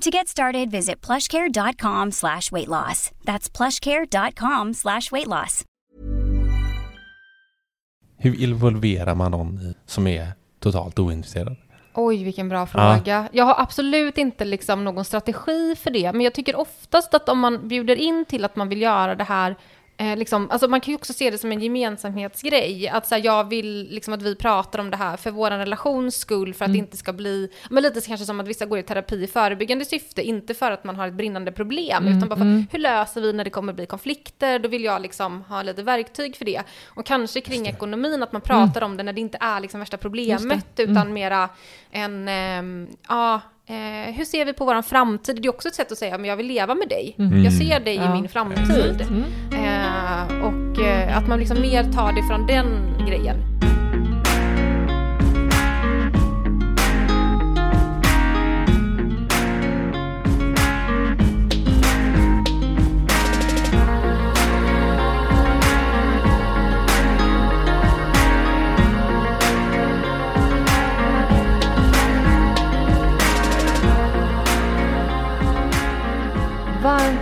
To get started, visit plushcare.com slash weight loss. That's plushcare.com slash weight loss. Hur involverar man någon som är totalt ointresserad? Oj, vilken bra fråga. Jag har absolut inte liksom någon strategi för det, men jag tycker oftast att om man bjuder in till att man vill göra det här Eh, liksom, alltså man kan ju också se det som en gemensamhetsgrej. Att så här, jag vill liksom att vi pratar om det här för vår relations skull, för att Mm. det inte ska bli... Men lite kanske som att vissa går i terapi i förebyggande syfte, inte för att man har ett brinnande problem, Mm, utan bara för mm. hur löser vi när det kommer bli konflikter? Då vill jag liksom ha lite verktyg för det. Och kanske kring ekonomin, att man pratar om det när det inte är liksom värsta problemet, det. Mm. utan mera en... ehm, ja, Eh, hur ser vi på vår framtid? Det är också ett sätt att säga att jag vill leva med dig. Mm. Jag ser dig Ja. i min framtid. Mm. Eh, och eh, att man liksom mer tar det från den grejen.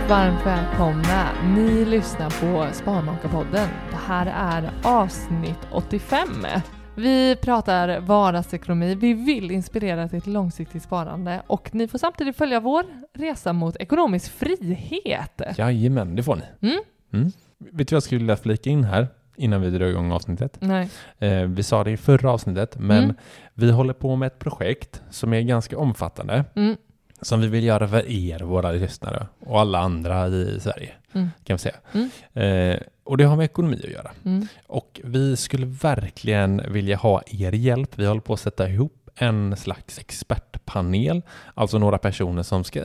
Varmt, välkomna. Ni lyssnar på Sparmakarpodden. Det här är avsnitt 85. Vi pratar vardagsekonomi. Vi vill inspirera till ett långsiktigt sparande och ni får samtidigt följa vår resa mot ekonomisk frihet. Jajamän, det får ni. Mm. Mm. Vet du vad jag skulle vilja flika in här innan vi drar igång avsnittet? Nej. Eh, vi sa det i förra avsnittet, men Mm. vi vi håller på med ett projekt som är ganska omfattande. Mm. Som vi vill göra för er, våra lyssnare, och alla andra i Sverige, Mm. kan vi säga. Mm. Eh, och det har med ekonomi att göra. Mm. Och vi skulle verkligen vilja ha er hjälp. Vi håller på att sätta ihop en slags expertpanel, alltså några personer som ska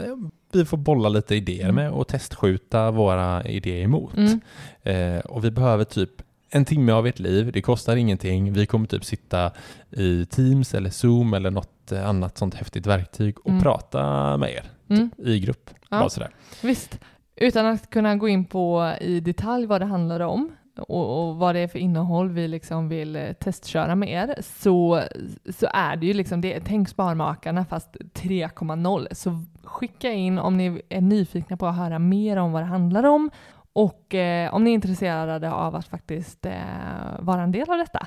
vi får bolla lite idéer Mm. med och testskjuta våra idéer emot. Mm. Eh, och vi behöver typ en timme av ert liv, det kostar ingenting. Vi kommer typ sitta i Teams eller Zoom eller något eh, annat sånt häftigt verktyg och Mm. prata med er Mm. typ, i grupp. Ja. Bara sådär. Visst, utan att kunna gå in på i detalj vad det handlar om och, och vad det är för innehåll vi liksom vill eh, testköra med er så, så är det ju liksom det, tänk Sparmakarna fast 3.0. Så skicka in om ni är nyfikna på att höra mer om vad det handlar om och eh, om ni är intresserade av att faktiskt eh, vara en del av detta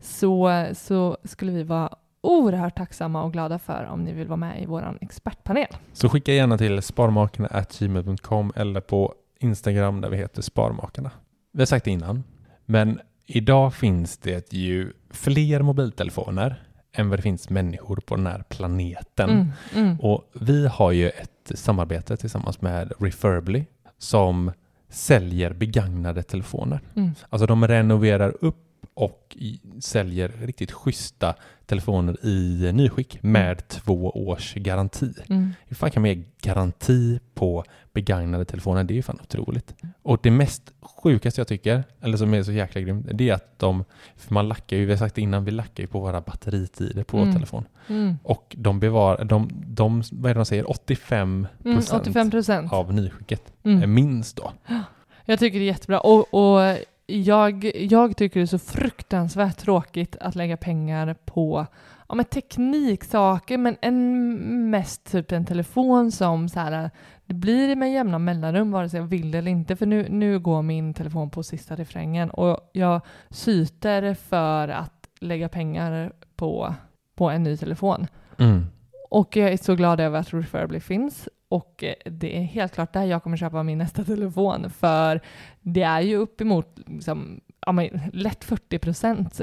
så, så skulle vi vara oerhört tacksamma och glada för om ni vill vara med i vår expertpanel. Så skicka gärna till sparmakarna.gmail.com eller på Instagram där vi heter Sparmakarna. Vi har sagt det innan, men idag finns det ju fler mobiltelefoner än vad det finns människor på den här planeten. Mm, mm. Och vi har ju ett samarbete tillsammans med Refurbly som säljer begagnade telefoner. Mm. Alltså de renoverar upp och säljer riktigt schyssta telefoner i nyskick med två års garanti. Mm. Hur fan kan man ge garanti på begagnade telefoner? Det är ju fan otroligt. Och det mest sjukaste jag tycker, eller som är så jäkla grymt, det är att de, för man lackar ju, vi har sagt det innan, vi lackar ju på våra batteritider på Mm. vår telefon. Mm. Och de bevarar, de, de, vad är det de säger, 85 Mm, 85%. av nyskicket. Mm. Minst då. Jag tycker det är jättebra. Och, och jag, jag tycker det är så fruktansvärt tråkigt att lägga pengar på ja, men tekniksaker, men en, mest typ en telefon som så här, det blir med jämna mellanrum vare sig jag vill eller inte, för nu, nu går min telefon på sista refrängen och jag syter för att lägga pengar på, på en ny telefon. Mm. Och jag är så glad över att Referably finns och eh, det är helt klart där jag kommer köpa min nästa telefon för det är ju uppemot liksom, ja, men, lätt 40 procent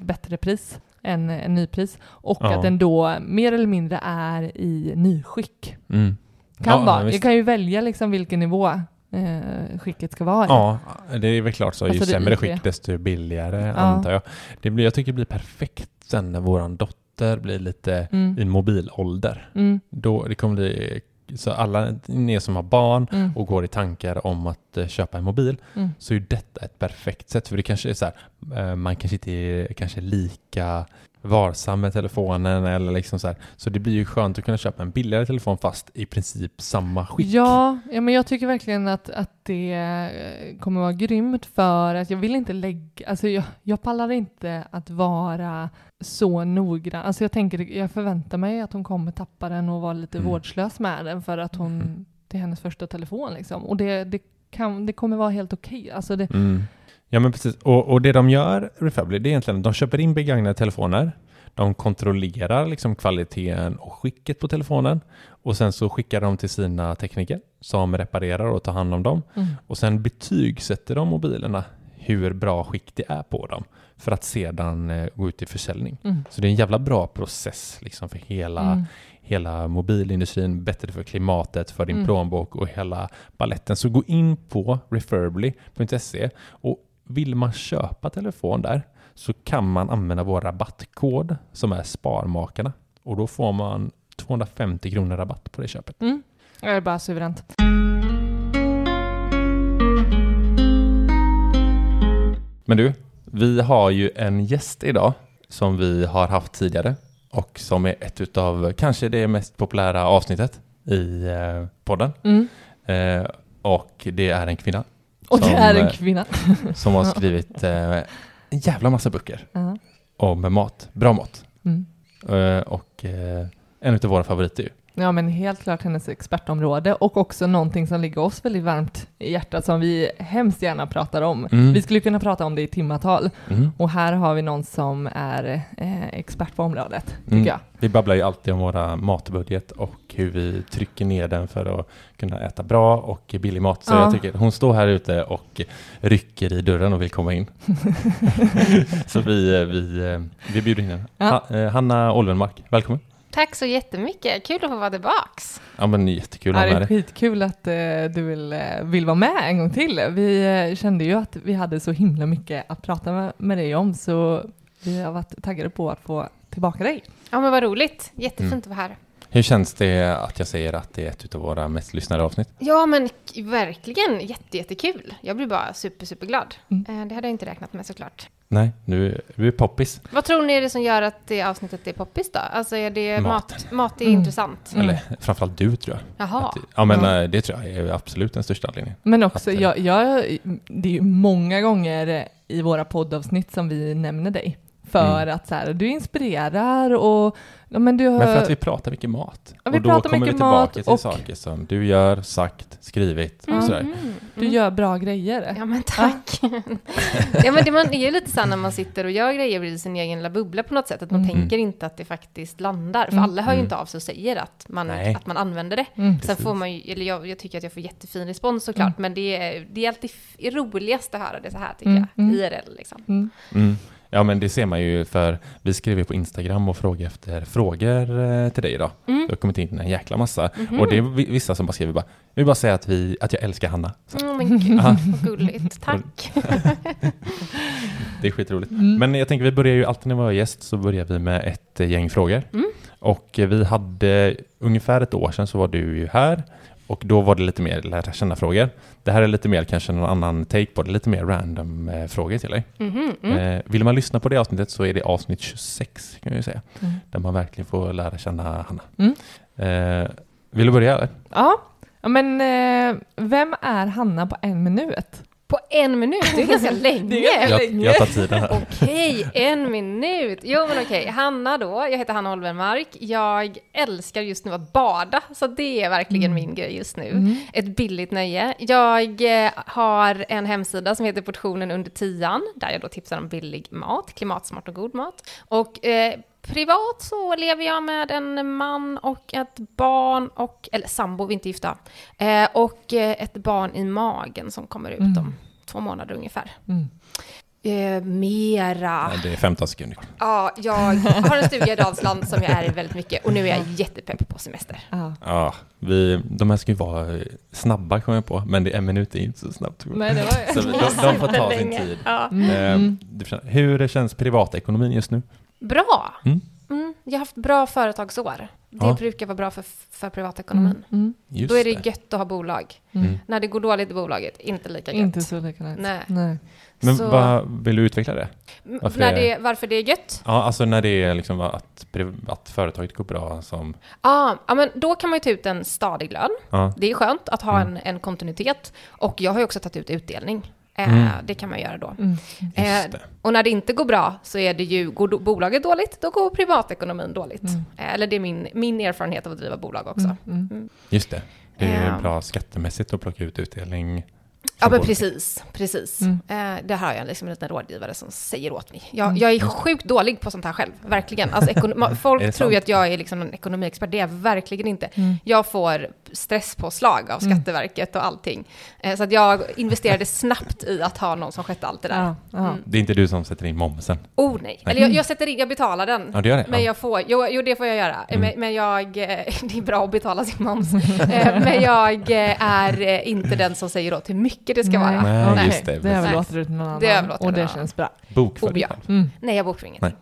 bättre pris än, än nypris och Ja. att den då mer eller mindre är i nyskick. Mm. Kan Ja, vara. Jag kan ju välja liksom vilken nivå eh, skicket ska vara i. Ja, det är väl klart så. Ju Alltså sämre skick desto billigare Ja. antar jag. Det blir, jag tycker det blir perfekt sen när våran dotter blir lite Mm. i mobilålder. Mm. Då det kommer bli, så alla ni som har barn Mm. och går i tankar om att eh, köpa en mobil Mm. så är detta ett perfekt sätt. För det kanske är så här, eh, man kanske inte är kanske lika varsam med telefonen eller liksom så här. Så det blir ju skönt att kunna köpa en billigare telefon fast i princip samma skick. Ja, ja, men jag tycker verkligen att, att det eh, kommer vara grymt för att jag vill inte lägga, alltså jag, jag pallar inte att vara så noggrann. Alltså jag tänker, jag förväntar mig att hon kommer tappa den och vara lite Mm. vårdslös med den för att hon, Mm. det är hennes första telefon liksom. Och det, det, kan, det kommer vara helt okej. Alltså det, Mm. Ja men precis, och, och det de gör, Refably, det är egentligen att de köper in begagnade telefoner, de kontrollerar liksom kvaliteten och skicket på telefonen och sen så skickar de till sina tekniker som reparerar och tar hand om dem mm. och sen betygsätter de mobilerna hur bra skick det är på dem för att sedan eh, gå ut i försäljning. Mm. Så det är en jävla bra process liksom för hela, Mm. hela mobilindustrin, bättre för klimatet, för din Mm. plånbok och hela balletten. Så gå in på referably.se och vill man köpa telefon där så kan man använda vår rabattkod som är Sparmakarna och då får man 250 kronor rabatt på det köpet. Mm. Det är bara suveränt. Men du, vi har ju en gäst idag som vi har haft tidigare och som är ett utav kanske det mest populära avsnittet i eh, podden. Mm. Eh, och det är en kvinna Och det Som, är en eh, kvinna. som har skrivit eh, en jävla massa böcker Ja. om mat, bra mat. Mm. Eh, och en av våra favoriter ju. Ja, men helt klart hennes expertområde och också någonting som ligger oss väldigt varmt i hjärtat som vi hemskt gärna pratar om. Mm. Vi skulle kunna prata om det i timmatal Mm. och här har vi någon som är eh, expert på området, tycker Mm. jag. Vi babblar ju alltid om våra matbudget och hur vi trycker ner den för att kunna äta bra och billig mat. Så Ja. jag tycker hon står här ute och rycker i dörren och vill komma in. så vi, eh, vi, eh, vi bjuder in henne. Ja. Ha, eh, Hanna Olvenmark, välkommen. Tack så jättemycket. Kul att få vara tillbaks. Ja men jättekul att det är med dig. skitkul att eh, du vill, eh, vill vara med en gång till. Vi eh, kände ju att vi hade så himla mycket att prata med, med dig om så vi har varit taggade på att få tillbaka dig. Ja, men vad roligt. Jättefint Mm. att vara här. Hur känns det att jag säger att det är ett av våra mest lyssnade avsnitt? Ja, men verkligen jätte, jättekul. Jag blir bara super, superglad. Mm. Det hade jag inte räknat med såklart. Nej, nu du är poppis. Vad tror ni är det som gör att det avsnittet är poppis då? Alltså är det mat? Maten. Mat, är Mm. intressant. Mm. Eller framförallt du tror jag. Jaha. Att, ja men eh, det tror jag är absolut den största anledningen. Men också, Att, eh, jag, jag, det är ju många gånger i våra poddavsnitt som vi nämner dig. För Mm. att så här, du inspirerar och ja, men du har... Men för att vi pratar mycket mat. Ja, vi och då pratar kommer vi mycket tillbaka mat till och- saker som du gör, sagt, skrivit och sådär. Du Mm. gör bra grejer. Ja men tack. ja men det man är ju lite så här när man sitter och gör grejer i sin egen lilla bubbla på något sätt, att man Mm. tänker inte att det faktiskt landar. För Mm. alla hör ju Mm. inte av sig och säger att man, Nej. att man använder det. Mm. Sen Precis. får man ju, eller jag, jag tycker att jag får jättefin respons såklart, Mm. men det är, det är alltid roligast att höra det så här tycker Mm, jag, mm. IRL liksom. Mm. Mm. Ja men det ser man ju för vi skriver på Instagram och frågar efter frågor eh, till dig idag. Mm. Det har kommit in en jäkla massa. Mhm. Och det är vi- vissa som bara skriver bara, vill bara säga att, vi, att jag älskar Hanna. Så, Mm, men gud, vad gulligt. Tack. det är skitroligt. Mm. Men jag tänker vi börjar ju alltid när vi har gäst så börjar vi med ett eh, gäng frågor. Mm. Och eh, vi hade ungefär ett år sedan så var du ju här och då var det lite mer lära känna frågor. Det här är lite mer kanske någon annan take på det, lite mer random eh, frågor till dig. Mhm, mm. Eh, vill man lyssna på det avsnittet så är det avsnitt 26 kan jag ju säga. Mm. Där man verkligen får lära känna Hanna. Mm. Eh, vill du börja eller? Ja. ja, men eh, vem är Hanna på en minut? På en minut? Det är ganska länge. Det är ganska Jag, jag tar tiden här. Okej, en minut. Jo men okej, Hanna då, jag heter Hanna Holmenmark. Jag älskar just nu att bada, så det är verkligen min grej just nu. Ett billigt nöje. Jag eh, har en hemsida som heter Portionen under tian, där jag då tipsar om billig mat, klimatsmart och god mat. Och eh, privat så lever jag med en man och ett barn, och, eller sambo, vi är inte gifta, eh, och eh, ett barn i magen som kommer ut om två månader ungefär. Mm. Eh, mera... Ja, det är 15 sekunder. Ja, jag har en stuga i Dalsland som jag är i väldigt mycket och nu är jag jättepepp på semester. Ja. Ja, vi, de här ska ju vara snabba kommer jag på, men det är en minut är inte så snabbt. Nej, det var Så de, de får ta sin tid. Ja. Eh, det känns- Hur känns privatekonomin just nu? Bra! Mm. Mm, jag har haft bra företagsår. Det Ja. brukar vara bra för, för privatekonomin. Mm. Just Då är det gött att ha bolag. Mm. När det går dåligt i bolaget, inte lika gött. Inte så likadant. Nej. Nej. Men Så- vad, vill du utveckla det? Varför när är- det, varför det är gött? Ja, alltså när det är liksom att, att företaget går bra som... Ja, ja, men då kan man ju ta ut en stadig lön. Ja, Det är skönt att ha Mm. en, en kontinuitet. Och jag har ju också tagit ut utdelning. Eh, Mm. Det kan man göra då. Mm. Eh, och när det inte går bra så är det ju, går bolaget dåligt, då går privatekonomin dåligt. Mm. Eh, eller det är min, min erfarenhet av att driva bolag också. Mm. Mm. Just det. Det är bra skattemässigt att plocka ut utdelning. Ja, men precis. precis. Mm. Eh, det här har jag liksom en liten rådgivare som säger åt mig. Jag, jag är sjukt dålig på sånt här själv, verkligen. Alltså, folk tror ju att jag är liksom en ekonomiexpert, det är jag verkligen inte. Mm. Jag får stresspåslag av Skatteverket och allting. Eh, så att jag investerade snabbt i att ha någon som skötte allt det där. Ja, ja. Mm. Det är inte du som sätter in momsen? Oh nej. Nej. Eller jag, jag sätter in, jag betalar den. Ja, det gör det. Men ja. jag får, jo, jo det får jag göra. Mm. Men, men jag, eh, det är bra att betala sin moms. Eh, men jag eh, är inte den som säger åt hur mycket det ska vara. Nej, just det. Det överlåter du till någon annan. Det och det känns bra. Bokför Oh, ja. Mm. Nej, jag bokför ingenting. Nej.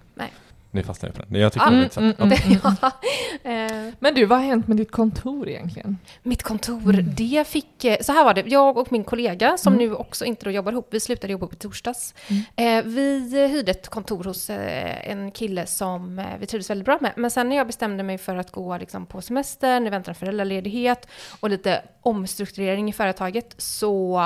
Nu fastnar jag på den. Jag tycker Ah, det är mm, mm, mm. Ja. Eh, Men du, vad har hänt med ditt kontor egentligen? Mitt kontor, det fick... eh, Så här var det, jag och min kollega som Mm. nu också inte då jobbar ihop, vi slutade jobba ihop i torsdags. Mm. Eh, vi hyrde ett kontor hos en kille som vi trivdes väldigt bra med. Men sen när jag bestämde mig för att gå liksom, på semester, nu väntar en föräldraledighet och lite omstrukturering i företaget så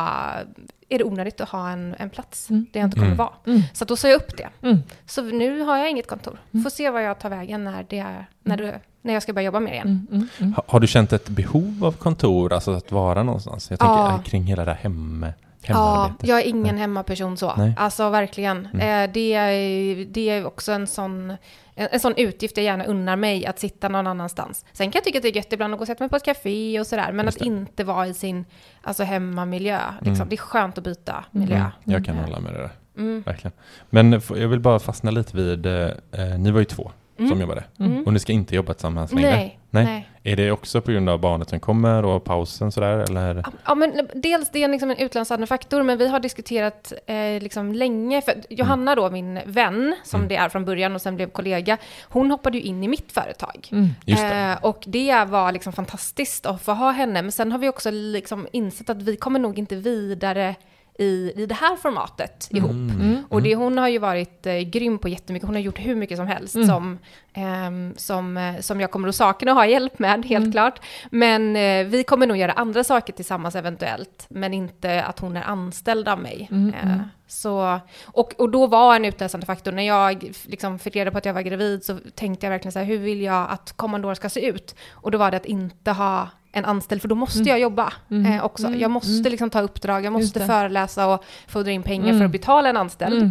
är det onödigt att ha en, en plats Mm. där jag inte kommer Mm. vara. Mm. Så att då sa jag upp det. Mm. Så nu har jag inget kontor. Mm. Får se vad jag tar vägen när, det är, när, det, när jag ska börja jobba mer igen. Mm. Mm. Mm. Ha- Har du känt ett behov av kontor, alltså att vara någonstans? Jag tänker Ja. eh, kring hela det här hem, Ja, jag är ingen hemmaperson så. Nej. Alltså verkligen. Mm. Eh, det, är, det är också en sån, en, en sån utgift jag gärna unnar mig, att sitta någon annanstans. Sen kan jag tycka att det är gött ibland att gå och sätta mig på ett café och sådär, men Just att det. inte vara i sin alltså, hemmamiljö. Liksom. Mm. Det är skönt att byta miljö. Mm, jag kan hålla med det där, Mm. verkligen. Men jag vill bara fastna lite vid, eh, eh, ni var ju två som Mm. jobbade. Mm. Och ni ska inte jobba tillsammans längre? Nej, Nej. nej. Är det också på grund av barnet som kommer och pausen sådär, eller? Ja, men dels det är liksom en utlandsstående faktor, men vi har diskuterat eh, liksom länge. För Johanna då, min vän, som Mm. det är från början och sen blev kollega, hon hoppade ju in i mitt företag. Mm. Just det. Eh, och det var liksom fantastiskt att få ha henne. Men sen har vi också liksom insett att vi kommer nog inte vidare i, i det här formatet ihop. Mm. Och det, hon har ju varit eh, grym på jättemycket. Hon har gjort hur mycket som helst Mm. som, ehm, som, eh, som jag kommer att sakna och ha hjälp med, helt Mm. klart. Men eh, vi kommer nog göra andra saker tillsammans eventuellt, men inte att hon är anställd av mig. Mm, Eh, mm. så, och, och då var en utlösande faktor, när jag liksom fick reda på att jag var gravid så tänkte jag verkligen så här, hur vill jag att kommande år ska se ut? Och då var det att inte ha en anställd, för då måste Mm. jag jobba Mm. eh, också. Mm. Jag måste liksom ta uppdrag, jag måste föreläsa och fodra in pengar för att betala en anställd.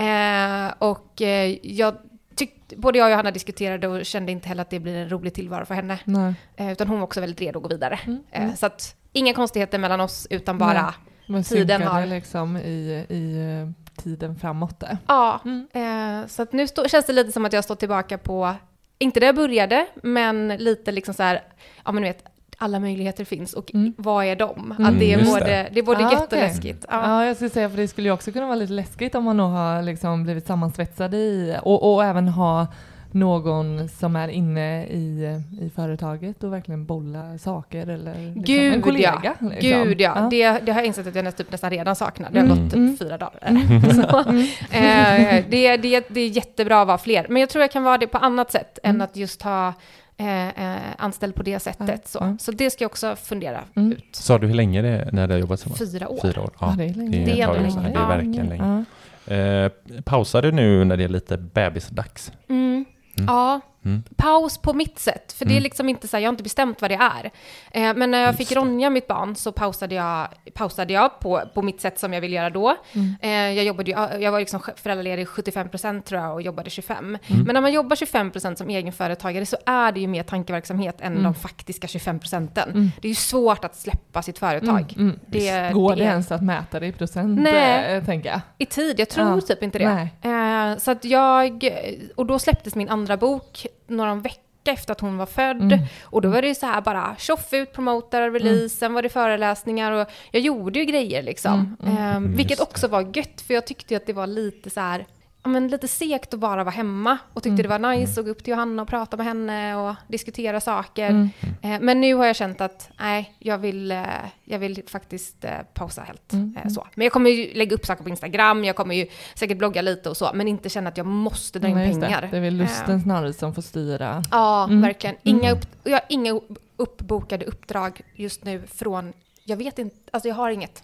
Eh, och eh, jag tyckte, både jag och Johanna diskuterade och kände inte heller att det blir en rolig tillvaro för henne. Eh, utan hon var också väldigt redo att gå vidare. Eh, så att inga konstigheter mellan oss, utan bara, Nej. Tiden har- liksom i, i eh, tiden framåt ja. Mm. Eh, så att nu stå, känns det lite som att jag står tillbaka på, inte där jag började, men lite liksom så här, ja men du vet, alla möjligheter finns och Mm. vad är de? Mm. Att det är Just både, det. det. är både Ah, gött okej. och läskigt. Ja. Ja, jag skulle säga för det skulle ju också kunna vara lite läskigt om man nog har liksom blivit sammansvetsad i och, och även ha någon som är inne i, i företaget och verkligen bolla saker eller liksom Gud, en kollega. ja. Liksom. Gud ja, Ja. Det, det har jag insett att jag nästan, typ nästan redan saknar. Det har Mm. gått typ Mm. fyra dagar. Så, eh, det, det, det är jättebra att vara fler, men jag tror jag kan vara det på annat sätt än Mm. att just ha eh, eh, anställd på det sättet. Ja, Så. ja. så det ska jag också fundera Mm. ut. Sa du hur länge det är när du har jobbat som Fyra år. Fyra år. Ja, Ja, det är länge. Det är också. länge. Det är verkligen länge. Ja. Eh, pausar du nu när det är lite bebisdags? Mm. Ja, Mm. paus på mitt sätt. För det är Mm. liksom inte så här, jag har inte bestämt vad det är. Eh, men när jag Just fick det. Ronja, mitt barn, så pausade jag, pausade jag på, på mitt sätt som jag vill göra då. Mm. Eh, jag, jobbade jag var liksom föräldraledig 75% tror jag och jobbade 25%. Mm. Men när man jobbar 25% som egenföretagare så är det ju mer tankeverksamhet än Mm. de faktiska 25%. Mm. Det är ju svårt att släppa sitt företag. Mm. Det, Går det är- ens att mäta det i procent, Nej. eh, tänker jag? I tid, jag tror Ja. typ inte det. Eh, så att jag, och då släpptes min andra bok några veckor efter att hon var född. Mm. Och då var det ju så här bara tjoff ut, promota, release, sen var det föreläsningar och jag gjorde ju grejer liksom. Mm, mm. Eh, Mm, vilket också var gött, för jag tyckte ju att det var lite så här men lite segt att bara vara hemma och tyckte Mm. det var nice att gå upp till Johanna och prata med henne och diskutera saker. Mm. Eh, Men nu har jag känt att nej, jag vill, eh, jag vill faktiskt eh, pausa helt. Mm, Eh, Så. Men jag kommer ju lägga upp saker på Instagram, jag kommer ju säkert blogga lite och så, men inte känna att jag måste dra in pengar. Det. det är väl lusten snarare som får styra. Ja, Mm. verkligen. Inga Mm. upp, jag har inga uppbokade uppdrag just nu från, jag vet inte, alltså jag har inget.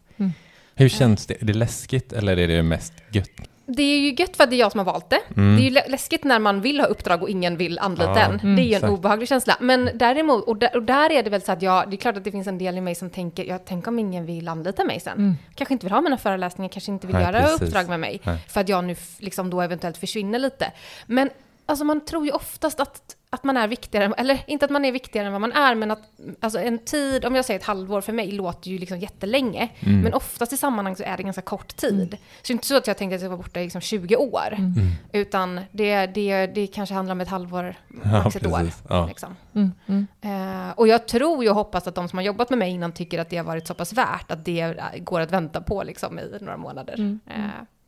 Hur känns det? Är det läskigt eller är det mest gött? Det är ju gött för att det är jag som har valt det. Mm. Det är ju lä- läskigt när man vill ha uppdrag och ingen vill anlita Ja, en. mm, det är ju en obehaglig känsla. Men däremot, och där, och där är det väl så att jag, det är klart att det finns en del i mig som tänker, jag tänker om ingen vill anlita mig sen. Mm. Kanske inte vill ha mina föreläsningar, kanske inte vill Nej, göra precis. uppdrag med mig. Nej. För att jag nu liksom då eventuellt försvinner lite. Men alltså man tror ju oftast att, att man är viktigare, eller inte att man är viktigare än vad man är, men att alltså en tid, om jag säger ett halvår för mig, låter ju liksom jättelänge. Mm. Men oftast i sammanhang så är det ganska kort tid. Så det är inte så att jag tänkte att jag var borta i liksom 20 år. Mm. Utan det, det, det kanske handlar om ett halvår, Ja, max ett år. Ja. Liksom. Mm. Mm. Eh, och jag tror ju och hoppas att de som har jobbat med mig innan tycker att det har varit så pass värt att det går att vänta på liksom, i några månader. Mm.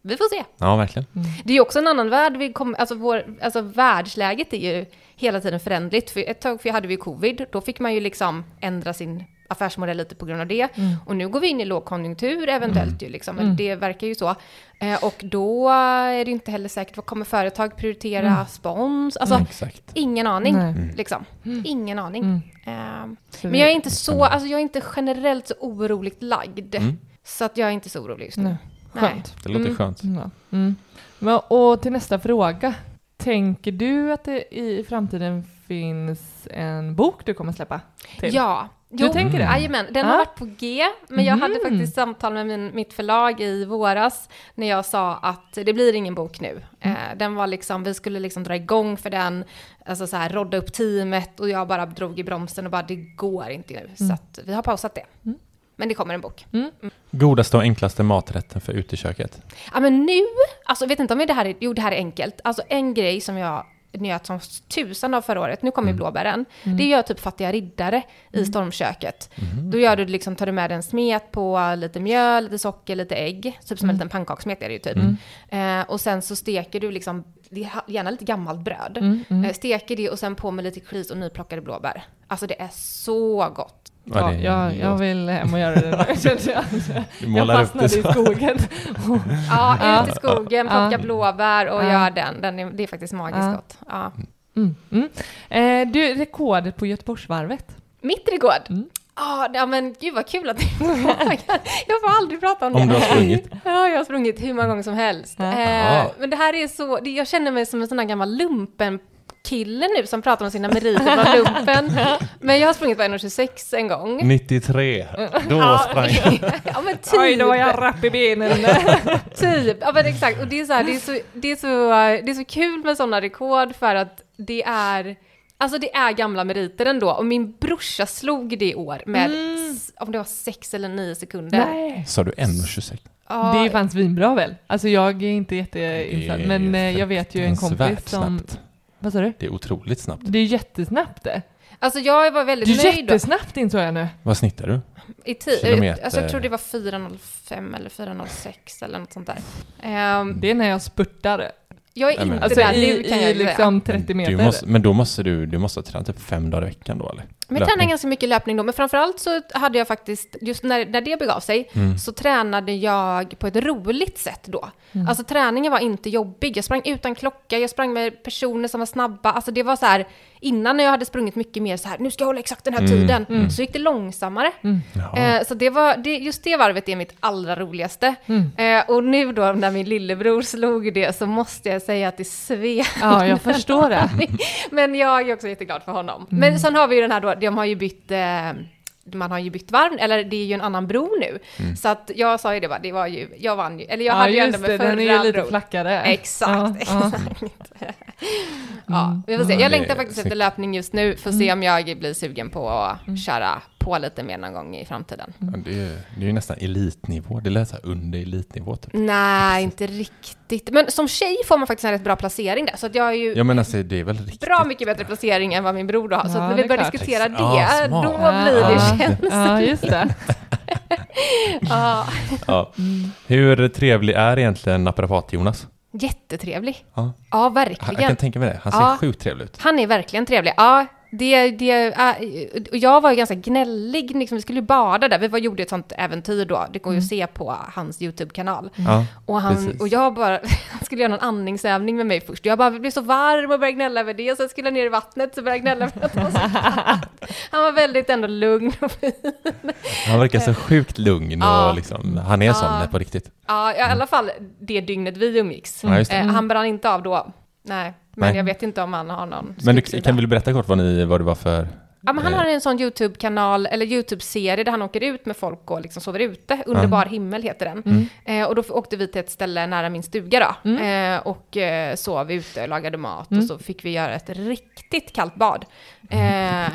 Vi får se. Ja, verkligen. Det är också en annan värld. Vi kom, alltså, vår, alltså världsläget är ju hela tiden förändligt. För ett tag för hade vi covid, då fick man ju liksom ändra sin affärsmodell lite på grund av det. Mm. Och nu går vi in i lågkonjunktur eventuellt ju liksom, Mm. det verkar ju så. Eh, och då är det inte heller säkert, vad kommer företag prioritera? Mm. Spons? Alltså, Mm, Exakt. ingen aning. Mm. Liksom. Ingen aning. Mm. Eh, men jag är inte så, alltså jag är inte generellt så oroligt lagd. Mm. Så att jag är inte så orolig just nu. Nej. Skönt. Det låter Mm. skönt. Mm. Men, och till nästa fråga. Tänker du att det i framtiden finns en bok du kommer släppa? Till? Ja. Du tänker det? Jajamän, den Ja. har varit på G, men jag hade Mhm. faktiskt samtal med min, mitt förlag i våras när jag sa att det blir ingen bok nu. Mm. Eh, den var liksom, vi skulle liksom dra igång för den, alltså så här rodda upp teamet och jag bara drog i bromsen och bara det går inte nu. Så Mm. att vi har pausat det. Mm. Men det kommer en bok. Godaste och enklaste maträtten för uteköket? Ja men nu, alltså vet inte om det här är, jo det här är enkelt. Alltså en grej som jag njöt som tusan av förra året, nu kommer ju blåbären, det gör typ fattiga riddare i stormköket. Då gör du liksom, tar du med en smet på lite mjöl, lite socker, lite ägg, typ som en liten pannkakssmet är det ju typ. Eh, och sen så steker du liksom, gärna lite gammalt bröd. Mm, mm. Eh, steker det och sen på med lite kris och nyplockade blåbär. Alltså det är så gott. Ja, det jag, jag vill hem och göra det nu. jag. Du Jag målar upp det fastnade i skogen. Ja, ut i skogen, plocka blåbär och gör den. den är, det är faktiskt magiskt gott. Ja. Mm, mm. Eh, du, rekordet på Göteborgsvarvet. Mitt rekord? Mm. Ja, ja, men gud vad kul att du Jag får aldrig prata om det. Om du har sprungit? Ja, jag har sprungit hur många gånger som helst. Ja. Eh, men det här är så, det, jag känner mig som en sån här gammal lumpen kille nu som pratar om sina meriter från lumpen. Men jag har sprungit på 1,26 en gång. 93. Då sprang jag. ja men typ. Oj, då var jag rapp i benen. Typ, ja men exakt. Och det är så, här, det är så, det är så, det är så kul med sådana rekord för att det är, alltså det är gamla meriter ändå. Och min brorsa slog det i år med, s- om det var sex eller nio sekunder. Nej. Sa du 1,26? Ja, Det är fan svinbra väl? Alltså jag är inte jätteinsatt, men eh, jag vet ju en kompis som... snabbt. Vad sa du? Det är otroligt snabbt. Det är jättesnabbt det. Alltså jag var Det väldigt är nöjd då. jättesnabbt insåg jag nu. Vad snittar du? I tid. Kilometer. Alltså jag tror det var 4.05 eller 4.06 eller något sånt där. Ehm, Det är när jag spurtar. jag är Nej, inte Alltså där i, nu kan jag i säga. liksom 30 Du meter. måste, men då måste du, du måste träna typ fem dagar i veckan då eller? Men jag tränade ganska mycket löpning då, men framförallt så hade jag faktiskt, just när, när det begav sig, Mm. så tränade jag på ett roligt sätt då. Alltså träningen var inte jobbig, jag sprang utan klocka, jag sprang med personer som var snabba, alltså det var så här, innan när jag hade sprungit mycket mer så här, nu ska jag hålla exakt den här Mm. tiden, så gick det långsammare. Jaha. Eh, så det var, det, just det varvet är mitt allra roligaste. Mm. Eh, och nu då när min lillebror slog det så måste jag säga att det sved. Ja, jag förstår det. Men jag är också jätteglad för honom. Mm. Men sen har vi ju den här då, de har ju bytt, eh, man har ju bytt varv, eller det är ju en annan bro nu. Så att jag sa ju det bara, det var ju, jag vann ju, eller jag ja, hade ju ändå just med det, förra den är ju lite bron. flackare. Exakt, Ja, ja. exakt. Ja, vi får se. Ja, Jag det längtar faktiskt efter löpning just nu, får Mm. se om jag blir sugen på att köra på lite mer någon gång i framtiden. Ja, det, är, det är ju nästan elitnivå. Det lät så under elitnivå typ. Nej, inte riktigt. Men som tjej får man faktiskt en rätt bra placering där, så att jag är ju Ja men alltså det är väl riktigt. bra mycket bättre placering än vad min bror då har. Så Ja, att när vi börjar klart. diskutera det, smart. då blir det ja. känsligt. Ja, just det. Ja. Ja. Hur trevlig är egentligen naprapat-Jonas? Jättetrevlig. Ja. Ja, Jag kan verkligen. tänka mig det. Han ser Ja. sjukt trevlig ut. Han är verkligen trevlig. Ja, det, det, äh, och jag var ju ganska gnällig, liksom, vi skulle ju bada där, vi var, gjorde ett sånt äventyr då, det går ju att se på hans YouTube-kanal. Ja. Och, han, Precis. och jag bara, han skulle göra någon andningsövning med mig först. Jag bara blev så varm och började gnälla över det, och sen skulle jag ner i vattnet så började jag gnälla över att han. Han var väldigt ändå lugn och fin. Han verkar så sjukt lugn Ja. och liksom, han är sån Ja. på riktigt. Ja, i alla fall det dygnet vi umgicks. Ja. Eh, han brann inte av då. Nej, men Nej. jag vet inte om han har någon Men du, kan du berätta kort vad, ni, vad det var för... Ja, men han eh, har en sån YouTube-kanal, eller YouTube-serie, där han åker ut med folk och liksom sover ute. Underbar himmel heter den. Eh, och då åkte vi till ett ställe nära min stuga då. Eh, och eh, sov ute, lagade mat och så fick vi göra ett riktigt kallt bad. Eh,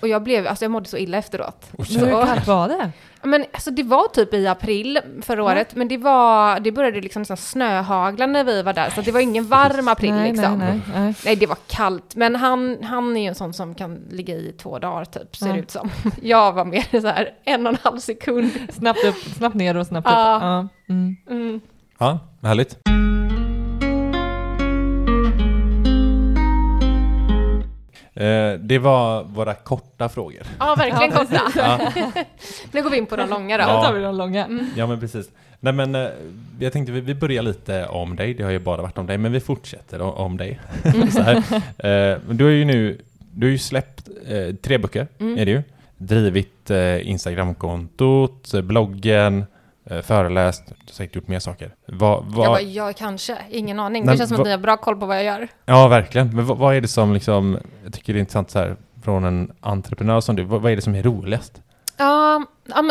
och jag blev, alltså jag mådde så illa efteråt. Hur kallt var det? Men alltså det var typ i april förra året, men det var, det började liksom nästan snöhagla när vi var där, så det var ingen varm april nej, liksom. nej, nej, nej. Nej, det var kallt. Men han, han är ju en sån som kan ligga i två dagar typ, ser Ja. det ut som. Jag var mer så här en och en halv sekund. Snabbt upp, snabbt ner och snabbt Ja. upp. Ja. Mm. Mm. Ja, härligt. Eh, det var våra korta frågor. Ja, verkligen Ja, korta. Ja, Nu går vi in på de långa då. Då Ja. tar vi de långa. ja men precis. Nej men eh, jag tänkte vi, vi börjar lite om dig. Det har ju bara varit om dig, men vi fortsätter om, om dig. Så här. Eh, men du har ju nu, du har ju släppt eh, tre böcker, Mm. är det ju. Drivit eh, Instagramkontot, eh, bloggen, föreläst, du har säkert gjort mer saker. Vad, vad, Jag bara, ja, kanske. Ingen aning. Men det känns som att ni har bra koll på vad jag gör. Ja, verkligen. Men vad, är det som liksom, jag tycker det är intressant så här, från en entreprenör som du, vad, är det som är roligast? Ja,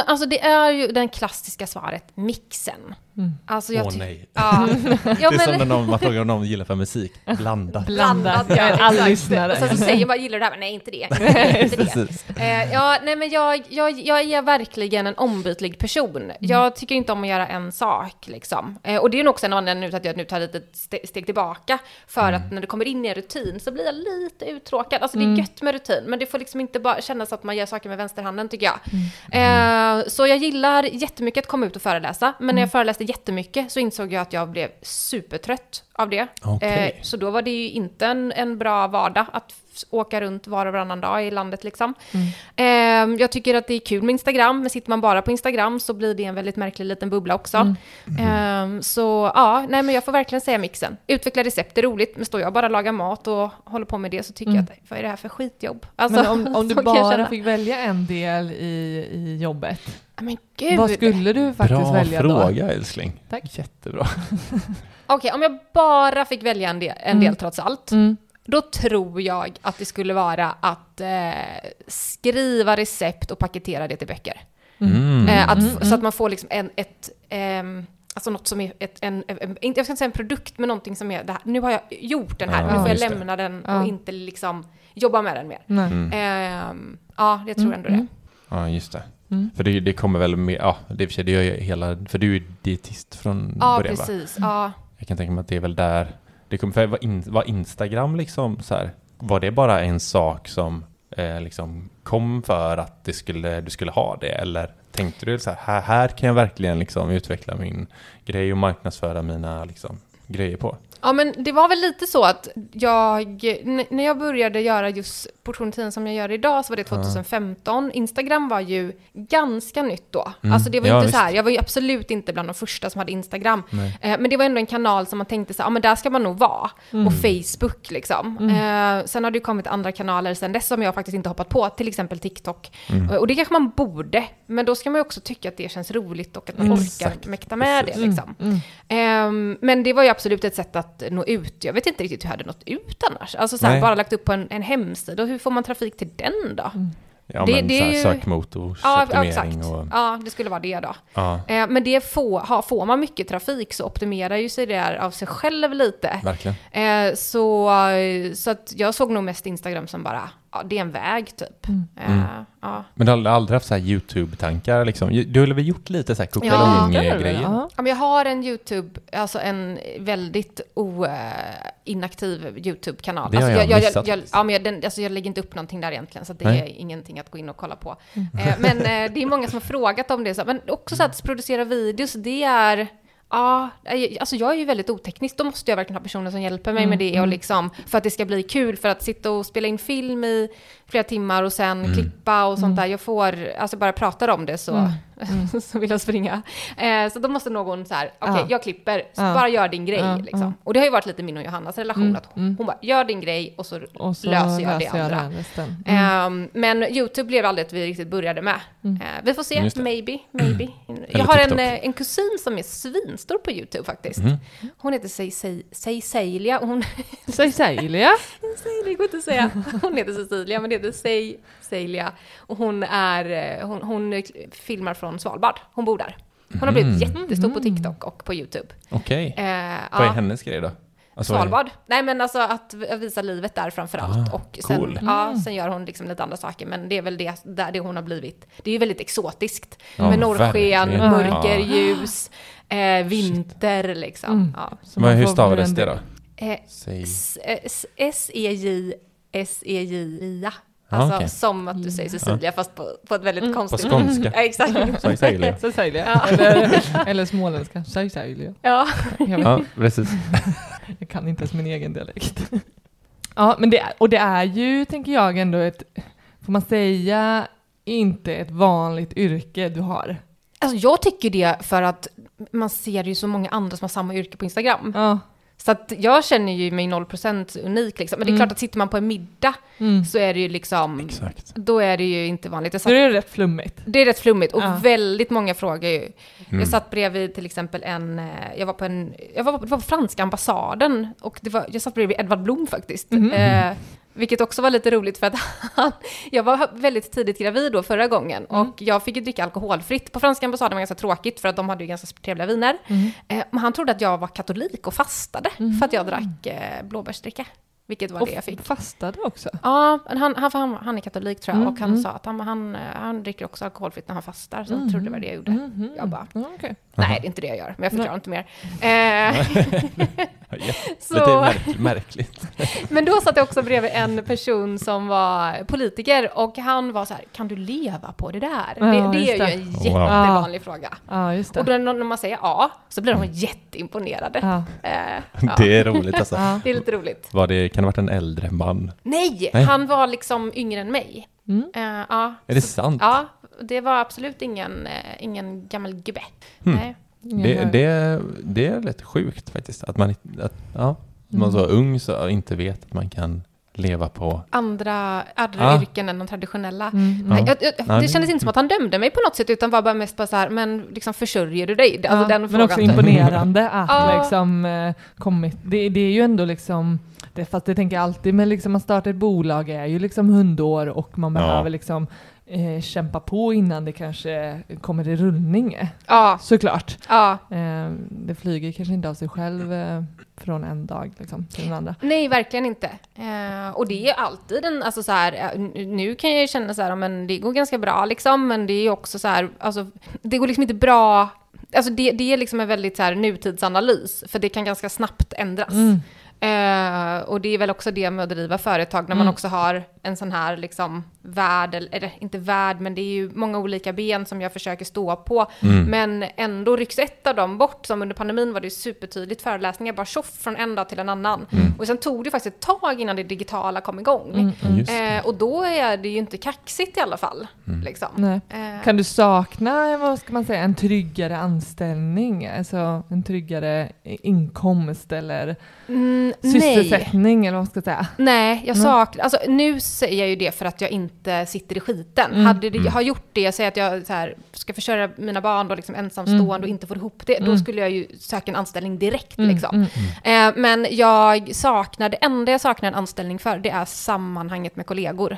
alltså det är ju den klassiska svaret, mixen. Mm. Alltså jag Åh ty- nej. Ja, ja det är som när någon, man frågar om någon gillar för musik. Blandat. Blandat. ja, Jag är all exakt. lyssnare. Så, så säger man, gillar du det här? Men nej, inte det. Nej, inte det. Eh, ja, nej men jag, jag, jag är verkligen en ombytlig person. Jag tycker inte om att göra en sak liksom. Eh, och det är nog också en anledning till att jag nu tar ett ste- steg tillbaka. För att när det kommer in i en rutin så blir jag lite uttråkad. Alltså det är gött med rutin, men det får liksom inte bara kännas att man gör saker med vänsterhanden tycker jag. Eh, så jag gillar jättemycket att komma ut och föreläsa. Men när jag föreläste jättemycket så insåg jag att jag blev supertrött av det. Okej. Eh, så då var det ju inte en, en bra vardag att åka runt var och varannan dag i landet liksom. Eh, jag tycker att det är kul med Instagram, men sitter man bara på Instagram så blir det en väldigt märklig liten bubbla också. Eh, så ja, nej men jag får verkligen säga mixen. Utveckla recept är roligt, men står jag bara och lagar mat och håller på med det så tycker jag att vad är det här för skitjobb? Alltså, Men om, om du bara fick välja en del i, i jobbet, Men gud! vad skulle du faktiskt Bra välja då? fråga älskling. Tack. Jättebra. Okej, om jag bara fick välja en del, en del trots allt. Mm. Då tror jag att det skulle vara att eh, skriva recept och paketera det till böcker. Mm. Eh, att, f- Så att man får liksom en, ett, ehm, alltså något som är ett, en, en, jag ska inte säga en produkt, men någonting som är, det här, nu har jag gjort den här, Ja, nu får jag just det. lämna den Ja. och inte liksom jobba med den mer. Mm. Ehm, ja, jag tror ändå det. Mm. Ja, just det. Mm. För det, det kommer väl med, ja, det, för det gör ju hela, för du är dietist från Ja, början va? precis. Ja. Jag kan tänka mig att det är väl där, det kommer, för var, in, var Instagram liksom så här, var det bara en sak som eh, liksom kom för att det skulle, du skulle ha det? Eller tänkte du så här, här, här kan jag verkligen liksom utveckla min grej och marknadsföra mina liksom, grejer på. Ja, men det var väl lite så att jag, när jag började göra just portion 10 som jag gör idag så var det 2015. Instagram var ju ganska nytt då. Mm. Alltså det var Ja, inte visst. så här, jag var ju absolut inte bland de första som hade Instagram. Eh, men det var ändå en kanal som man tänkte så här, ja men där ska man nog vara. Mm. Och Facebook liksom. Eh, sen har det ju kommit andra kanaler sen dess som jag faktiskt inte hoppat på, till exempel TikTok. Mm. Eh, Och det kanske man borde, men då ska man ju också tycka att det känns roligt och att man orkar Exakt. mäkta med det Mm. liksom. Ehm, men det var ju absolut ett sätt att nå ut. Jag vet inte riktigt hur jag hade nått ut annars. Alltså så här, Nej. bara lagt upp på en, en hemsida, och hur får man trafik till den då? Ja, Det- men det är ju- sökmotor, Ja, ja, exakt. optimering och... Ja, det skulle vara det då. Ja, Eh, men det får, ha, får man mycket trafik så optimerar ju sig det där av sig själv lite. verkligen. Eh, så, så att jag såg nog mest Instagram som bara, ja, det är en väg typ. Eh, Mm. ja. Men du har aldrig haft så här YouTube-tankar liksom? Du har väl gjort lite så här Ja, kokain-grejer? Ja. Ja, men jag har en YouTube, alltså en väldigt oinaktiv YouTube-kanal. Det har alltså, jag jag, missat jag, faktiskt. ja, men jag, den, alltså jag lägger inte upp någonting där egentligen, så att det Nej. är ingenting att gå in och kolla på. Eh, men eh, det är många som har frågat om det, så, men också så att producera videos, det är... Ja, alltså jag är ju väldigt oteknisk. Då måste jag verkligen ha personer som hjälper mig med det och liksom för att det ska bli kul. För att sitta och spela in film i flera timmar och sen klippa och sånt där. Jag får, alltså bara pratar om det så, så vill jag springa. Eh, så då måste någon så här, okej, Ja. jag klipper, så Ja. bara gör din grej Ja, liksom. ja. Och det har ju varit lite min och Johannas relation, att hon, hon bara, gör din grej och så, Och så löser jag det jag andra. det. Mm. Ehm, men YouTube blev aldrig att vi riktigt började med. Eh, vi får se, maybe, maybe. Eller Jag har en, eh, en kusin som är svinstor på YouTube faktiskt. Hon heter Cecilia Cecilia och hon... Cecilia. det går inte att säga. Hon heter Cecilia, men det heter Cecilia. Och hon är, eh, hon, hon filmar från Svalbard. Hon bor där. Hon har blivit jättestor på TikTok och på YouTube. Okej. Eh, Vad är ja. hennes grej då? Alltså, Svalbard? Nej men alltså att visa livet där framför allt. Ah, och sen, cool. ja, sen gör hon liksom lite andra saker. Men det är väl det, där det hon har blivit. Det är ju väldigt exotiskt. Ja, med norrsken, mörker, Ja. ljus, eh, vinter liksom. Mm. Ja. Man hur stavades det då? Eh, S-E-J-I-A. Ah, Alltså okej. som att du säger Cecilia fast på, på ett väldigt konstigt På skånska. Ja, exakt. Cecilia. Cecilia. Eller, eller småländska. Cecilia. Ja. Ja, precis. jag kan inte ens min egen dialekt. Ja, men det, och det är ju, tänker jag, ändå ett, får man säga, inte ett vanligt yrke du har. Alltså jag tycker det för att man ser ju så många andra som har samma yrke på Instagram. Ja. Så att jag känner ju mig 0% unik liksom. Men det är Mm. klart att sitter man på en middag Mm. så är det ju liksom, Exakt. då är det ju inte vanligt. Jag satt, det är rätt flummigt. det är rätt flummigt och Ja. väldigt många frågar ju. Mm. Jag satt bredvid till exempel en, eh, jag var på en, jag var på, var på franska ambassaden och det var, jag satt bredvid Edvard Blom faktiskt. Mhm. Eh, vilket också var lite roligt för att han, jag var väldigt tidigt gravid då förra gången Mm. och jag fick ju dricka alkoholfritt. På franska ambassaden var det ganska tråkigt för att de hade ju ganska trevliga viner. Mm. Eh, men han trodde att jag var katolik och fastade för att jag drack eh, blåbärsdricka. Vilket var Och det jag fick. fastade också. Ja, han, han, han, han är katolik tror jag Mm, och han mm. sa att han, han, eh, han dricker också alkoholfritt när han fastar. Så han Mm. trodde det var det jag gjorde. Mhm. Jag bara, Ja, okej. nej det är inte det jag gör, men jag förklarar inte mer. Eh, Jätte- så, Lite märk- märkligt. men då satt jag också bredvid en person som var politiker och han var så här, kan du leva på det där? Ja, det, det är det. ju en Wow. jättevanlig fråga. Ja, just det. Och då när man säger ja, så blir de jätteimponerade. Ja. Eh, ja. Det är roligt alltså. Ja. Det är lite roligt. Var det, kan det ha varit en äldre man? Nej, Nej. han var liksom yngre än mig. Mm. Eh, ja, Är det sant? ja, det var absolut ingen, eh, ingen gammal gubbe. Hmm. Nej. Det, det, det är lite sjukt faktiskt. Att man, att, ja, man så ung så inte vet att man kan leva på... Andra, andra Ah. yrken än de traditionella. Mm. Nej, Ja. jag, jag, Nej, det det- kändes inte som att han dömde mig på något sätt, utan var bara mest bara så här, men liksom försörjer du dig? Alltså Ja, den men frågan. också imponerande att Ja. liksom eh, kommit, det, det är ju ändå liksom, det, fast det tänker jag alltid, men liksom att starta ett bolag är ju liksom hundår och man Ja. behöver liksom eh, kämpa på innan det kanske kommer i rullning. Ja, Såklart. ja. Eh, det flyger kanske inte av sig själv eh, från en dag liksom, till den andra. Nej, verkligen inte. Eh, och det är alltid en, alltså så här, eh, nu kan jag ju känna så här, men det går ganska bra liksom, men det är ju också så här, alltså, det går liksom inte bra, alltså det, det är liksom en väldigt så här nutidsanalys, för det kan ganska snabbt ändras. Mm. Eh, och det är väl också det med att driva företag, när man Mm. också har en sån här liksom värld, eller, inte värld, men det är ju många olika ben som jag försöker stå på. Mm. Men ändå rycks ett av dem bort, som under pandemin var det ju supertydligt föreläsningar, bara tjoff från en dag till en annan. Mm. Och sen tog det faktiskt ett tag innan det digitala kom igång. Mm, det. Eh, och då är det ju inte kaxigt i alla fall. Mm. Liksom. Nej. Eh, Kan du sakna, vad ska man säga, en tryggare anställning? Alltså en tryggare inkomst eller mm, nej. sysselsättning eller vad ska jag säga? Nej, jag Nej. saknar, alltså nu säger jag ju det för att jag inte sitter i skiten. Mm. Hade det, Mm. har gjort det, säg att jag så här, ska försörja mina barn då liksom ensamstående Mm. och inte får ihop det, då Mm. skulle jag ju söka en anställning direkt Mm, liksom. mm, Eh, men jag saknar, det enda jag saknar en anställning för, det är sammanhanget med kollegor.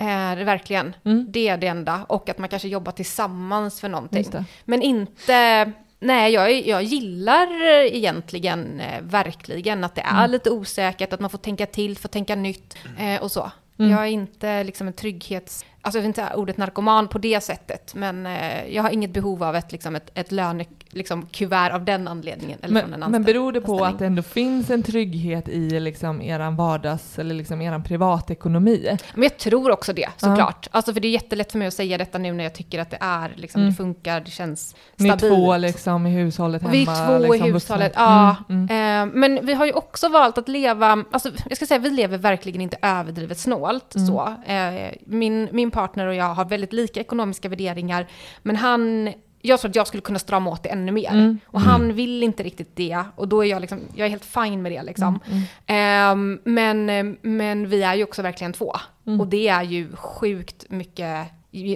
Eh, det är verkligen. mm. Det är det enda. Och att man kanske jobbar tillsammans för någonting. Men inte... Nej, jag, jag gillar egentligen eh, verkligen att det är Mm. lite osäkert, att man får tänka till, får tänka nytt eh, och så. Mm. Jag är inte liksom en trygghets... Alltså jag vill inte ordet narkoman på det sättet, men eh, jag har inget behov av ett, liksom ett, ett löne, liksom, kuvert av den anledningen. Eller från en Men, men beror det på att det ändå finns en trygghet i liksom eran vardags eller liksom eran privatekonomi? Men jag tror också det, såklart. Alltså för det är jättelätt för mig att säga detta nu när jag tycker att det är, liksom, Mm. det funkar, det känns Ni är stabilt. två liksom i hushållet hemma? Vi är två liksom, i hushållet, ja. Mm, mm. Eh, men vi har ju också valt att leva, alltså jag ska säga vi lever verkligen inte överdrivet snålt. Mm. Så. Eh, min, min partner och jag har väldigt lika ekonomiska värderingar, men han jag tror att jag skulle kunna strama åt det ännu mer. Mm. Och han vill inte riktigt det. Och då är jag, liksom, jag är helt fine med det. Liksom. Mm, Ehm, men, eh, men vi är ju också verkligen två. Mm. Och det är ju sjukt mycket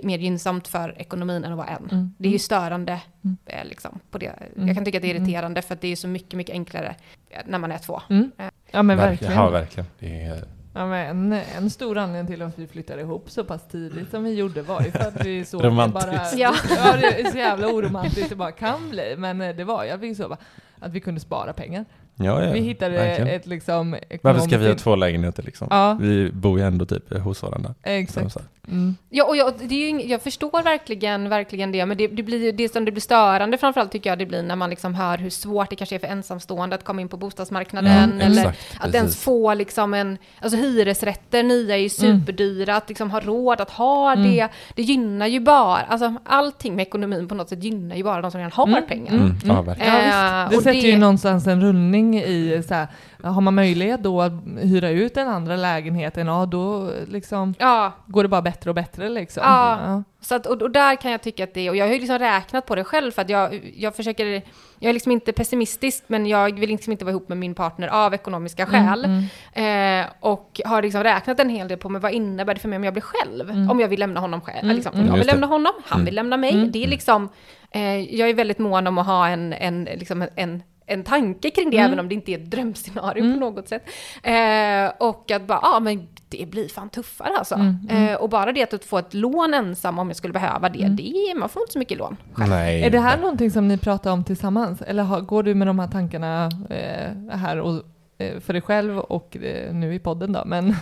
mer gynnsamt för ekonomin än att vara en. Mm. Det är ju störande. Mm. eh, Liksom, på det. Mm. Jag kan tycka att det är Mm. irriterande för att det är så mycket, mycket enklare eh, när man är två. Mm. Ja men verkligen. Ja, verkligen. Det är, Ja, men en, stor anledning till att vi flyttade ihop så pass tidigt som vi gjorde var ju för att vi såg Romantiskt. bara... Ja. ja, det är så jävla oromantiskt det bara kan bli. Men eh, det var ju att vi såg bara att vi kunde spara pengar. ja, ja, vi hittade verkligen. ett liksom... Varför ska vi ha två lägenheter liksom? Ja. Vi bor ju ändå typ hos varandra. Exakt. Mm. Ja, och jag, det är ju, jag förstår verkligen, verkligen det, men det, det, blir, det som det blir störande framförallt tycker jag det blir när man liksom hör hur svårt det kanske är för ensamstående att komma in på bostadsmarknaden. Mm, eller exakt, att ens precis. få liksom en, alltså hyresrätter, nya är ju superdyra, att liksom ha råd att ha Mm. det, det gynnar ju bara, alltså allting med ekonomin på något sätt gynnar ju bara de som redan har Mm, pengar. mm. Mm. Ja, verkligen. Ja, visst. Det och sätter det- ju någonstans en rullning i så här, har man möjlighet då att hyra ut den andra lägenheten, ja då liksom Ja, går det bara bättre och bättre liksom. Ja. Så att, och, och där kan jag tycka att det, och jag har ju liksom räknat på det själv för att jag, jag försöker, jag är liksom inte pessimistisk men jag vill liksom inte vara ihop med min partner av ekonomiska skäl. Mm, Eh, och har liksom räknat en hel del på men vad innebär det för mig om jag blir själv? Mm. Om jag vill lämna honom själv. Mm, Liksom, mm. jag vill lämna honom, han Mm. vill lämna mig. Mm. Det är liksom, eh, jag är väldigt mån om att ha en, en, liksom en en tanke kring det, Mm. även om det inte är ett drömscenario Mm. på något sätt. Eh, och att bara, ja men det blir fan tuffare alltså. Mm, mm. Eh, och bara det att få ett lån ensam om jag skulle behöva det, Mm. det är, man får inte så mycket lån. Nej. Är det här någonting som ni pratar om tillsammans? Eller har, går du med de här tankarna eh, här och, eh, för dig själv och eh, nu i podden då? Men,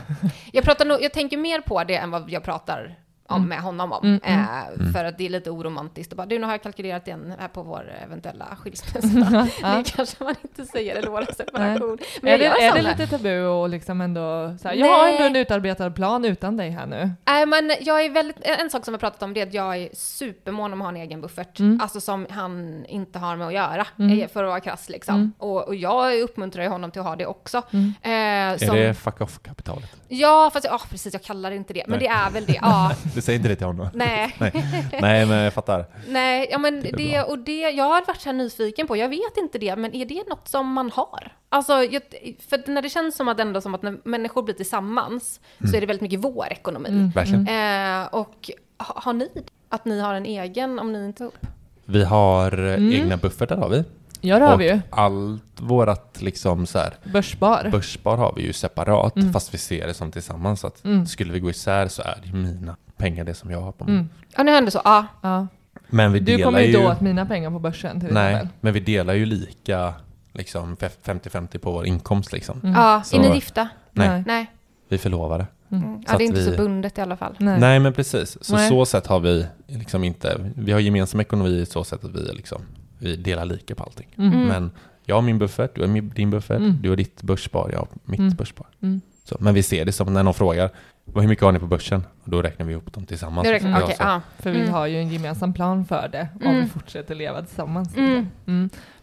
Jag, pratar nog, jag tänker mer på det än vad jag pratar om Mm. med honom om. Mm, mm. Eh, För att det är lite oromantiskt. Och bara, du, nu har jag kalkylerat igen här på vår eventuella skilsmässa. ja. Det kanske man inte säger, eller vår separation. Men Är, det, är det lite tabu och liksom ändå så här, jag har ändå en utarbetad plan utan dig här nu? Nej, men jag är väldigt, en sak som jag pratat om det är att jag är supermån om att ha en egen buffert. Mm. Alltså som han inte har med att göra, Mm. eh, för att vara krass liksom. Mm. Och, och jag uppmuntrar ju honom till att ha det också. Mm. Eh, Är som, det fuck off-kapitalet? Ja, fast ja, precis, jag kallar det inte det. Men Nej. det är väl det, ja. Du säger inte det till honom? Nej. Nej, Nej men jag fattar. Nej, ja men Det det, och det, jag har varit så här nyfiken på, jag vet inte det, men är det något som man har? Alltså, jag, för när det känns som att ändå som att när människor blir tillsammans så är det väldigt mycket vår ekonomi. Mm. Verkligen. Eh, och ha, har ni? Att ni har en egen om ni inte är ihop? Vi har Mm. egna buffertar har vi. Ja det har och vi ju. allt vårat liksom så här, Börsspar. börsspar har vi ju separat Mm. fast vi ser det som tillsammans. Att Mm. Skulle vi gå isär så är det ju mina pengar det som jag har på mig. Mm. Ja, nu hände så, ja. Ja. Men vi Du delar kommer ju ju... inte åt mina pengar på börsen till Nej, exempel. men vi delar ju lika liksom 50-50 på vår inkomst liksom. Mm. ja. Så- Är ni gifta? Nej. Nej. Vi förlovade. Mm. Mm. Så Ja, det är inte så vi- bundet i alla fall. Nej. Nej. men precis. Så Nej. så sätt har vi liksom inte, vi har gemensam ekonomi i så sätt att vi liksom, vi delar lika på allting. Mm. Mm. Men jag har min buffert, du har min, din buffert, Mm. du har ditt börsspar, jag har mitt Mm. börsspar. Mm. Så, men vi ser det som när någon frågar, "Vad- hur mycket har ni på börsen? Och då räknar vi ihop dem tillsammans. Nu räknar- så. ja. För vi Mm. har ju en gemensam plan för det om Mm. vi fortsätter leva tillsammans.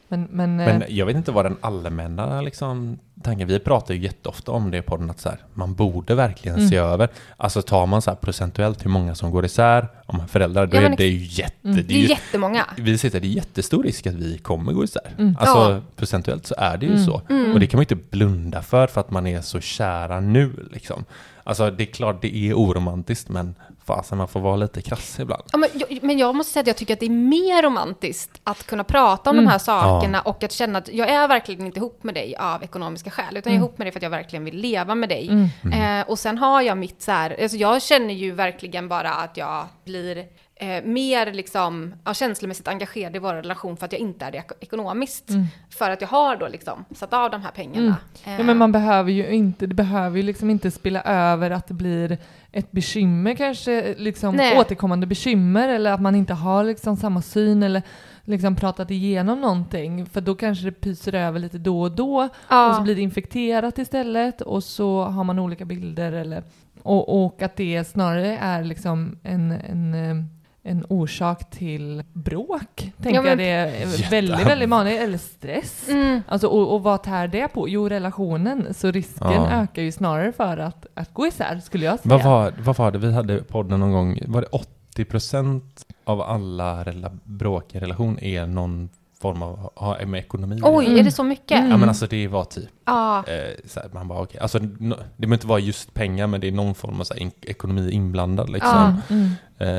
Men, men, Men eh, jag vet inte vad den allmänna liksom, tanken, vi pratar ju jätteofta om det på podden, att så här, man borde verkligen Mm. se över, alltså tar man så här procentuellt hur många som går isär, om föräldrar, då Ja, är men det ju jätte, Mm. det är är ju, jättemånga. vi sitter, det är jättestor risk att vi kommer gå isär. Mm. Alltså Ja. procentuellt så är det ju Mm. så. Mm. Och det kan man ju inte blunda för, för att man är så kära nu liksom. Alltså det är klart det är oromantiskt, men fasen man får vara lite krass ibland. Ja, men, jag, men jag måste säga att jag tycker att det är mer romantiskt att kunna prata om Mm. de här sakerna och att känna att jag är verkligen inte ihop med dig av ekonomiska skäl, utan jag är Mm. ihop med dig för att jag verkligen vill leva med dig. Mm. Eh, och sen har jag mitt så här, alltså jag känner ju verkligen bara att jag blir eh, mer liksom, ja, känslomässigt engagerad i vår relation för att jag inte är det ek- ekonomiskt. Mm. För att jag har då liksom satt av de här pengarna. Mm. Eh, Ja, men man behöver ju inte, det behöver ju liksom inte spilla över att det blir ett bekymmer kanske, liksom Nej. återkommande bekymmer eller att man inte har liksom samma syn eller liksom pratat igenom någonting för då kanske det pyser över lite då och då ja. och så blir det infekterat istället och så har man olika bilder eller och, och att det snarare är liksom en, en, eh, en orsak till bråk, tänker Ja, men- jag det är väldigt, väldigt vanligt, eller stress. Mm. Alltså, och, och vad tär det på? Jo, relationen. Så risken Ja. ökar ju snarare för att, att gå isär, skulle jag säga. Vad var, vad var det vi hade podden någon gång, var det 80% av alla rela- bråk i relation är någon form av, har med ekonomi Oj, Mm. är det så mycket? Mm. Ja men alltså det var typ, Ja. eh, så här, man bara okej, alltså no, det behöver inte vara just pengar men det är någon form av så här, in- ekonomi inblandad liksom. Mm.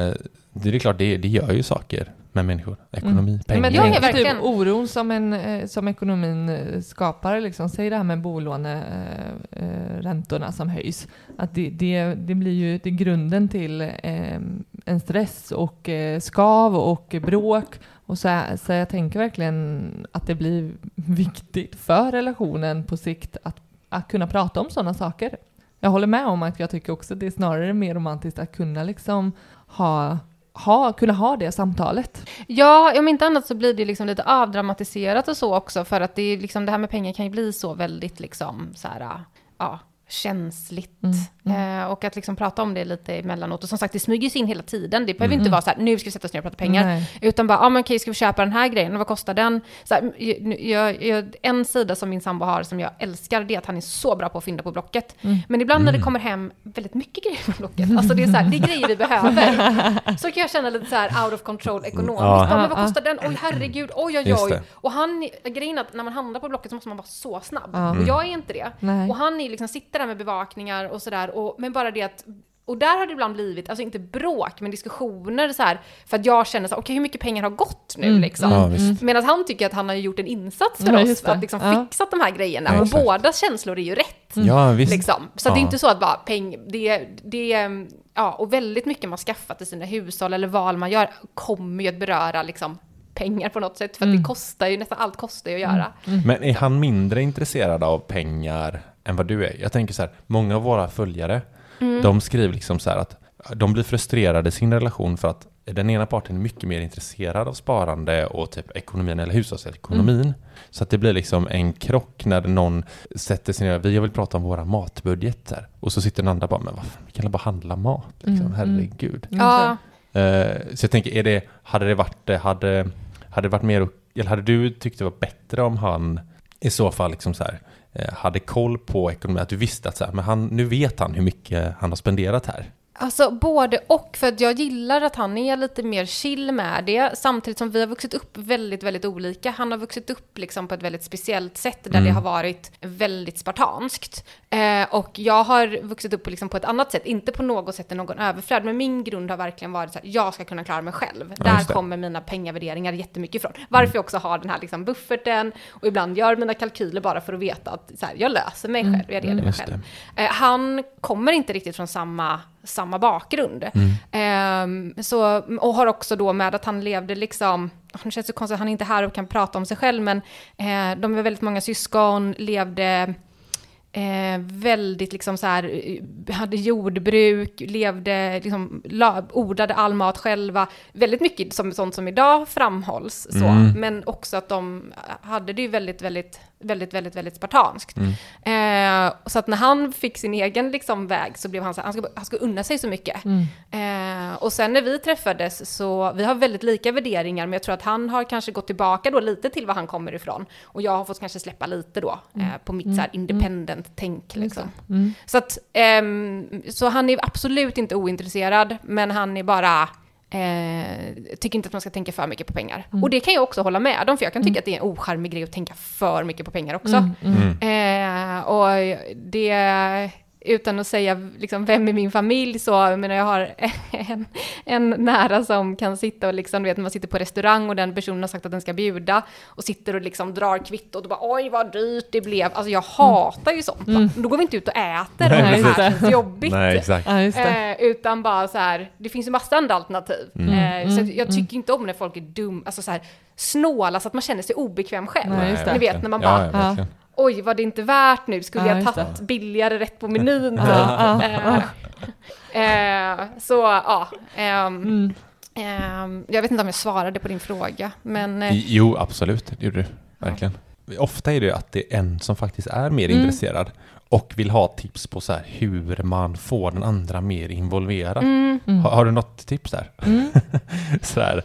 Eh, det är klart, det, det gör ju saker med människor. Ekonomi, Mm. pengar. Men Ja, jag ja, tänker verkligen. typ oron som, en, eh, som ekonomin eh, skapar, liksom. säg det här med bolåneräntorna som höjs, att det, det, det blir ju det är grunden till eh, en stress och eh, skav och bråk. Och så, så jag tänker verkligen att det blir viktigt för relationen på sikt att, att kunna prata om sådana saker. Jag håller med om att jag tycker också att det är snarare mer romantiskt att kunna liksom ha, ha, kunna ha det samtalet. Ja, om inte annat så blir det liksom lite avdramatiserat och så också, för att det, är liksom, det här med pengar kan ju bli så väldigt liksom så här, ja, känsligt. Mm, Eh, och att liksom prata om det lite emellanåt. Och som sagt, det smyger sig in hela tiden. Det behöver Mm. inte vara så här, nu ska vi sätta oss ner och prata pengar. Nej. Utan bara, ja men okej, ska vi köpa den här grejen? Och vad kostar den? Så här, jag, jag, en sida som min sambo har som jag älskar, det är att han är så bra på att fynda på Blocket. Mm. Men ibland när det kommer hem väldigt mycket grejer på Blocket, alltså det är så här, det är grejer vi behöver. Så kan jag känna lite så här out of control ekonomiskt. Ja. Ja. men vad kostar den? Oj, herregud, oj, oj, oj. Och han, grejen är att när man handlar på Blocket så måste man vara så snabb. Ja. Och jag är inte det. Nej. Och han är liksom, sitter där med bevakningar och sådär, och- men bara det att och där har det ibland blivit, alltså inte bråk, men diskussioner så här, för att jag känner så här, okej hur mycket pengar har gått nu Mm, liksom? Ja, visst. Medan han tycker att han har gjort en insats för Ja, oss, för att det. liksom Ja. fixat de här grejerna. Ja, och bådas känslor är ju rätt. Ja, visst. Liksom. Så det är inte så att bara peng, det, det, ja, och väldigt mycket man skaffat i sina hushåll eller val man gör kommer ju att beröra liksom pengar på något sätt, för att Mm. det kostar ju, nästan allt kostar ju att göra. Men är han mindre intresserad av pengar än vad du är? Jag tänker så här, många av våra följare, Mm. de skriver liksom så här att de blir frustrerade i sin relation för att den ena parten är mycket mer intresserad av sparande och typ ekonomin eller hushållsekonomin. Mm. Så att det blir liksom en krock när någon sätter sig ner, vi vill prata om våra matbudget här. Och så sitter den andra bara, men vad fan, vi kan bara handla mat liksom, Mm, mm. herregud. Ja, Eh, så jag tänker, är det, hade det varit, hade, hade det varit mer, eller hade du tyckt det var bättre om han i så fall liksom så här, eh, Eh, hade koll på ekonomin, att du visste att så här, men han, nu vet han hur mycket han har spenderat här. Alltså både och, för att jag gillar att han är lite mer chill med det, samtidigt som vi har vuxit upp väldigt, väldigt olika. Han har vuxit upp liksom på ett väldigt speciellt sätt, där Mm. det har varit väldigt spartanskt. Eh, och jag har vuxit upp liksom på ett annat sätt, inte på något sätt än någon överflöd, men min grund har verkligen varit här, jag ska kunna klara mig själv. Ja, där kommer mina pengavärderingar jättemycket ifrån. Varför jag också har den här liksom bufferten, och ibland gör mina kalkyler bara för att veta att så här, jag löser mig själv, jag reder mig Just själv. Eh, han kommer inte riktigt från samma, samma bakgrund. Ehm, så, och har också då med att han levde liksom, nu känns det konstigt att han är inte är här och kan prata om sig själv, men eh, de är väldigt många syskon, levde Eh, väldigt liksom så här, eh, hade jordbruk, levde, liksom, la, odlade all mat själva. Väldigt mycket som, sånt som idag framhålls. Så. Mm. Men också att de hade det ju väldigt, väldigt, väldigt, väldigt, väldigt spartanskt. Mm. Eh, så att när han fick sin egen liksom, väg så blev han så här, han ska, han ska unna sig så mycket. Eh, och sen när vi träffades så, vi har väldigt lika värderingar, men jag tror att han har kanske gått tillbaka då lite till var han kommer ifrån. Och jag har fått kanske släppa lite då eh, på mitt så här independent-tänk liksom. Mm. Så att, ehm, så han är absolut inte ointresserad, men han är bara Eh, tycker inte att man ska tänka för mycket på pengar. Och det kan jag också hålla med om, för jag kan tycka att det är en ocharmig grej att tänka för mycket på pengar också. Eh, och det, utan att säga liksom, vem i min familj så, jag menar jag har en, en nära som kan sitta och liksom, du vet när man sitter på restaurang och den personen har sagt att den ska bjuda och sitter och liksom drar kvittot och bara oj vad dyrt det blev. Alltså jag hatar ju sånt. va. Då går vi inte ut och äter Nej, det här det. känns jobbigt. Nej, exakt. Ja, just det. Eh, utan bara så här, det finns ju massa andra alternativ. Eh, så att jag tycker inte om när folk är dum, alltså så här snåla så att man känner sig obekväm själv. Nej. Ni vet när man Ja, bara, ja, verkligen. Oj var det inte värt nu, skulle Ja, jag tagit billigare rätt på menyn? typ. Ja, ja, Eh, eh, så ja, ehm, Mm. ehm, jag vet inte om jag svarade på din fråga, men eh, Jo, absolut. Det gjorde du. Verkligen. Ofta är det att det är en som faktiskt är mer Mm. intresserad och vill ha tips på så här hur man får den andra mer involverad. mm, Har, har du något tips där? Mm. så här,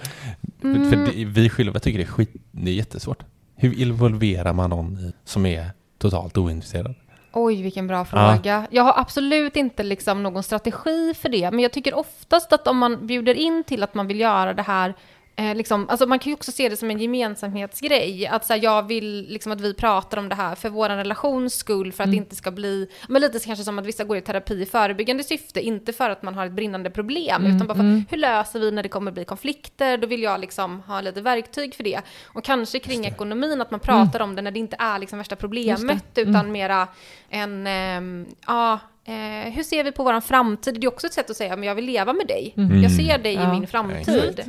Mm. För det, vi själva tycker det är skit, det är jättesvårt. Hur involverar man någon som är totalt ointresserad? Oj, vilken bra fråga. Jag har absolut inte liksom någon strategi för det, men jag tycker oftast att om man bjuder in till att man vill göra det här Eh, liksom, alltså man kan ju också se det som en gemensamhetsgrej. Att så här, jag vill liksom att vi pratar om det här för vår relations skull, för att det inte ska bli... Men lite kanske som att vissa går i terapi i förebyggande syfte, inte för att man har ett brinnande problem, utan bara för hur löser vi när det kommer bli konflikter? Då vill jag liksom ha lite verktyg för det. Och kanske kring ekonomin, att man pratar om det när det inte är liksom värsta problemet, utan mera en... ehm, ja, Eh, hur ser vi på vår framtid? Det är också ett sätt att säga, men jag vill leva med dig. Jag ser dig i Ja. min framtid.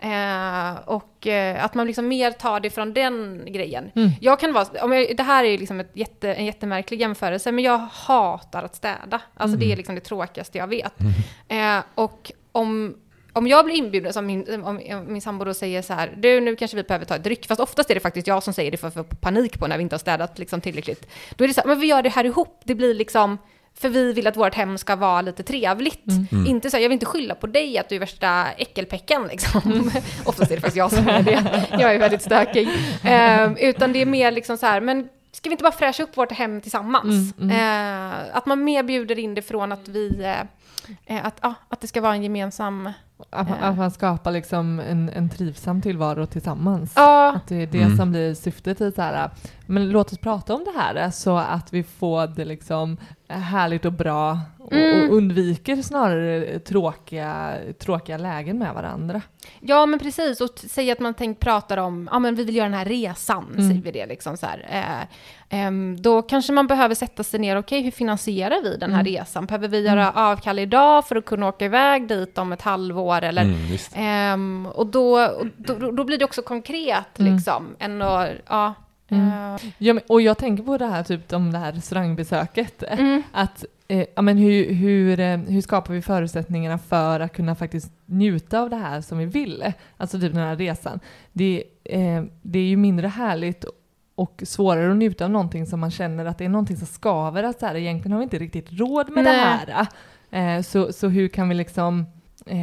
Eh, och eh, att man liksom mer tar det från den grejen. Jag kan vara, om jag, det här är liksom ett jätte, en jättemärklig jämförelse, men jag hatar att städa. Alltså det är liksom det tråkigaste jag vet. Eh, och om, om jag blir inbjuden, som min, om min sambo då säger så här, du nu kanske vi behöver ta ett dryck, fast oftast är det faktiskt jag som säger det för att få panik på när vi inte har städat liksom tillräckligt. Då är det så här, men vi gör det här ihop, det blir liksom, för vi vill att vårt hem ska vara lite trevligt. Inte så här, jag vill inte skylla på dig att du är värsta äckelpäcken liksom. Oftast är det faktiskt jag som är det. Jag är väldigt stökig. Ehm, utan det är mer liksom så här, men ska vi inte bara fräscha upp vårt hem tillsammans? Eh, att man mer bjuder in det från att vi, eh, eh, att, ja, att det ska vara en gemensam... Att, man- att man skapar liksom en, en trivsam tillvaro tillsammans. Ja, Att det är det som blir syftet i så här, men låt oss prata om det här så att vi får det liksom härligt och bra och, Mm. och undviker snarare tråkiga, tråkiga lägen med varandra. Ja, men precis. Och säg att man tänkt pratar om, ja men vi vill göra den här resan, säger vi det liksom så här. Eh, ehm, då kanske man behöver sätta sig ner, okej hur finansierar vi den här resan? Behöver vi göra avkall idag för att kunna åka iväg dit om ett halvår? Eller, Mm, ehm, och då, och då, då blir det också konkret liksom, än att, ja. Eh, Ja, men, och jag tänker på det här, typ om det här restaurangbesöket. Mm. Att, eh, ja, men hur, hur, eh, hur skapar vi förutsättningarna för att kunna faktiskt njuta av det här som vi vill? Alltså typ den här resan. Det, eh, det är ju mindre härligt och svårare att njuta av någonting som man känner att det är någonting som skaver. Att så här, egentligen har vi inte riktigt råd med Nej. det här. Eh, så, så hur kan vi liksom eh,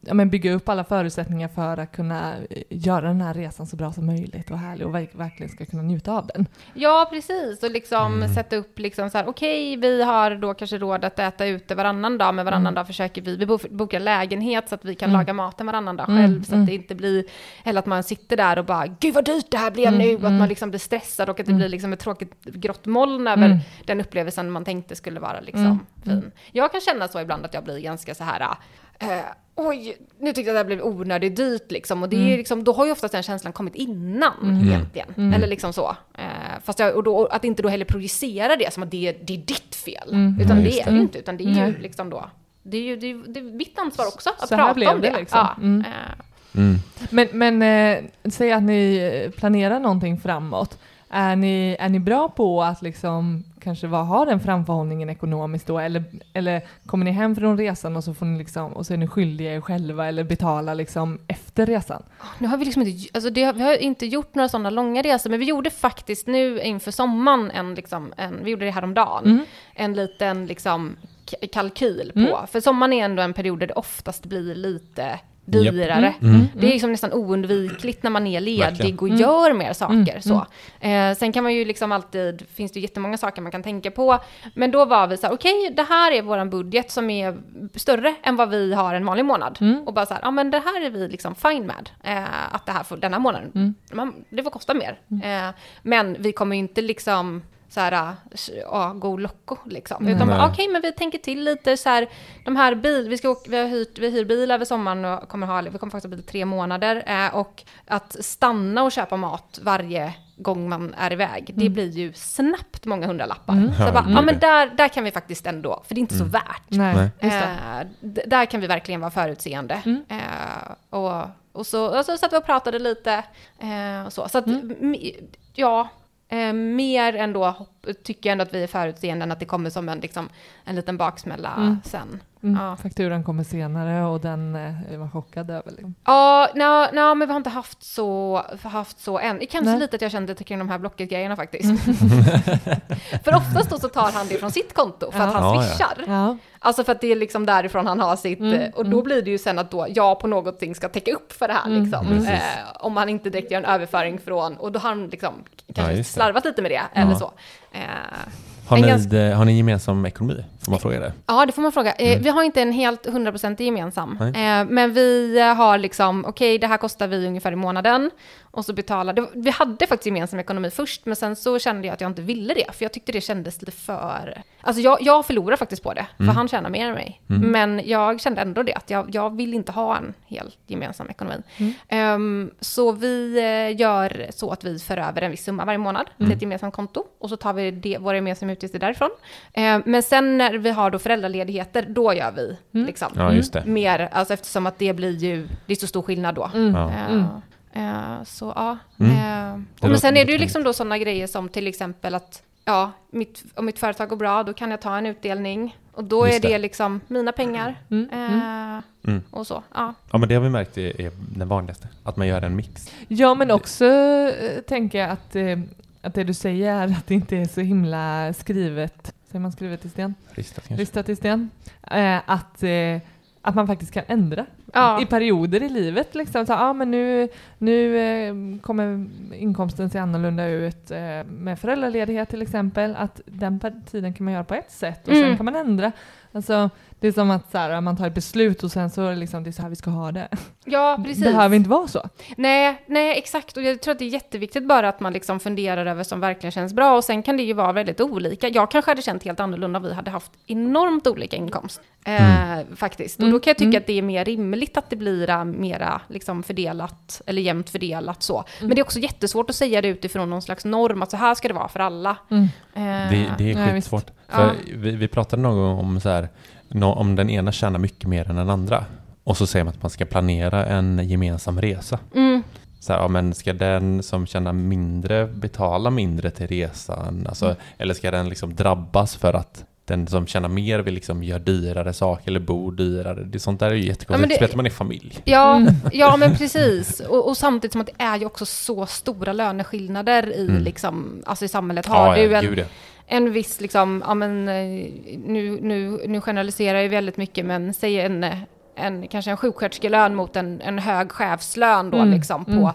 ja, men bygga upp alla förutsättningar för att kunna eh, göra den här resan så bra som möjligt och härlig och verk- verkligen ska kunna njuta av den. Ja, precis. Och liksom sätta upp liksom så här, okej, vi har då kanske råd att äta ute varannan dag, men varannan dag försöker vi, vi bo- bokar lägenhet så att vi kan laga maten varannan dag själv, så att det inte blir, eller att man sitter där och bara, gud vad dyrt det här blev nu, och att man liksom blir stressad och att det blir liksom ett tråkigt grått moln över den upplevelsen man tänkte skulle vara liksom fin. Jag kan känna så ibland att jag blir ganska så här, eh, oj, nu tyckte jag att det här blev onödigt dyrt liksom. Och det är ju liksom, då har ju oftast den känslan kommit innan egentligen. Eller liksom så. Eh, fast jag, och då, att inte då heller projicera det som att det, är- det är ditt fel. Utan Ja, det är det ju inte, utan det är ju liksom då. Det är ju det är, det är mitt ansvar också att Så här prata blev om det det. liksom. Ja, Mm. eh, Mm. Men, men eh, säg att ni planerar någonting framåt. Är ni, är ni bra på att liksom kanske vad, ha den framförhållningen ekonomiskt då? Eller, eller kommer ni hem från resan och så, får ni liksom, och så är ni skyldiga er själva eller betala liksom efter resan? Nu har vi liksom inte, alltså det, vi har inte gjort några sådana långa resor, men vi gjorde faktiskt nu inför sommaren en, liksom, en vi gjorde det häromdagen, Mm. en liten liksom kalkyl på, Mm. för sommaren är ändå en period där det oftast blir lite Dyrare. Mm. Det är liksom nästan oundvikligt när man är ledig Verkligen. och Mm. gör mer saker. Mm. Så. Eh, sen kan man ju liksom alltid, finns det jättemånga saker man kan tänka på. Men då var vi så här, okej, det här är våran budget som är större än vad vi har en vanlig månad. Mm. Och bara så här, ja men det här är vi liksom fine med. Eh, att det här får, denna månaden, Mm. man, det får kosta mer. Eh, men vi kommer ju inte liksom så här, ja, go loco liksom. Utan Nej. bara, okej, men vi tänker till lite så här, de här bil, vi, ska åka, vi har hyrt, vi hyr bil över sommaren och kommer ha, vi kommer faktiskt ha bil i tre månader. Eh, och att stanna och köpa mat varje gång man är iväg, det blir ju snabbt många hundralappar. Mm. Så bara, ja men där, där kan vi faktiskt ändå, för det är inte så värt. Nej. Eh, där kan vi verkligen vara förutseende. Mm. Eh, och, och så, och så satt vi och pratade lite. Eh, och så så att, Mm. ja, eh, mer ändå hopp, tycker jag ändå att vi är förutseende än att det kommer som en, liksom, en liten baksmälla Mm. sen. Mm. Ja. Fakturan kommer senare och den eh, är man chockad över. Liksom. Ja, no, no, men vi har inte haft så, haft så än. Kanske Nej. lite att jag kände kring de här Blocket-grejerna faktiskt. för oftast då så tar han det från sitt konto för att Ja. han Ja, ja. swishar. Ja. Alltså för att det är liksom därifrån han har sitt, Mm, eh, och då blir det ju sen att då jag på någonting ska täcka upp för det här Mm, liksom. Eh, om han inte direkt gör en överföring från, och då har han liksom kanske slarvat lite med det, eller så. Eh, Har, ni, ganska- det- har ni gemensam ekonomi? Får man fråga det? Ja, det får man fråga. Eh, Vi har inte en helt 100% gemensam. Nej. Eh, men vi har liksom, okej, det här kostar vi ungefär i månaden. Och så betalar, vi hade faktiskt gemensam ekonomi först, men sen så kände jag att jag inte ville det. För jag tyckte det kändes lite för... Alltså jag, jag förlorar faktiskt på det, för han tjänar mer än mig. Men jag kände ändå det, att jag, jag vill inte ha en helt gemensam ekonomi. Ehm, så vi eh, gör så att vi för över en viss summa varje månad till ett gemensamt konto. Och så tar vi det, våra gemensamma utgifter därifrån. Ehm, men sen när vi har då föräldraledigheter, då gör vi liksom Ja, just det. mer, alltså eftersom att det blir ju, det är så stor skillnad då. Mm. Ja. Eh, så ja. Mm. Och låter men sen är det ju liksom då sådana grejer som till exempel att ja, mitt, om mitt företag går bra, då kan jag ta en utdelning. Och då Just är det, det. liksom mina pengar. Mm. Eh, Mm. Och så, ja. Ja, men det har vi märkt är, är den vanligaste. Att man gör en mix. Ja, men också eh, tänker jag att, att det du säger är att det inte är så himla skrivet, säger man skrivet i sten? Ristat kanske. Ristat i sten. Eh, att, eh, att man faktiskt kan ändra Ja. i perioder i livet. Liksom. Så, ah, men nu nu eh, kommer inkomsten se annorlunda ut eh, med föräldraledighet till exempel. Att den tiden kan man göra på ett sätt och Mm. sen kan man ändra. Alltså, det är som att så här, man tar ett beslut och sen så är det liksom, det är så här vi ska ha det. ja, precis. Det behöver inte vara så. Nej, nej, exakt. Och jag tror att det är jätteviktigt bara att man liksom funderar över som verkligen känns bra. Och sen kan det ju vara väldigt olika. Jag kanske hade känt helt annorlunda om vi hade haft enormt olika inkomst. Eh, Faktiskt. Och då kan jag tycka Mm. att det är mer rimligt att det blir eh, mera liksom fördelat, eller jämnt fördelat så. Men det är också jättesvårt att säga det utifrån någon slags norm, att så här ska det vara för alla. Mm. Eh, Det, det är Nej, skitsvårt. Ja. För vi, vi pratade någon gång om så här, om den ena tjänar mycket mer än den andra. Och så säger man att man ska planera en gemensam resa. mm, Så här, ja, men ska den som tjänar mindre betala mindre till resan? Alltså, Mm. Eller ska den liksom drabbas för att den som tjänar mer vill liksom göra dyrare saker eller bo dyrare? Det, sånt där är ju Ja, jättekonstigt, men det- speciellt om man är familj. Ja, Mm. ja men precis. Och, och samtidigt som att det är ju också så stora löneskillnader i, Mm. liksom, alltså i samhället. Har Ja, du ja, en, gud, ja. En viss, liksom, ja men eh, nu, nu, nu generaliserar jag ju väldigt mycket, men säg en, en kanske en sjuksköterskelön mot en, en hög chefslön då Mm, liksom på mm.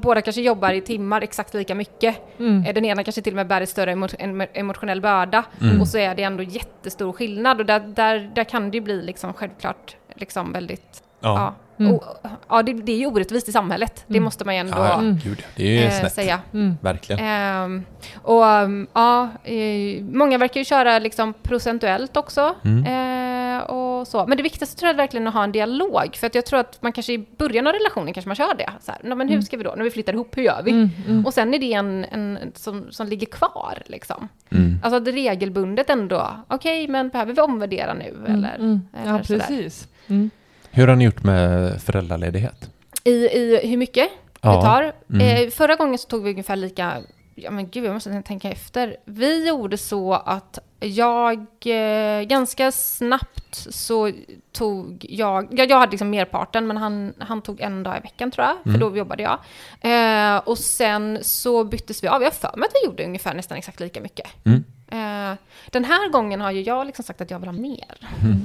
Båda kanske jobbar i timmar exakt lika mycket. Mm. Eh, Den ena kanske till och med bär ett större emo- en- emotionell börda. Mm. Och så är det ändå jättestor skillnad. Och där, där, där kan det ju bli liksom självklart liksom väldigt... Ja. Ja, Mm. och, ja det, det är ju orättvist i samhället. Det Mm. måste man ju ändå Ja, Mm. gud, det är ju eh, snett. säga. Mm. Verkligen. Ehm, och um, ja, eh, många verkar ju köra liksom procentuellt också. Mm. Eh, och så. Men det viktigaste tror jag är verkligen att ha en dialog. För att jag tror att man kanske i början av relationen kanske man kör det. Så här, "Nå, men hur ska vi då? När vi flyttar ihop, hur gör vi? Mm. Mm. Och sen är det en, en som, som ligger kvar liksom. Mm. Alltså att regelbundet ändå, okej men behöver vi omvärdera nu? Eller, Mm. eller Ja, precis. Mm. Hur har ni gjort med föräldraledighet? I, I hur mycket Ja. det tar? Mm. Eh, förra gången så tog vi ungefär lika Ja men gud, jag måste tänka efter. Vi gjorde så att jag eh, ganska snabbt så tog jag, jag, jag hade liksom merparten men han, han tog en dag i veckan tror jag, för Mm. då jobbade jag. Eh, och sen så byttes vi av, jag har för mig att vi gjorde ungefär nästan exakt lika mycket. Mm. Eh, den här gången har ju jag liksom sagt att jag vill ha mer.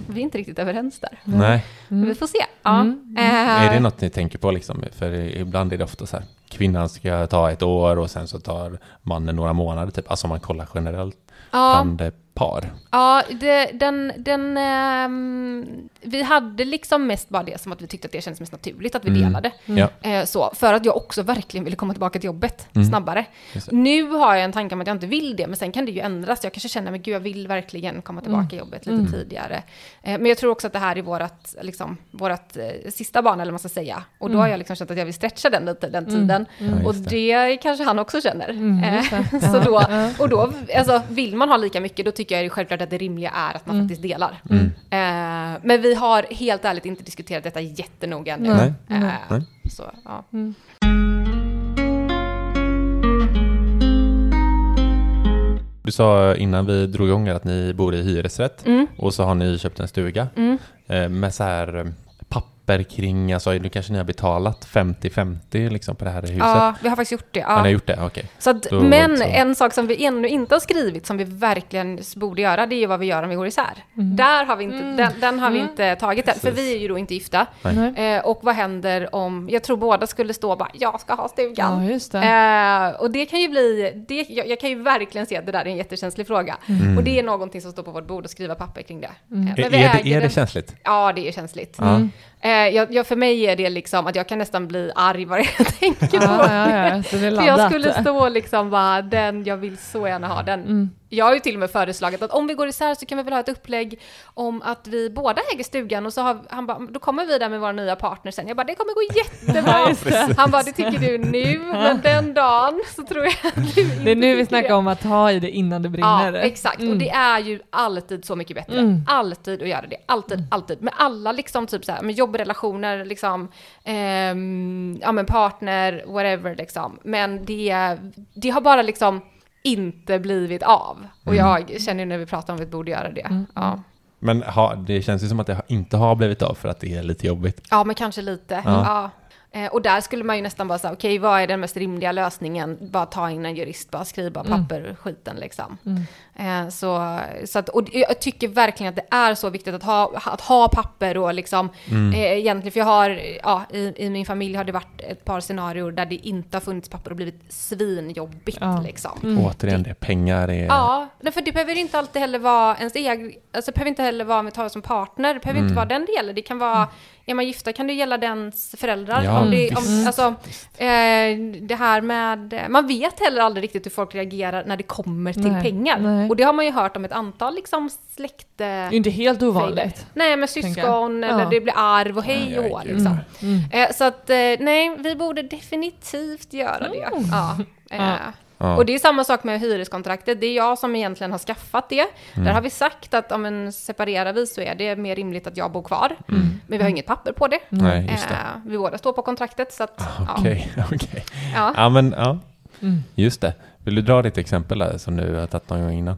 Vi är inte riktigt överens där. Nej. Men Vi får se. Ja. Mm. Eh, Är det något ni tänker på liksom? För ibland är det ofta så här, kvinnan ska ta ett år och sen så tar mannen några månader, typ. Alltså om man kollar generellt ja. bland par. Ja, det, den, den, ehm, vi hade liksom mest bara det som att vi tyckte att det kändes mest naturligt att vi Mm. delade. Ja. Eh, så, för att jag också verkligen ville komma tillbaka till jobbet Mm. snabbare. Det. Nu har jag en tanke om att jag inte vill det, men sen kan det ju ändras. Jag kanske känner, men gud, jag vill verkligen komma tillbaka i jobbet lite Mm. tidigare. Eh, men jag tror också att det här är vårat, liksom, vårat eh, sista barn, eller vad man ska säga. Och då Mm. har jag liksom känt att jag vill stretcha den lite, den Mm. tiden. Ja, Och just det kanske han också känner. Mm, Eh, det. så då, och då, alltså, vill man ha lika mycket, då tycker jag det är självklart att det rimliga är att man Mm. faktiskt delar. Mm. Eh, men vi har helt ärligt inte diskuterat detta jättenoga ännu. Nej. Eh, Nej. Så, ja. Mm. Du sa innan vi drog igång att ni bor i hyresrätt Mm. och så har ni köpt en stuga Mm. eh, med så här papper kring, alltså nu kanske ni har betalat 50-50 liksom på det här huset. ja, vi har faktiskt gjort det. Har Ja. ni gjort det? Okej. Så att, Då men så. en sak som vi ännu inte har skrivit, som vi verkligen borde göra, det är ju vad vi gör om vi går isär. Mm. Där har vi inte, Mm. den, den har vi Mm. inte tagit än, för vi är ju då inte gifta. Eh, och vad händer om, jag tror båda skulle stå och bara, jag ska ha stugan. Ja, just det. Eh, och det kan ju bli, det, jag, jag kan ju verkligen se att det där är en jättekänslig fråga. Mm. Och det är någonting som står på vårt bord, att skriva papper kring det. Mm. Eh, Är, är, det, är det känsligt? Ja, det är känsligt. Eh, jag, jag, för mig är det liksom att jag kan nästan bli arg bara jag tänker på det. ja, ja, För jag skulle stå liksom bara, den, jag vill så gärna ha den. Mm. Jag har ju till och med föreslagit att om vi går isär så kan vi väl ha ett upplägg om att vi båda äger stugan och så har han bara, då kommer vi där med våra nya partner sen. Jag bara, det kommer gå jättebra. Han bara, det tycker du nu, men den dagen så tror jag att du inte Det är nu vi snackar det. om att ta i det innan det brinner. Ja, exakt. Och det är ju alltid så mycket bättre. Mm. Alltid att göra det. Alltid, alltid. Med alla liksom typ så här, med jobbrelationer, liksom, ehm, ja men partner, whatever liksom. Men det, det har bara liksom inte blivit av. Och jag känner ju när vi pratar om att vi borde göra det. Mm. Ja. Men ha, det känns ju som att det inte har blivit av för att det är lite jobbigt. ja, men kanske lite. Ja. Ja. Eh, Och där skulle man ju nästan bara säga, okej, vad är den mest rimliga lösningen? Bara ta in en jurist, bara skriva Mm. papper, skiten liksom. Mm. Eh, Så, så att, och jag tycker verkligen att det är så viktigt att ha, att ha papper och liksom, Mm. eh, egentligen, för jag har, ja, i, i min familj har det varit ett par scenarier där det inte har funnits papper och blivit svinjobbigt Ja. liksom. Mm. Återigen, det pengar är... Ja, nej, för det behöver inte alltid heller vara ens egen, alltså det behöver inte heller vara om vi tar som partner, det behöver Mm. inte vara den delen, det kan vara, är man gifta kan det gälla dens föräldrar. Ja, om det, om, visst. alltså, eh, det här med, man vet heller aldrig riktigt hur folk reagerar när det kommer till Nej, pengar. nej. Och det har man ju hört om ett antal liksom släkt... Det är ju inte helt ovanligt. Nej, med tänker syskon eller Ja. det blir arv och hej och hå, liksom. Mm. Eh, så att eh, nej, vi borde definitivt göra det. Mm. Ja. Ja. Ja. och det är samma sak med hyreskontraktet. Det är jag som egentligen har skaffat det. Mm. Där har vi sagt att om en separerar vi så är det mer rimligt att jag bor kvar. Mm. Men vi har inget papper på det. Nej, just det. Eh, vi båda står på kontraktet. Så att, ja. Okej, okej. Ja. Ja, men ja, Mm. just det. Vill du dra ditt exempel där som du har tagit någon gång innan?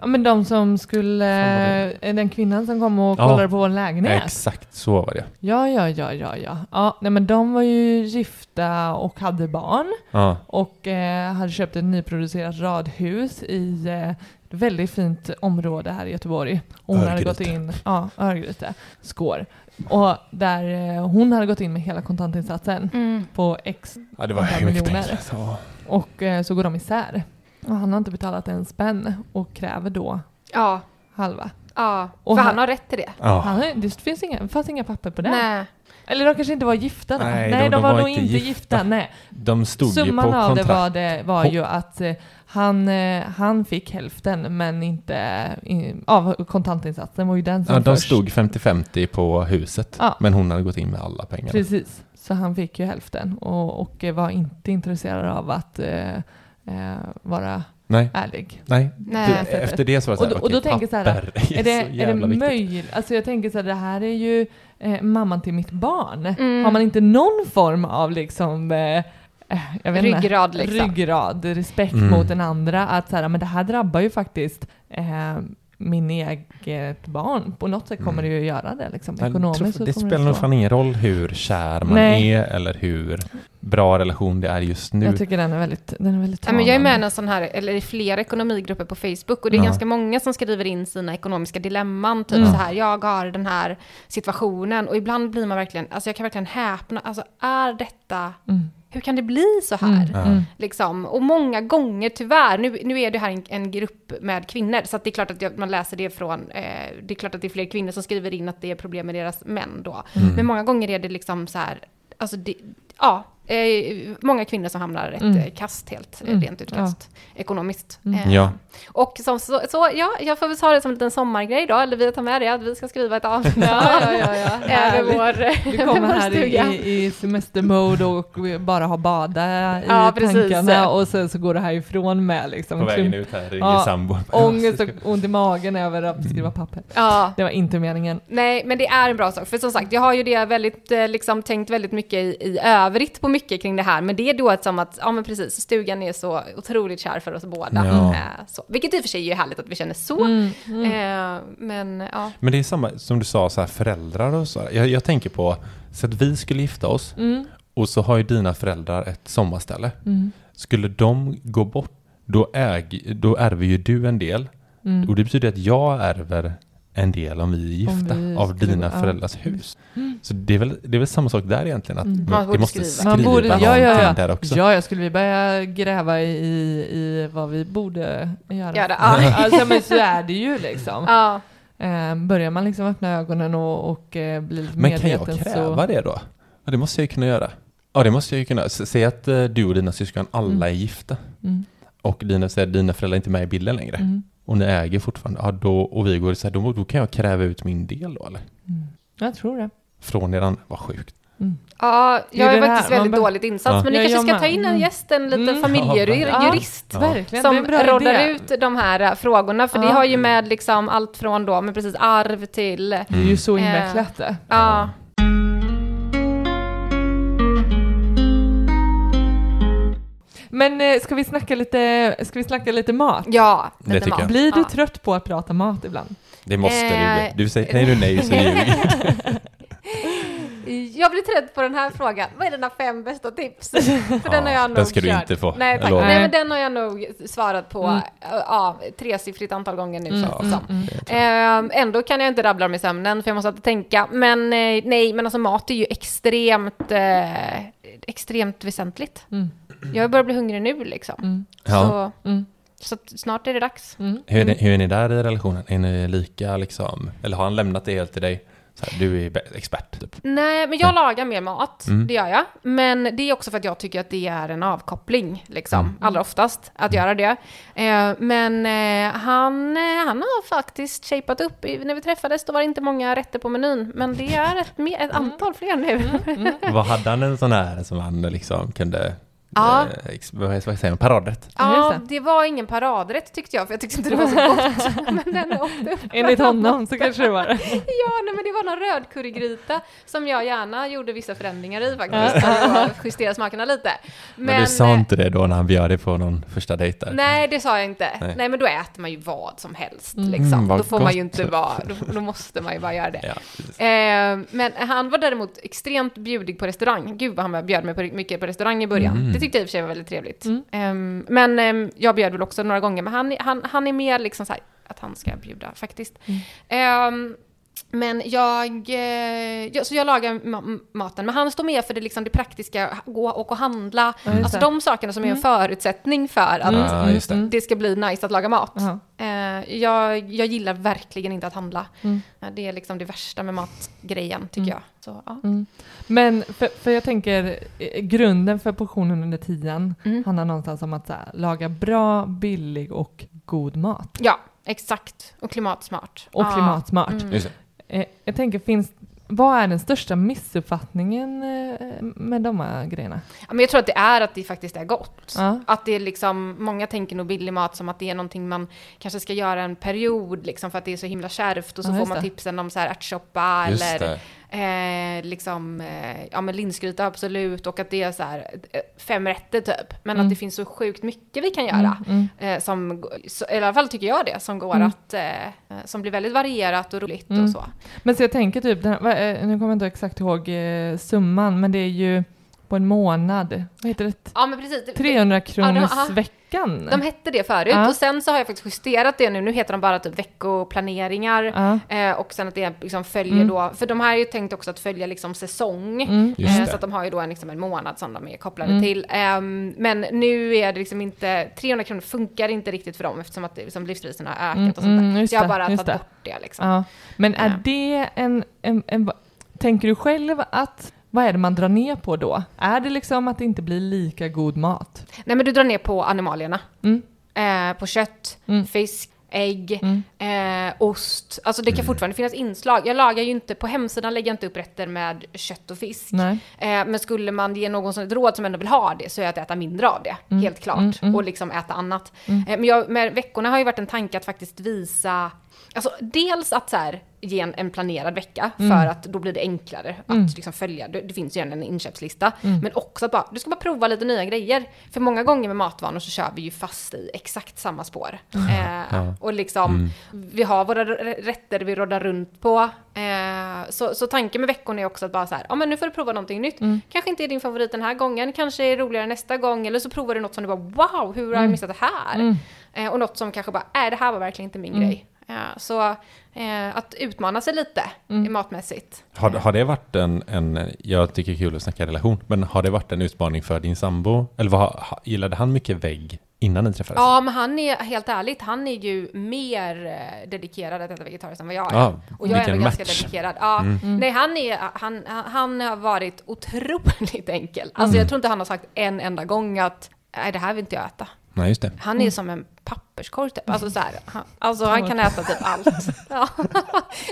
Ja, men de som skulle, eh, den kvinnan som kom och Ja. kollade på vår lägenhet. Exakt så var det. Ja, ja, ja, ja, ja. ja nej, men de var ju gifta och hade barn Ja, och eh, hade köpt ett nyproducerat radhus i, eh, väldigt fint område här i Göteborg. Och hon hade Örgryte. gått in, ja, Örgryte, Skår. Och där eh, hon hade gått in med hela kontantinsatsen Mm. på X Ja, det var miljoner. och eh, så går de isär. Och han har inte betalat en spänn och kräver då Ja, halva. ja. Och för han- han har rätt till det. Ja. Han, har- det finns inga, det fanns inga papper på det. Nej. Eller de kanske inte var gifta då? Nej, Nej de- de, de var, var nog inte gifta. gifta. Nej. De stod Summan ju på av det kontrakt. var, det var ju att eh, han, eh, han fick hälften men inte i, av kontantinsatsen var ju den som Ja, de först. stod 50-50 på huset, Ja. men hon hade gått in med alla pengar. Precis, så han fick ju hälften och, och eh, var inte intresserad av att eh, eh, vara Nej, ärlig. nej. Nej. Du, efter det så var det Och så då- här, och då okej, tänker jag så här, papper Är det, är det möjligt? Alltså jag tänker så här, det här är ju eh, mamman till mitt barn. Mm. Har man inte någon form av liksom eh, eh, jag vet inte, Ryggrad, liksom. ryggrad, respekt Mm. mot den andra. Att så här, men det här drabbar ju faktiskt eh, min eget barn. På något sätt kommer Mm. det ju göra det. Liksom. Ekonomiskt det spelar nog fan ingen roll hur kär man Nej. är eller hur bra relation det är just nu. Jag tycker den är väldigt, den är väldigt Ja, men jag är med i en sån här, eller i flera ekonomigrupper på Facebook och det är Ja. ganska många som skriver in sina ekonomiska dilemman. Typ Mm. så här, jag har den här situationen och ibland blir man verkligen, alltså jag kan verkligen häpna, alltså är detta, Mm. Hur kan det bli så här? Mm. Mm. Liksom. Och många gånger, tyvärr, nu, nu är det här en, en grupp med kvinnor, så det är klart att jag, man läser det från, eh, det är klart att det är fler kvinnor som skriver in att det är problem med deras män då. Mm. Men många gånger är det liksom så här, alltså det, ja, eh, många kvinnor som hamnar rätt Mm. eh, kast helt, eh, Mm. rent ut kast, ekonomiskt. Mm. Eh, Ja. Och som, så, så, ja, jag får väl ta det som en liten sommargrej då, eller vi tar med det, att vi ska skriva ett avsnitt Ja, ja, ja, ja. Härligt. vår, Du kommer här stuga. i, i semestermode och bara har bada i Ja, precis. tankarna och sen så går du härifrån med liksom På vägen ut här ringer Ja, sambon. ångest och ont i magen över att skriva papper. Ja. Det var inte meningen. Nej, men det är en bra sak. För som sagt, jag har ju det väldigt, eh, liksom, tänkt väldigt mycket i, i övrigt på mycket kring det här. Men det är då ett som att, ja men precis, stugan är så otroligt kär för oss båda. Ja. Eh, så. Vilket i och för sig är härligt att vi känner så. Mm, mm. Eh, men ja. Men det är samma som du sa, så här, föräldrar och så. Jag, jag tänker på, så att vi skulle gifta oss Mm, och så har ju dina föräldrar ett sommarställe. mm, Skulle de gå bort, då, äg, då ärver ju du en del. mm. Och det betyder att jag ärver en del om vi är gifta vi av dina ja. föräldrars hus. Mm. Så det är, väl, det är väl samma sak där egentligen, att Mm. man, Man måste skriva. skriva Man borde, ja, ja, ja. där också. ja, ja, skulle vi börja gräva i, i vad vi borde göra? Göra, ja. alltså, men så är det ju liksom. Ja. Eh, börjar man liksom öppna ögonen och, och eh, bli lite Men kan jag medveten kräva så... det då? Ja, det måste jag ju kunna göra. Ja, det måste jag ju kunna. Säg att eh, du och dina syskon alla Mm. är gifta Mm, och dina, att dina föräldrar är inte med i bilden längre mm, och ni äger fortfarande, ja, då, och vi går här, då, då kan jag kräva ut min del då eller? mm. Jag tror det. Från er andra, vad sjukt. Mm. Ja, Det är jag är det här, faktiskt väldigt be- dåligt insatt, Ja. men ni Ja, kanske jag ska med. ta in en Mm. gäst, en liten Mm. familjejurist, Ja, det är som råddar ut de här äh, frågorna, för det Ja. har ju med liksom allt från då, men precis arv till, Det är ju så Eh, invecklat det. ja, Men eh, ska vi snacka lite, ska vi snacka lite mat? ja, Det lite tycker mat. jag. Blir du Ja. trött på att prata mat ibland? Det måste Eh, du. Du säger, säger du nej så Jag blir trött på den här frågan. Vad är dina fem bästa tips? För den har jag nog den ska du inte få. Nej, tack. Nej, men den har jag nog svarat på Mm. äh, ja, tresiffrigt antal gånger nu. Mm, mm, mm. Eh, ändå kan jag inte rabbla dem i sömnen för jag måste alltid tänka. Men eh, nej, men alltså mat är ju extremt, eh, extremt väsentligt. Mm, Jag börjar bli hungrig nu liksom. mm, Ja. Så, mm, så snart är det dags. mm. Hur, är ni, hur är ni där i relationen? Är ni lika liksom, eller har han lämnat det helt till dig? Så här, du är expert typ. Nej, men jag lagar mer mat, Mm. det gör jag. Men det är också för att jag tycker att det är en avkoppling, liksom, Mm. allra oftast, att göra det. Eh, men eh, han, eh, han har faktiskt shapat upp. När vi träffades då var det inte många rätter på menyn, men det är ett, ett antal fler nu. Vad hade han en sån här som han liksom kunde, Ja. eh, vad vad säger man, paradrätt? Ja, det var ingen paradrätt tyckte jag, för jag tyckte inte det var så gott. men den. Enligt honom så kanske det var det. Ja, nej, men det var någon rödcurrygryta som jag gärna gjorde vissa förändringar i faktiskt, för att justera smakerna lite. Men, du sa inte det då när han bjöd dig på någon första dejt där? Nej, det sa jag inte. Nej. Nej, men då äter man ju vad som helst. Mm. Liksom. Mm, vad då får man ju gott. inte vara, då, då måste man ju bara göra det. Ja. Eh, men han var däremot extremt bjudig på restaurang. Gud vad han bjöd mig på, mycket på restaurang i början. Mm. Tyckte jag i och för sig var väldigt trevligt. Mm. Ehm, men ehm, jag bjöd väl också några gånger, men han, han, han är mer liksom så här, att han ska bjuda faktiskt. Mm. Ehm, men jag, eh, jag, så jag lagar ma- maten, men han står med för det, liksom det praktiska, gå och, och handla. Ja, just alltså de sakerna som är en Mm. förutsättning för att Mm, det. mm, det ska bli nice att laga mat. Jaha. Eh, jag, jag gillar verkligen inte att handla. Mm. Eh, Det är liksom det värsta med matgrejen, tycker Mm. jag. Så, ja. Mm. Men för, för jag tänker, grunden för portionen under tiden Mm. handlar någonstans om att så här, laga bra, billig och god mat. ja, exakt. Och klimatsmart. Och Ja. klimatsmart. Mm. Eh, jag tänker, finns, vad är den största missuppfattningen eh, med de här grejerna? Ja, men jag tror att det är att det faktiskt är gott. Ja. Att det är liksom, många tänker nog billig mat som att det är någonting man kanske ska göra en period liksom för att det är så himla kärvt och så Ja, får man det. tipsen om så här ärtsoppa eller det. Eh, liksom, eh, ja men linsgryta absolut och att det är så här eh, fem rätter typ. Men Mm. att det finns så sjukt mycket vi kan göra. Mm, Eh, som, så, i alla fall tycker jag det, som går Mm. att, eh, som blir väldigt varierat och roligt Mm. och så. Men så jag tänker typ, den nu kommer jag inte exakt ihåg eh, summan, men det är ju på en månad, vad heter det? Ja men precis. 300 kronors ja. veckan. De hette det förut Ja. och sen så har jag faktiskt justerat det nu. Nu heter de bara typ veckoplaneringar. ja. Eh, och sen att det liksom följer Mm. då, för de här är ju tänkt också att följa liksom säsong. Mm. Eh, så att de har ju då en, liksom en månad som de är kopplade Mm. till. Ehm, men nu är det liksom inte, 300 kronor funkar inte riktigt för dem eftersom att det, liksom livspriserna har ökat Mm, och sånt där. mm, så jag har bara tagit det. bort det liksom. Ja. Men är Ja. det en, en, en... Tänker du själv att... Vad är det man drar ner på då? Är det liksom att det inte blir lika god mat? Nej men du drar ner på animalierna. Mm. Eh, på kött, Mm. fisk, ägg, Mm. eh, ost. Alltså det kan fortfarande finnas inslag. Jag lagar ju inte, på hemsidan lägger jag inte upp rätter med kött och fisk. Nej. Eh, men skulle man ge någon som ett råd som ändå vill ha det så är det att äta mindre av det, Mm. helt klart. Mm, mm. Och liksom äta annat. Mm. Eh, men jag, med veckorna har ju varit en tanke att faktiskt visa Alltså dels att så här, ge en, en planerad vecka Mm. för att då blir det enklare Mm. att liksom följa. Det, det finns ju en inköpslista. Mm. Men också att bara, du ska bara prova lite nya grejer. För många gånger med matvanor så kör vi ju fast i exakt samma spår. Eh, Ja. Och liksom, Mm. vi har våra rätter vi råddar runt på. Eh, så, så tanken med veckorna är också att bara så här, ja men nu får du prova någonting nytt. Mm. Kanske inte är din favorit den här gången, kanske är roligare nästa gång. Eller så provar du något som du bara, wow, hur har jag Mm. missat det här? Mm. Eh, och något som kanske bara, nej det här var verkligen inte min Mm. grej. Eh, så eh, att utmana sig lite Mm. i matmässigt. Har, har det varit en, en, jag tycker det är kul att snacka relation, men har det varit en utmaning för din sambo? Eller vad, gillade han mycket vägg innan ni träffades? Ja, men han är, helt ärligt, han är ju mer eh, dedikerad att äta vegetariskt än vad jag är. Ja, och jag är ändå ganska dedikerad. Ja, Mm. Mm. Nej, han, är, han, han har varit otroligt enkel. Alltså Mm. jag tror inte han har sagt en enda gång att nej, det här vill inte jag äta. Nej, just det. Han är som en papperskorg typ. Alltså så här, han, alltså han kan äta typ allt. Ja.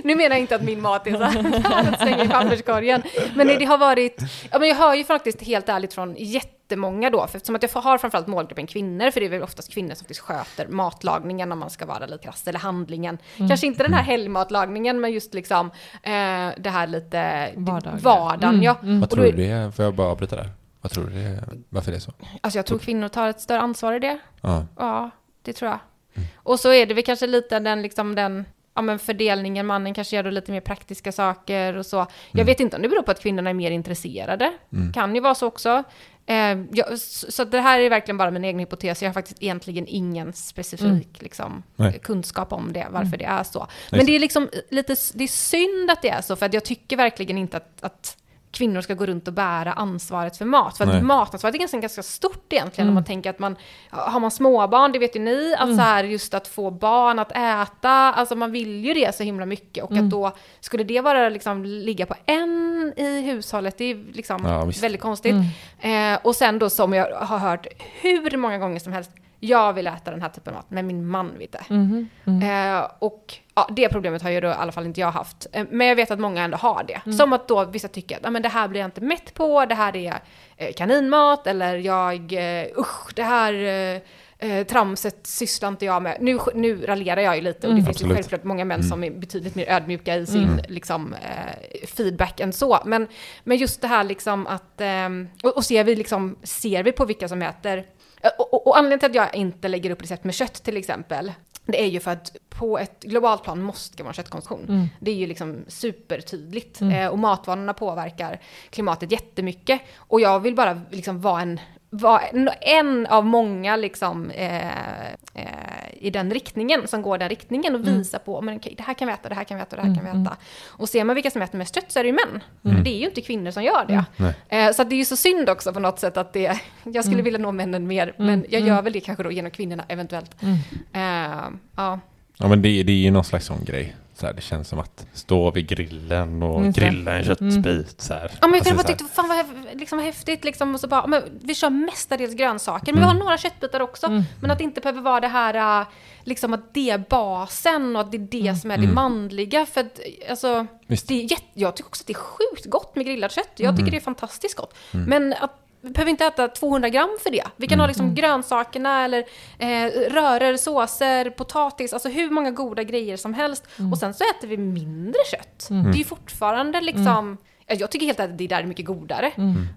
Nu menar jag inte att min mat är så här att slänga i papperskorgen. Men det, har varit, ja men jag hör ju faktiskt helt ärligt från jättemånga då, för eftersom att jag har framförallt målgruppen kvinnor, för det är väl oftast kvinnor som faktiskt sköter matlagningen om man ska vara lite krass, eller handlingen. Kanske inte den här helgmatlagningen, men just liksom eh, det här lite Vardagliga. vardagen. Mm, Ja. mm. Vad tror du det är? Får jag bara avbryta där? Vad tror du det är? Varför det är så? Alltså jag tror kvinnor tar ett större ansvar i det. Ja. Ja, det tror jag. Och så är det väl kanske lite den, liksom den ja, men fördelningen, mannen kanske gör då lite mer praktiska saker och så. Jag Mm. vet inte om det beror på att kvinnorna är mer intresserade. Mm. Kan ju vara så också. Eh, ja, så så det här är verkligen bara min egen hypotes. Jag har faktiskt egentligen ingen specifik Mm. liksom, Nej. kunskap om det, varför Mm. det är så. Men det är liksom lite, det är synd att det är så, för att jag tycker verkligen inte att, att kvinnor ska gå runt och bära ansvaret för mat. För Nej. att matansvaret är ganska, ganska stort egentligen Mm. om man tänker att man, har man småbarn, det vet ju ni, att Mm. så här just att få barn att äta, alltså man vill ju det så himla mycket och Mm. att då skulle det vara liksom ligga på en i hushållet, det är liksom Ja, väldigt konstigt. Mm. Eh, och sen då som jag har hört hur många gånger som helst, jag vill äta den här typen av mat, men min man vill inte. Mhm. Mm. Eh, och ja, det problemet har ju då i alla fall inte jag haft. Eh, men jag vet att många ändå har det. Mm. Som att då vissa tycker att ah, men det här blir jag inte mätt på, det här är eh, kaninmat, eller jag, eh, usch, det här eh, eh, tramset sysslar inte jag med. Nu, nu raljerar jag ju lite och Mm. det finns ju självklart många män Mm. som är betydligt mer ödmjuka i sin Mm. liksom, eh, feedback än så. Men, men just det här liksom att, ehm, och, och ser, vi liksom, ser vi på vilka som äter och, och, och anledningen till att jag inte lägger upp recept med kött till exempel, det är ju för att på ett globalt plan måste vara en köttkonsumtion. Mm. Det är ju liksom supertydligt. Mm. Eh, och matvanorna påverkar klimatet jättemycket. Och jag vill bara liksom vara en vara en, en av många liksom, eh, eh, i den riktningen, som går den riktningen och Mm. visa på, men okej, det här kan vi äta, det här kan vi äta, det här kan vi äta. Och ser man vilka som äter mest kött så är det ju män. Mm. Det är ju inte kvinnor som gör det. Eh, så det är ju så synd också på något sätt att det, jag skulle Mm. vilja nå männen mer, men jag gör väl det kanske då genom kvinnorna eventuellt. Mm. Eh, ja. Ja men det, det är ju någon slags sån grej. Så här, det känns som att stå vid grillen och det. grilla en köttbit. Så här. Ja, men jag Alltså, kunde bara så här- tycka, fan vad liksom, häftigt liksom, och så bara, men vi kör mestadels grönsaker, men vi har några köttbitar också. Mm. Men att det inte behöver vara det här, äh, liksom att det är basen och att det är det som är det manliga. För att, alltså, Visst. det är jätte, jag tycker också att det är sjukt gott med grillat kött. Jag tycker det är fantastiskt gott. Men att vi behöver inte äta 200 gram för det. Vi kan ha liksom grönsakerna eller eh, röror, såser, potatis, alltså hur många goda grejer som helst. Och sen så äter vi mindre kött. Det är ju fortfarande liksom, ja, jag tycker helt att det där är mycket godare.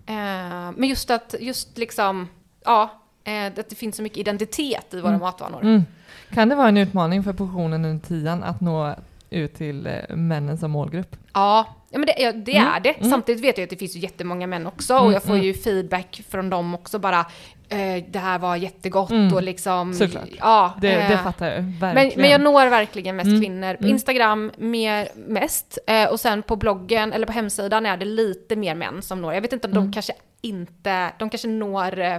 Eh, men just att, just liksom, ja, eh, att det finns så mycket identitet i våra matvanor. Mm. Kan det vara en utmaning för portionen under tian att nå ut till eh, männen som målgrupp? Ja, ja men det, ja, det Mm, är det. mm. Samtidigt vet jag att det finns ju jättemånga män också och Mm, jag får mm. ju feedback från dem också bara eh, det här var jättegott Mm, och liksom såklart. Ja, Det, det eh, fattar jag men, verkligen. men jag når verkligen mest Mm, kvinnor. På mm. Instagram mer, mest. Eh, och sen på bloggen eller på hemsidan är det lite mer män som når. Jag vet inte om Mm. de kanske inte, de kanske når eh,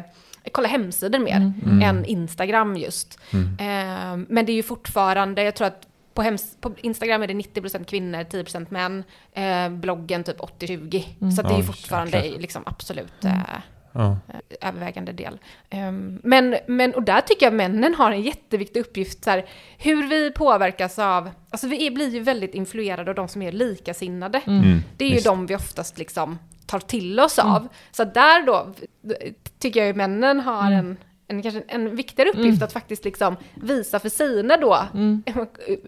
kolla hemsidor mer Mm. än Instagram just. Eh, men det är ju fortfarande, jag tror att på, hems, på Instagram är det 90% kvinnor, 10% män. Eh, bloggen typ 80-20. Mm. Så att det är ju fortfarande jäklar. liksom absolut Mm. eh, Ja. övervägande del. Ehm, men, men, och där tycker jag männen har en jätteviktig uppgift, så här, hur vi påverkas av, alltså vi är, blir ju väldigt influerade av de som är likasinnade. Mm, Det är ju visst. de vi oftast liksom tar till oss av. Så där då tycker jag ju männen har en, en, kanske en viktigare uppgift att faktiskt liksom visa för sina då,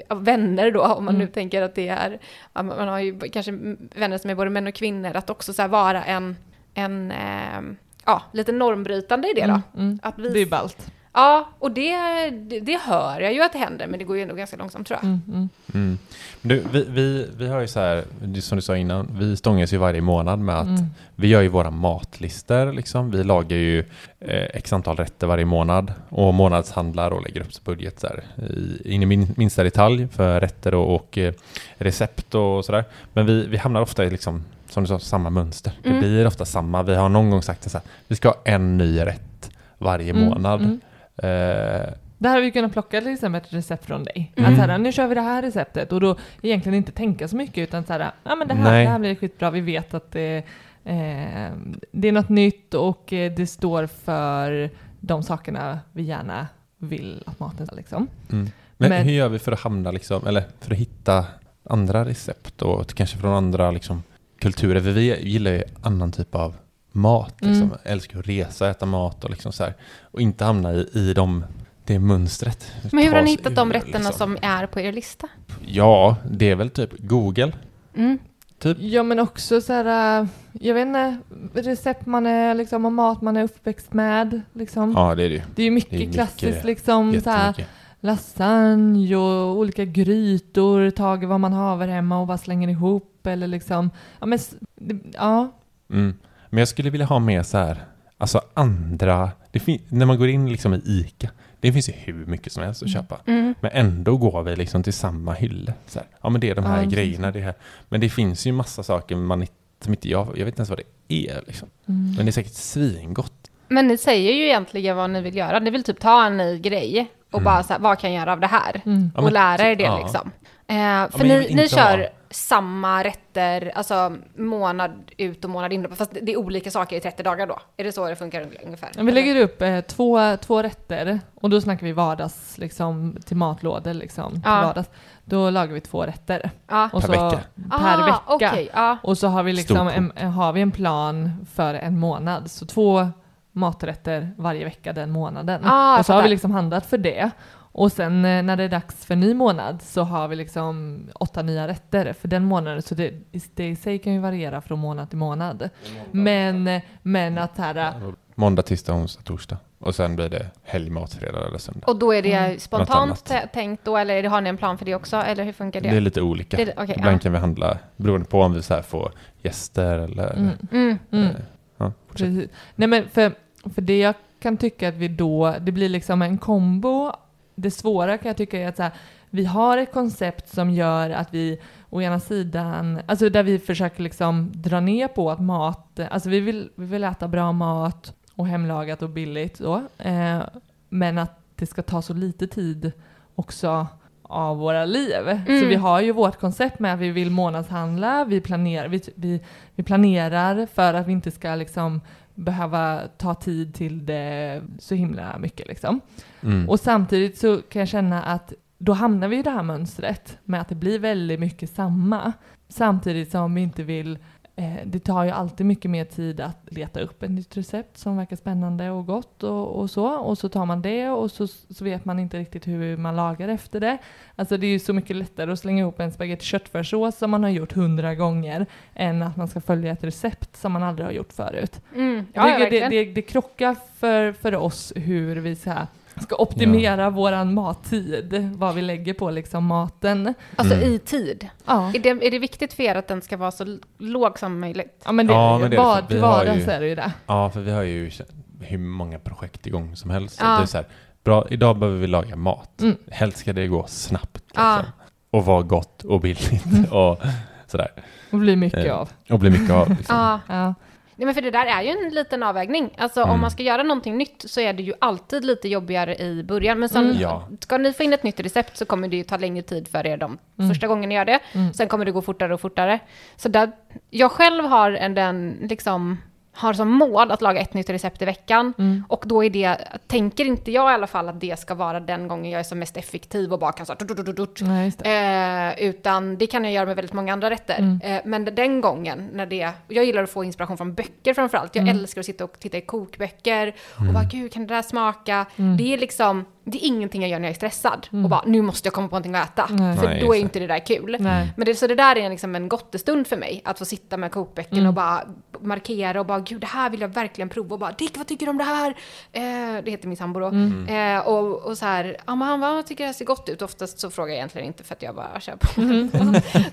vänner då, om man nu tänker att det är, man har ju kanske vänner som är både män och kvinnor, att också så vara en, en ehm, ja, lite normbrytande i det då. Mm, mm. Att visa, Det är ballt. Ja, och det, det, det hör jag ju att det händer, men det går ju ändå ganska långsamt tror jag. Mm, mm. Mm. Du, vi, vi, vi har ju så här, som du sa innan, vi stångas ju varje månad med att Mm. vi gör ju våra matlistor liksom. Vi lagar ju eh, x antal rätter varje månad och månadshandlar och lägger upp budget så här, i, in i min, minsta detalj för rätter och, och eh, recept och sådär. Men vi, vi hamnar ofta i liksom, som du sa, samma mönster. Det Mm. blir ofta samma. Vi har någon gång sagt här, vi ska ha en ny rätt varje Mm, månad. Eh, Där har vi kunnat plocka exempel ett recept från dig. Mm. Att så här, nu kör vi det här receptet och då egentligen inte tänka så mycket utan så här, ja men det här, Nej. det här blir skitbra, vi vet att det, eh, det är något nytt och eh, det står för de sakerna vi gärna vill att maten ska liksom. Mm. Men, Men- hur gör vi för att hamna liksom, eller för att hitta andra recept och kanske från andra liksom, kulturer? För vi gillar ju annan typ av mat. Liksom. Mm. Älskar att resa, äta mat och liksom så här. Och inte hamna i, i de, det mönstret. Men hur har ni hittat de ur, rätterna liksom. som är på er lista? Ja, det är väl typ Google. Mm. Typ. Ja men också så här, äh, jag vet inte, recept man är liksom och mat man är uppväxt med liksom. Ja, det är det ju. Det är ju mycket, Det är mycket, klassiskt liksom så här, lasagne och olika grytor, tager vad man har hemma och bara slänger ihop eller liksom, ja men, ja. Mm. Men jag skulle vilja ha med så här, alltså andra, det när man går in liksom i ICA, det finns ju hur mycket som helst att köpa. Mm. Men ändå går vi liksom till samma hylle. Så här, ja men det är de här Ja, grejerna. Det här. Men det finns ju massa saker man inte, som inte jag, jag vet inte ens vad det är liksom. Mm. Men det är säkert svingott. Men ni säger ju egentligen vad ni vill göra. Ni vill typ ta en ny grej och Mm. bara så här, vad kan jag göra av det här? Mm. Och lära er det ja. liksom. Eh, för vill ni, ni kör ha- samma rätter, alltså månad ut och månad in. Fast det är olika saker i 30 dagar då. Är det så det funkar ungefär? Vi lägger upp eh, två, två rätter och då snackar vi vardags liksom, till matlådor liksom, till Ja. vardags. Då lagar vi två rätter. Ja. Och Per så, vecka? Per ah, vecka. okej, ja. Och så har vi, liksom en, har vi en plan för en månad. Så två maträtter varje vecka den månaden. Ah, och så har vi liksom handlat för det. Och sen eh, när det är dags för ny månad så har vi liksom åtta nya rätter för den månaden. Så det, det i sig kan ju variera från månad till månad. Men, eh, men att här, eh, Måndag, tisdag, onsdag, torsdag. Och sen blir det helgmat, fredag eller söndag. Och då är det Mm. spontant tänkt då, eller har ni en plan för det också? Eller hur funkar det? Det är lite olika. Det okej, Ibland ja. kan vi handla beroende på om vi så här får gäster eller... mm, Mm. mm. eh, ja. Precis. Nej men för för det jag kan tycka att vi då, det blir liksom en kombo. Det svåra kan jag tycka är att så här, vi har ett koncept som gör att vi å ena sidan, alltså där vi försöker liksom dra ner på att mat, alltså vi vill, vi vill äta bra mat och hemlagat och billigt då, eh, men att det ska ta så lite tid också av våra liv. Mm. Så vi har ju vårt koncept med att vi vill månadshandla, vi planerar, vi, vi, vi planerar för att vi inte ska liksom behöva ta tid till det så himla mycket liksom. Mm. Och samtidigt så kan jag känna att då hamnar vi i det här mönstret med att det blir väldigt mycket samma. Samtidigt som vi inte vill, eh, det tar ju alltid mycket mer tid att leta upp ett nytt recept som verkar spännande och gott och, och så. Och så tar man det och så, så vet man inte riktigt hur man lagar efter det. Alltså det är ju så mycket lättare att slänga ihop en spagetti köttfärssås som man har gjort hundra gånger än att man ska följa ett recept som man aldrig har gjort förut. Mm. Jag Ja, det, verkligen. det, det krockar för, för oss hur vi så här ska optimera våran mattid, vad vi lägger på liksom maten. Alltså Mm. i tid. Ja, Är det, är det viktigt för er att den ska vara så låg som möjligt? ja men det, Ja, men det vi till har vardags ju- är det ju det. Ja, för vi har ju hur många projekt igång som helst. Ja. Det är så här, bra, idag behöver vi laga mat. Mm. Helst ska det gå snabbt. Ja. Liksom. Och vara gott och billigt och sådär. Det blir mycket Eh, av. Och bli mycket av. Liksom. Ja. Nej, men för det där är ju en liten avvägning. Alltså Mm. om man ska göra någonting nytt så är det ju alltid lite jobbigare i början. Men sen, Mm. Ja. ska ni få in ett nytt recept så kommer det ju ta längre tid för er de Mm. första gången ni gör det. Mm. Sen kommer det gå fortare och fortare. Så där, jag själv har en, den, liksom, har som mål att laga ett nytt recept i veckan. Mm. Och då är det, tänker inte jag i alla fall att det ska vara den gången jag är som mest effektiv och bara kan så. Nej, det. Eh, utan det kan jag göra med väldigt många andra rätter. Mm. Eh, men den gången, när det, jag gillar att få inspiration från böcker framförallt. Jag Mm. älskar att sitta och titta i kokböcker och bara, gud, kan det där smaka? Mm. Det är liksom, det är ingenting jag gör när jag är stressad. Mm. Och bara, nu måste jag komma på någonting att äta. Nej. För Nej, då är inte det där kul. Men det, så det där är liksom en gottestund för mig, att få sitta med kokböckerna Mm. och bara markera och bara, gud, det här vill jag verkligen prova. Och bara, Dick, vad tycker du om det här? Eh, det heter min sambo då. Mm. Eh, och, och så här, ja men han bara, tycker det här ser gott ut. Oftast så frågar jag egentligen inte för att jag bara kör på. Mm.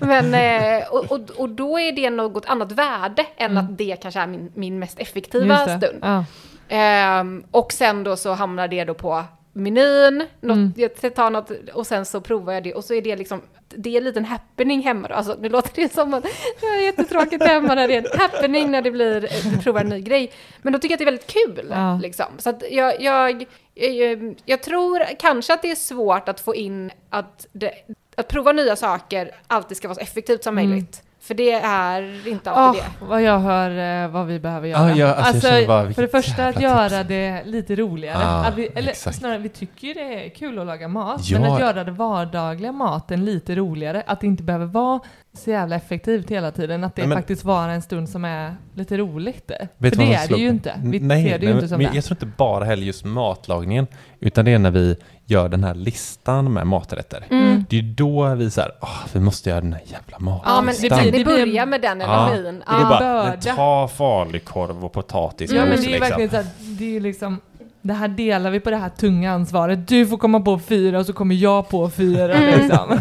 men, eh, och, och, och då är det något annat värde än att det kanske är min, min mest effektiva Mm. Stund. Ja. Ehm, och sen då så hamnar det då på menyn, något, Mm. jag tar något och sen så provar jag det och så är det liksom, det är en liten happening hemma då. Alltså nu låter det som att jag är jättetråkigt hemma när det är en happening när det blir, du provar en ny grej. Men då tycker jag att det är väldigt kul Ja. liksom. Så att jag, jag, jag, jag tror kanske att det är svårt att få in att, det, att prova nya saker alltid ska vara så effektivt som Mm. möjligt. För det är inte alltid det. vad jag hör eh, vad vi behöver göra. Ja, ja, alltså, känner bara, för det första att göra det lite roligare. Att vi, eller exakt. snarare, vi tycker ju det är kul att laga mat, Ja. men att göra det vardagliga maten lite roligare. Att det inte behöver vara så jävla effektivt hela tiden. Att det Nej, men- faktiskt vara en stund som är lite roligt. Vet för det är det ju inte. Vi nej, ser det ju nej, inte som men det. Jag tror inte bara heller just matlagningen, utan det är när vi gör den här listan med maträtter. Mm. Det är då vi säger, åh, vi måste göra den här jävla Ja, men matlistan. det, det det blir- börjar med den Ja. energin. Det är Ja. bara, ta falukorv och potatis Ja men mos, det är liksom. verkligen så att det är liksom det här delar vi på det här tunga ansvaret. Du får komma på fyra och så kommer jag på fyra Mm. liksom.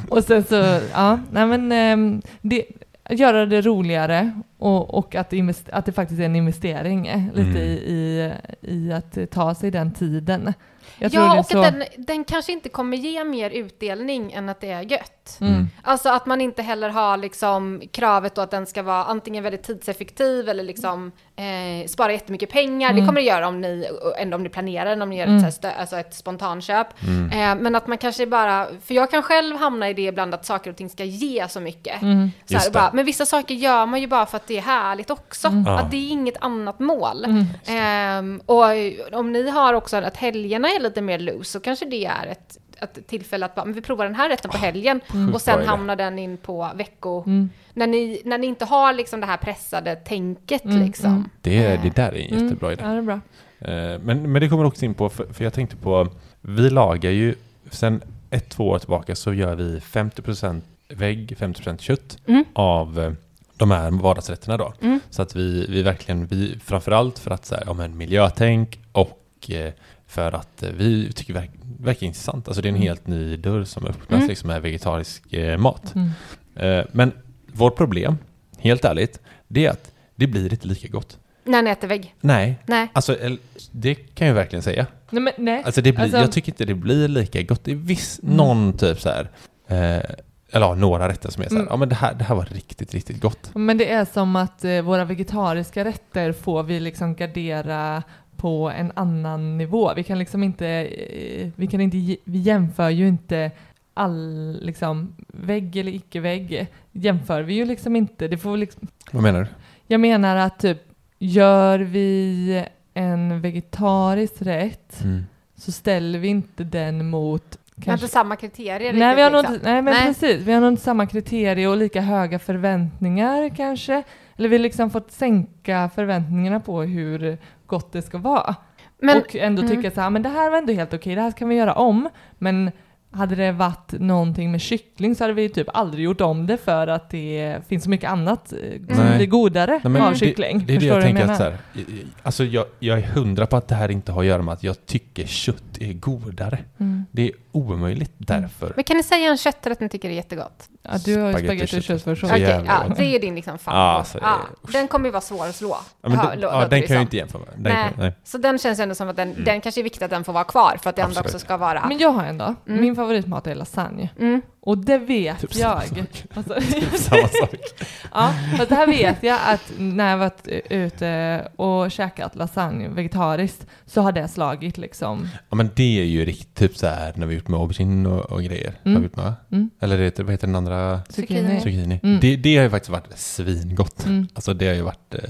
och sen så, ja, nej men ehm, det, göra det roligare och, och att, invest, att det faktiskt är en investering eh, lite Mm. i, i, i att ta sig den tiden. Jag Ja, och att den, den kanske inte kommer ge mer utdelning än att det är gött. Mm. Alltså att man inte heller har liksom kravet då att den ska vara antingen väldigt tidseffektiv eller liksom eh, spara jättemycket pengar. Det Mm. kommer det göra om ni, ändå om ni planerar om ni gör Mm. ett, här stö, alltså ett spontanköp. Eh, men att man kanske bara, för jag kan själv hamna i det ibland att saker och ting ska ge så mycket. Mm. Så här, bara, det. men vissa saker gör man ju bara för att det är härligt också. Ja. Att det är inget annat mål. Mm. Ehm, och om ni har också att helgerna är lite mer loose så kanske det är ett, ett tillfälle att bara, men vi provar den här rätten på helgen och bra sen hamnar den in på vecko... Mm. När, ni, när ni inte har liksom det här pressade tänket Mm, liksom. mm. Det, är- det där är en Mm. jättebra idé. Ja, det är bra. Eh, Men, men det kommer också in på, för, för jag tänkte på, vi lagar ju, sen ett, två år tillbaka så gör vi 50% vägg, 50% kött Mm. av eh, de här vardagsrätterna då. Mm. Så att vi, vi verkligen, vi, framförallt för att så här, ja, men miljötänk och eh, för att eh, vi tycker det verk, verkar intressant. Alltså det är en Mm. helt ny dörr som öppnas Mm. liksom med vegetarisk eh, mat. Mm. Eh, men vårt problem, helt ärligt, det är att det blir inte lika gott. När han äter vägg. Nej, Nej. alltså det kan jag verkligen säga. Nej, men, nej. Alltså, det blir, Alltså- jag tycker inte det blir lika gott. Det är viss, Mm. någon typ så här, eh, eller ja, några rätter som är så här, Mm. ja men det här, det här var riktigt, riktigt gott. Men det är som att eh, våra vegetariska rätter får vi liksom gardera på en annan nivå. Vi kan liksom inte, eh, vi kan inte, vi jämför ju inte all, liksom, vägg eller icke-vägg jämför vi ju liksom inte. Det får liksom, Vad menar du? jag menar att typ, gör vi en vegetarisk rätt Mm. så ställer vi inte den mot Vi har kanske inte samma kriterier Nej, vi har liksom. inte, nej men Nej. precis. Vi har nog inte samma kriterier och lika höga förväntningar kanske. Eller vi har liksom fått sänka förväntningarna på hur gott det ska vara. Men, och ändå mm. tycka så här, men det här var ändå helt okej, det här kan vi göra om. Men hade det varit någonting med kyckling så hade vi typ aldrig gjort om det för att det finns så mycket annat eh, som blir godare Nej, men av det, kyckling. det är det jag du tänker att så här, alltså jag, jag är hundra på att det här inte har att göra med att jag tycker kött är godare. Mm. Det är omöjligt därför. men kan ni säga en kötträtt ni tycker är jättegott? Ja, du har ju Spagetti och köttfärssås. Så Okej, ja, det är din liksom Ja, favorit. alltså ja, den kommer ju vara svår att slå. Ja, men Ja, det, ja, den kan jag som. inte jämföra med. Den Nej. kan, nej. Så den känns ändå som att den, Mm. den kanske är viktigt att den får vara kvar för att det ändå också ska vara... Men jag har en då. Mm. Min favoritmat är lasagne. Mm. Och det vet Typ samma jag. sak. Alltså, Typ samma sak. Ja, för det här vet jag att när jag varit ute och käkat lasagne vegetariskt så har det slagit liksom. Ja men det är ju riktigt typ så här när vi gjort med aubergine och, och grejer. Mm. Har vi gjort med? Mm. Eller det heter, vad heter den andra? Zucchini. Zucchini. Mm. Det, det har ju faktiskt varit svingott. Mm. Alltså det har ju varit... Eh,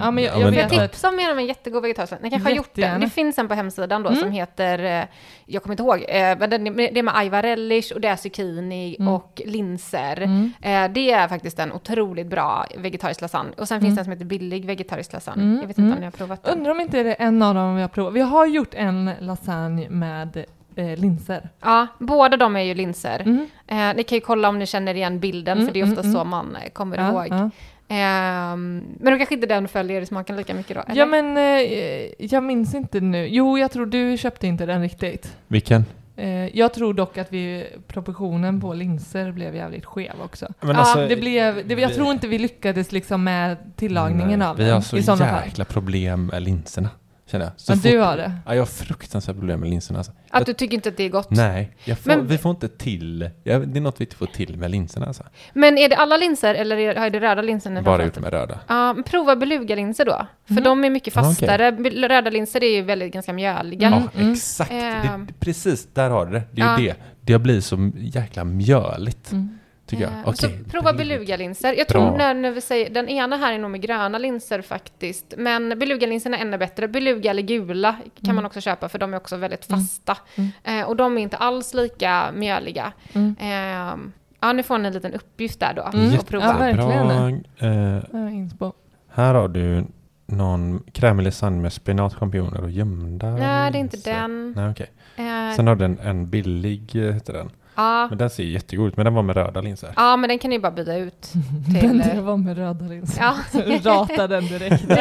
Ja, men jag- jag Får vet jag att- tipsa om om en jättegod vegetarisk Ni kanske har gjort den. Det finns en på hemsidan då Mm. som heter, eh, jag kommer inte ihåg, eh, men det är med ajvar relish och det är zucchini Mm. och linser. Mm. Eh, Det är faktiskt en otroligt bra vegetarisk lasagne. Och sen Mm. finns det en som heter billig vegetarisk lasagne. Mm, Jag vet inte mm. om ni har provat den. Undrar om inte det är en av dem vi har provat. Vi har gjort en lasagne med eh, linser. Ja, båda de är ju linser. Mm. Eh, ni kan ju kolla om ni känner igen bilden, Mm, för det är mm, ofta mm. så man eh, kommer Ja, ihåg. ja. Ehm, men då kanske inte den följer smaken lika mycket då? eller? ja men eh, jag minns inte nu. Jo, jag tror du köpte inte den riktigt. vilken? Eh, jag tror dock att vi, proportionen på linser blev jävligt skev också. Men Ja, alltså, Det blev, det, jag vi- tror inte vi lyckades liksom med tillagningen nej, av Vi den har så sådana fall. jäkla problem med linserna. Känner jag. Så Ja, du fort- har det. Ja, jag har fruktansvärt problem med linserna. Alltså. Att du tycker inte att det är gott? Nej, jag får, Men- vi får inte till... Ja, det är något vi inte får till med linserna. Alltså. Men är det alla linser eller är, är det röda linser? Bara gjort med röda. Ja, men prova belugalinser då. För Mm. de är mycket fastare. Bel- Röda linser är ju väldigt ganska mjöliga. Mm, Ja, mm. exakt. Ehm. Det, precis, där har du det. Det är ju det. Det blir så jäkla mjöligt, Mm. Tycker jag. Eh, så prova belug- belugalinser. Jag Bra. tror när, när vi säger, den ena här är nog med gröna linser faktiskt. Men belugalinserna är ännu bättre. Beluga eller gula kan Mm. man också köpa för de är också väldigt Mm. fasta. Mm. Eh, och de är inte alls lika mjöliga. Mm. Ehm, ja, nu får ni en liten uppgift där då. Mm. Och prova. Ja, verkligen. Jättebra. Eh, här har du någon krämig lasagne med spenat, champinjoner och gömda Nej, det är inte linser. den. Nej, okej. Eh, Sen har den en billig, eh, heter den. Ja. Men den ser jättegod ut, men den var med röda linser. ja, men den kan ni bara byta ut. Den Till, där eh, var med röda linser. Ja. Rata den direkt.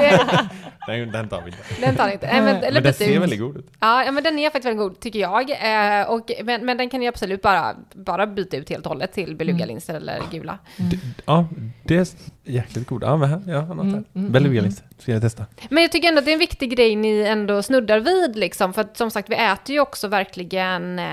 Den, den tar vi inte. den tar inte. Eh, men, eller Men den ser ut. väldigt god ut. Ja, ja, men den är faktiskt väldigt god tycker jag. Eh, och, men, men den kan ni absolut bara, bara byta ut helt och hållet till belugalinser eller gula. D- Ja, det är jäkligt god. Ja, men här, jag har något Mm, här. mm, Belugalinser, ska jag testa. Men jag tycker ändå att det är en viktig grej ni ändå snuddar vid liksom. För att som sagt, vi äter ju också verkligen eh,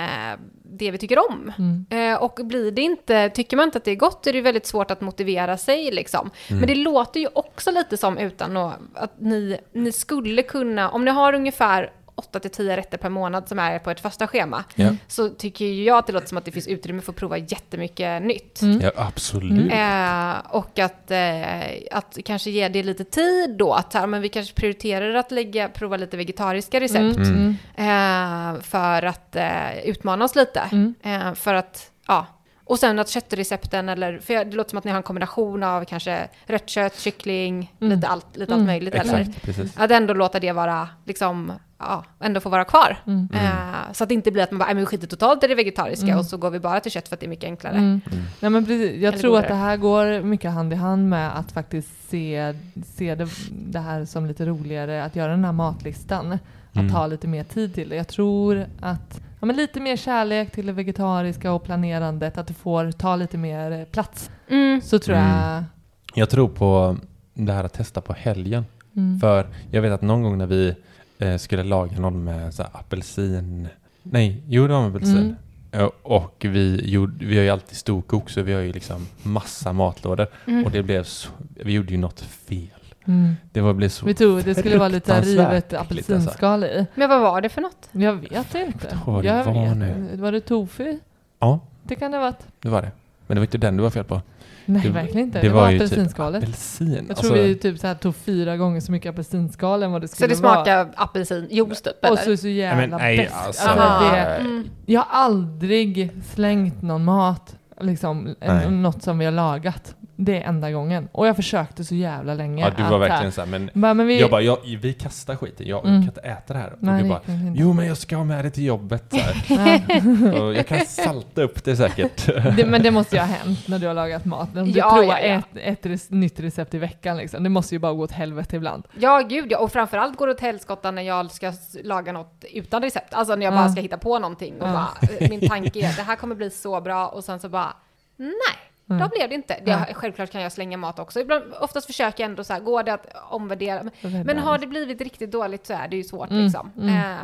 det vi tycker om. Mm. Eh, och blir det inte, tycker man inte att det är gott är det väldigt svårt att motivera sig liksom. Mm. Men det låter ju också lite som utan att, att ni, ni skulle kunna, om ni har ungefär 8 till 10 rätter per månad som är på ett första schema, Ja, så tycker jag att det låter som att det finns utrymme för att prova jättemycket nytt. Mm. ja absolut. Eh, och att, eh, att kanske ge det lite tid då, att här, men vi kanske prioriterar att lägga, prova lite vegetariska recept. Mm. Eh, för att eh, utmana oss lite. Mm. Eh, för att, ja. Och sen att köttrecepten, eller, för det låter som att ni har en kombination av kanske rött kött, kyckling, Mm. lite allt, lite Mm. allt möjligt. Eller? Exakt, precis. Att ändå låta det vara, liksom, ja, ändå få vara kvar. Mm. Eh, så att det inte blir att man bara, "Nej, men skiter totalt i det vegetariska Mm. och så går vi bara till kött för att det är mycket enklare. Mm. Mm. Nej, men precis. Jag Eller tror att godare. det här går mycket hand i hand med att faktiskt se, se det, det här som lite roligare, att göra den här matlistan. Att Mm. ta lite mer tid till det. Jag tror att ja, men lite mer kärlek till det vegetariska och planerandet, att det får ta lite mer eh, plats. Mm. Så tror Mm. jag... Jag tror på det här att testa på helgen. Mm. För jag vet att någon gång när vi eh, skulle laga någon med så här, apelsin, nej, jo det var med apelsin. Mm. Eh, Och vi, gjorde, vi har ju alltid storkok så vi har ju liksom massa matlådor. Mm. Och det blev så, vi gjorde ju något fel. Mm. Det var, blev så Vi tog, det skulle vara lite rivet äckligt, apelsinskal i. Men vad var det för något? Jag vet inte. vad det jag var vet. nu. Var det tofu? Ja, Det kan det ha varit. det var det. Men det var inte den du var fel på. Nej, Det- verkligen inte. det Det, var var ju typ apelsinskalet. Apelsin. jag alltså, tror vi typ så här tog fyra gånger så mycket apelsinskal än vad det Så skulle det vara. smakar apelsinjuice typ? Och så så jävla Nej, alltså, Alltså, det, Mm. jag har aldrig slängt någon mat, liksom, Nej. något som vi har lagat. Det är enda gången. Och jag försökte så jävla länge. Ja, du var att, verkligen såhär, men Bara, men vi, jag bara, jag, vi kastar skiten, jag Mm. kan inte äta det här. Och nej, du bara, jo men jag ska ha med det till jobbet. Så här. Ja. och jag kan salta upp det säkert. Det, men det måste ju ha hänt när du har lagat mat. Om du Ja, provar ja, ja. Ett, ett res, nytt recept i veckan liksom. Det måste ju bara gå åt helvete ibland. Ja, gud ja. Och framförallt går det åt helskotta när jag ska laga något utan recept. Alltså när jag Ja. bara ska hitta på någonting och bara, eh, min tanke är det här kommer bli så bra och sen så bara, nej. Då Mm. blev det inte. Det, självklart kan jag slänga mat också. Ibland, oftast försöker jag ändå så här, går det att omvärdera? Men, men har det blivit riktigt dåligt så är det ju svårt Mm, liksom. mm. Eh,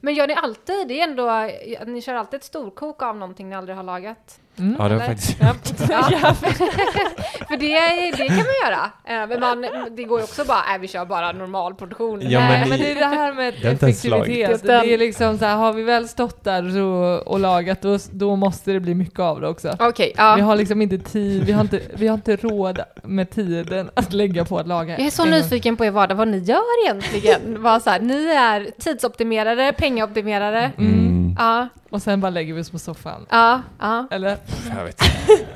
men gör ni alltid, det är ändå, ni kör alltid ett storkok av någonting ni aldrig har lagat? Mm. ja, det var Eller? faktiskt... Ja. För det, det kan man göra. Eh, Men man, det går ju också bara, äh, vi kör bara normal produktion. Ja, Nej, men men, det- är det här med det har effektivitet. Det är liksom så här, har vi väl stått där så, och lagat, då, då måste det bli mycket av det också. Vi ja. har liksom inte tid, vi har inte, vi har inte råd med tiden att lägga på att laga. Jag är så nyfiken på er vardag, vad ni gör egentligen. Vad så här, ni är tidsoptimerare, pengaoptimerare. Mm. Ja, Och sen bara lägger vi oss på soffan. ja, ja, Eller? Jag vet inte.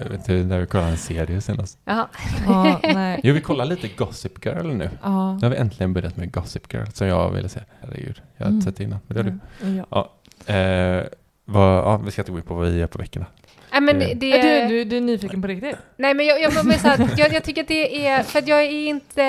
Jag vet inte när vi kollade en serie senast. ja. Ja, nej. Jo, vi kollar lite Gossip Girl nu. Ja. Nu har vi äntligen börjat med Gossip Girl, som jag ville se. Herregud, jag har inte Mm. sett det innan. Men det har du. Ja. Eh, vad, ja, vi ska inte gå in på vad vi gör på veckorna. Nej, men Eh. det... Är du, du, du är nyfiken på riktigt? Nej, men jag, jag, så här, jag, jag tycker att det är, för att jag är inte,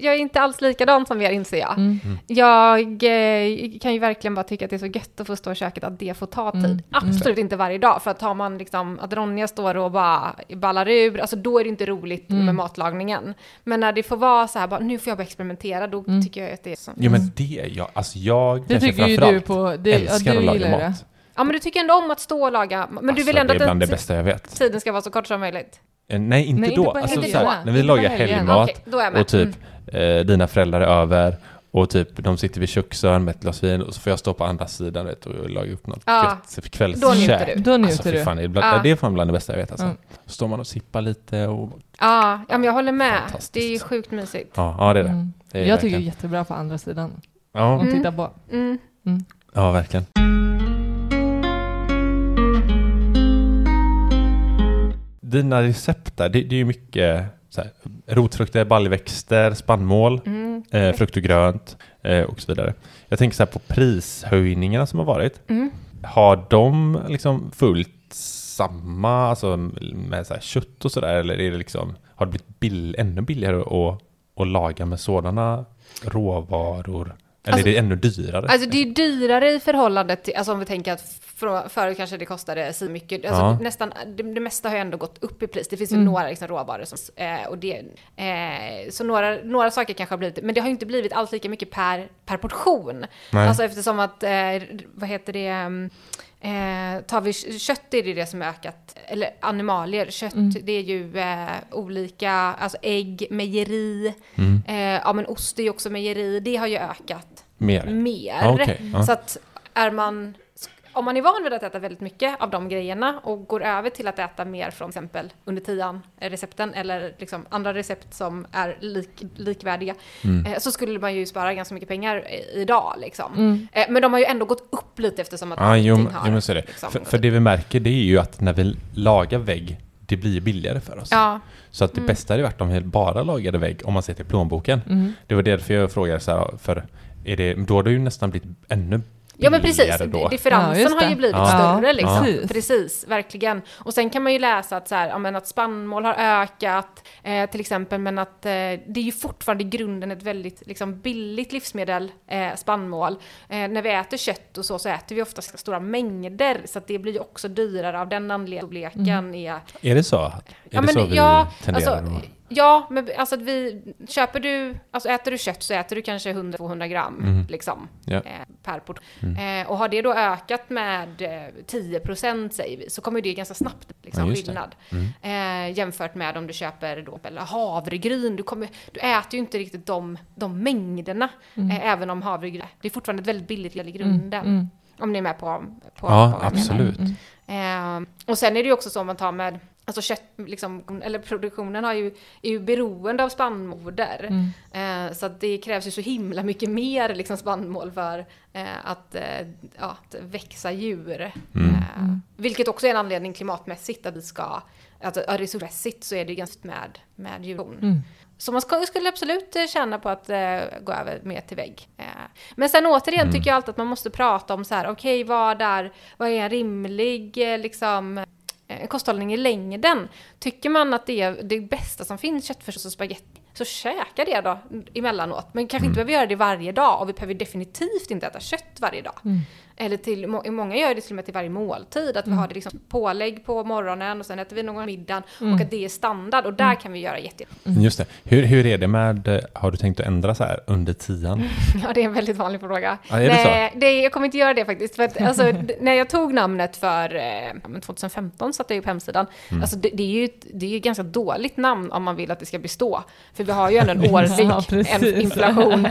jag är inte alls likadan som er inser jag. Mm. Jag eh, kan ju verkligen bara tycka att det är så gött att få stå i köket, att det får ta tid. Mm. Absolut inte varje dag, för att tar man liksom, att Ronja står och bara ballar ur, alltså då är det inte roligt Mm. med matlagningen. Men när det får vara så här, bara, nu får jag bara experimentera, då Mm. tycker jag att det är så. Jo, men det, jag, alltså jag Det kanske tycker ju du framförallt på... Det, ja, älskar du att laga mat. det. Ja, men du tycker ändå om att stå och laga, men du Alltså, vill ändå det är bland det bästa jag vet. tiden ska vara så kort som möjligt. Eh, Nej, inte Nej, inte då. på alltså, helgerna. så här, när vi Inte på lagar helgen. helgmat Okej, då är jag med. och typ eh, dina föräldrar är över och typ de sitter vid köksön med ett glas vin och så får jag stå på andra sidan vet, och laga upp något Ja, gött kvällskäk. då njuter du. Då njuter Alltså, fy du. fan, det, är bland, Ja. det är fan bland det bästa jag vet. Alltså. Mm. Så står man och sippar lite och... Ja, ja, men jag håller med. Fantastiskt. Det är sjukt mysigt. Ja, ja det är det. Mm. det är Jag tycker det är verkligen. jättebra på andra sidan. Ja, Att Mm. titta på. Mm. ja, verkligen. Dina recept där, det, det är ju mycket här, rotfrukter, baljväxter, spannmål, Mm. eh, frukt och grönt eh, och så vidare. Jag tänker så här på prishöjningarna som har varit. Mm. Har de liksom fullt samma, alltså med så här kött och sådär, eller är det liksom, har det blivit bill, ännu billigare att, att laga med sådana råvaror? Eller Alltså- är det ännu dyrare? Alltså det är dyrare i förhållande till, alltså om vi tänker att förut kanske det kostade så mycket, alltså Ja. nästan, det, det mesta har ju ändå gått upp i pris. Det finns ju Mm. några liksom råvaror som, eh, och det, eh, så några, några saker kanske har blivit, men det har ju inte blivit alls lika mycket per, per portion. Nej. Alltså eftersom att, eh, vad heter det, Eh, tar vi kött är det det som har ökat, eller animalier, kött Mm. det är ju eh, olika, alltså ägg, mejeri, Mm. eh, ja men ost är ju också mejeri, det har ju ökat Mer? mer. Ja, okej, ja. Så att är man, om man är van vid att äta väldigt mycket av de grejerna och går över till att äta mer från till exempel under tian eh, recepten eller liksom andra recept som är lik, likvärdiga Mm. eh, så skulle man ju spara ganska mycket pengar idag liksom. Mm. Eh, men de har ju ändå gått upp lite eftersom att allting jo, har jo, men så är det. liksom, För, för det vi märker det är ju att när vi lagar vägg, det blir billigare för oss. Ja, Så att det Mm. bästa hade varit om vi bara lagade vägg om man ser till plånboken. Mm. Det var därför jag frågade så här, för är det, då har det ju nästan blivit ännu Ja men precis, då. Ja, differensen just har ju blivit Ja. större Ja, liksom. precis. Precis. verkligen. Och sen kan man ju läsa att, så här, ja, men att spannmål har ökat, eh, till exempel, men att eh, det är ju fortfarande i grunden ett väldigt liksom, billigt livsmedel, eh, spannmål. Eh, när vi äter kött och så, så äter vi ofta stora mängder, så att det blir ju också dyrare av den anledningen. Storleken är Är det så? Är Ja, det men så vi ja, tenderar alltså. Ja, men alltså att vi, köper du, alltså äter du kött så äter du kanske 100-200 gram Mm. liksom, Ja. eh, per portion. Eh, och har det då ökat med eh, 10% säger vi, så kommer det ganska snabbt liksom, Ja, skillnad. Mm. Eh, jämfört med om du köper då, eller havregryn, du, kommer, du äter ju inte riktigt de, de mängderna, eh, även om havregryn, det är fortfarande ett väldigt billigt i grunden. Mm. Om ni är med på, på, på Ja, menar. absolut. Eh, och sen är det ju också så om man tar med, alltså kött, liksom, eller produktionen har ju, är ju beroende av spannmålder. Mm. Eh, så att det krävs ju så himla mycket mer liksom, spannmål för eh, att, eh, ja, att växa djur. Mm. Eh, vilket också är en anledning klimatmässigt att vi ska, alltså resursmässigt så är det ganska med, med djurproduktion. Mm. Så man ska, skulle absolut eh, känna på att eh, gå över mer till vägg. Men sen återigen Mm. tycker jag alltid att man måste prata om så här, okej vad, är, vad är en rimlig liksom, kosthållning i längden? Tycker man att det är det bästa som finns, köttfärssås och spagetti, så käka det då emellanåt. Men kanske Mm. inte behöver göra det varje dag och vi behöver definitivt inte äta kött varje dag. Mm. Eller till, må- många gör det till och med till varje måltid, att vi har det liksom pålägg på morgonen och sen äter vi någon middag och att det är standard och där kan vi göra jätte... Just det. Hur, hur är det med, eh, har du tänkt att ändra så här under tian? Ja, det är en väldigt vanlig fråga. Ja, är det Nej, det, jag kommer inte göra det faktiskt. För att, alltså, när jag tog namnet för eh, ja, men 2015 satte jag upp hemsidan. Mm. Alltså, det, det är ju ett, det är ju ett ganska dåligt namn om man vill att det ska bestå. För vi har ju ändå en årlig Ja, en inflation.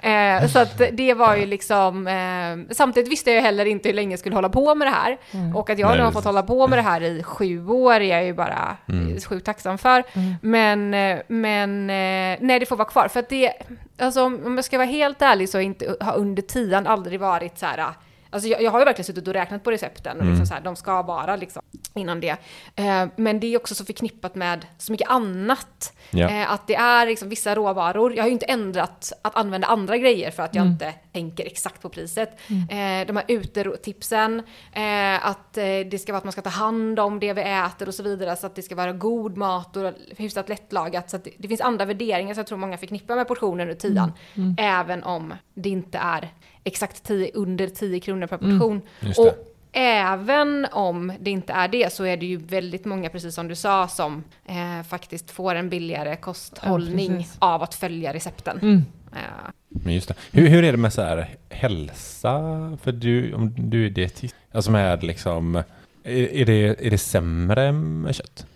Eh, så att det var ju liksom... Eh, samtidigt visste jag ju heller inte hur länge jag skulle hålla på med det här. Och att jag Nej, nu har fått hålla på med det här i sju år är jag ju bara Mm. sjukt tacksam för. Men, eh, men eh, nej, det får vara kvar. För att det, alltså om jag ska vara helt ärlig så inte, har under tian aldrig varit så här, Alltså jag, jag har ju verkligen suttit och räknat på recepten och liksom så här, de ska vara liksom innan det. Eh, men det är också så förknippat med så mycket annat. Ja. Eh, att det är liksom vissa råvaror. Jag har ju inte ändrat att använda andra grejer för att jag inte tänker exakt på priset. Eh, de här utetipsen, eh, att eh, det ska vara att man ska ta hand om det vi äter och så vidare. Så att det ska vara god mat och hyfsat lättlagat. Så att det, det finns andra värderingar som jag tror många förknippar med portionen ur tian. Även om det inte är exakt 10, under 10 kronor per portion. Just det. Och även om det inte är det så är det ju väldigt många, precis som du sa, som eh, faktiskt får en billigare kosthållning Ja, av att följa recepten. Mm. Men just det. Hur, hur är det med så här hälsa? För du, om du är dietist, alltså med liksom, är, är, det, är det sämre med kött?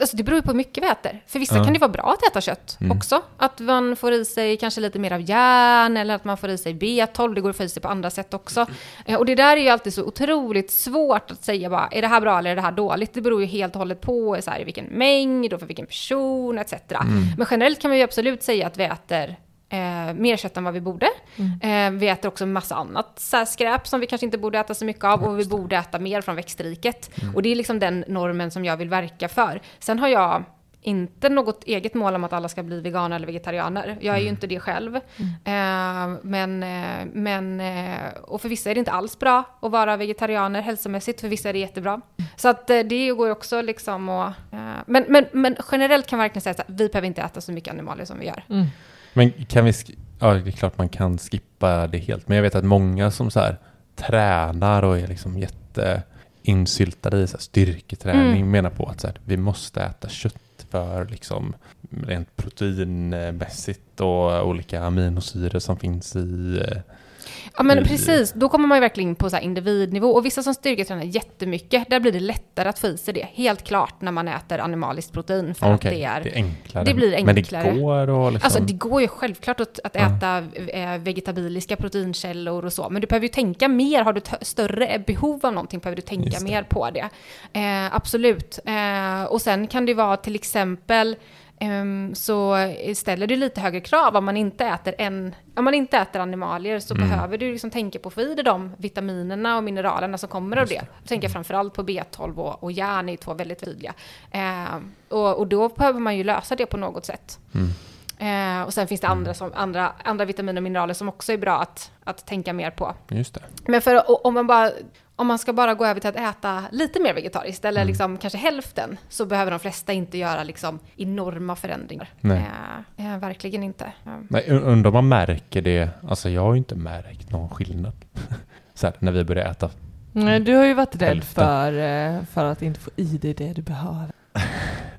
Alltså det beror ju på hur mycket vi äter. För vissa Ja. kan det vara bra att äta kött Mm. också. Att man får i sig kanske lite mer av järn eller att man får i sig B12. Det går att få i sig på andra sätt också. Eh, Och det där är ju alltid så otroligt svårt att säga bara, är det här bra eller är det här dåligt? Det beror ju helt och hållet på så här, i vilken mängd och för vilken person etc. Men generellt kan man ju absolut säga att vi äter Eh, mer kött än vad vi borde. Eh, vi äter också massa annat så här skräp som vi kanske inte borde äta så mycket av och vi borde äta mer från växtriket. Och det är liksom den normen som jag vill verka för. Sen har jag inte något eget mål om att alla ska bli veganer eller vegetarianer. Jag är ju inte det själv. Eh, men, eh, men, eh, och för vissa är det inte alls bra att vara vegetarianer hälsomässigt, för vissa är det jättebra. Så att eh, det går ju också liksom att... Eh, men, men, men generellt kan man verkligen säga att vi behöver inte äta så mycket animalier som vi gör. Mm. Men kan vi, ja det är klart man kan skippa det helt, men jag vet att många som så här tränar och är liksom jätte insyltade i så här styrketräning Mm. menar på att så här, vi måste äta kött för liksom rent proteinmässigt och olika aminosyror som finns i eh, Ja men precis, då kommer man ju verkligen in på så individnivå. Och vissa som styrketränar jättemycket, där blir det lättare att få i sig det. Helt klart när man äter animaliskt protein. För att Okej, det är... det är enklare. det blir Men enklare. det går att liksom... Alltså det går ju självklart att, att äta eh, vegetabiliska proteinkällor och så, men du behöver ju tänka mer. Har du större behov av någonting behöver du tänka mer på det. Eh, absolut. Eh, och sen kan det vara till exempel så ställer det lite högre krav om man inte äter en, om man inte äter animalier så Mm. behöver du liksom tänka på att få i dig de vitaminerna och mineralerna som kommer av det. Då tänker jag framförallt på B12 och, och järn är två väldigt tydliga. Eh, och, och då behöver man ju lösa det på något sätt. Mm. Eh, och sen finns det andra, som, andra, andra vitaminer och mineraler som också är bra att, att tänka mer på. Just det. Men för, om, man bara, om man ska bara gå över till att äta lite mer vegetariskt, eller Mm. liksom kanske hälften, så behöver de flesta inte göra liksom enorma förändringar. Nej. Eh, eh, verkligen inte. Nej, un- undrar om man märker det. Alltså jag har ju inte märkt någon skillnad. så här, när vi börjar äta. Nej, du har ju varit rädd Hälften. för, eh, för att inte få i dig det du behöver.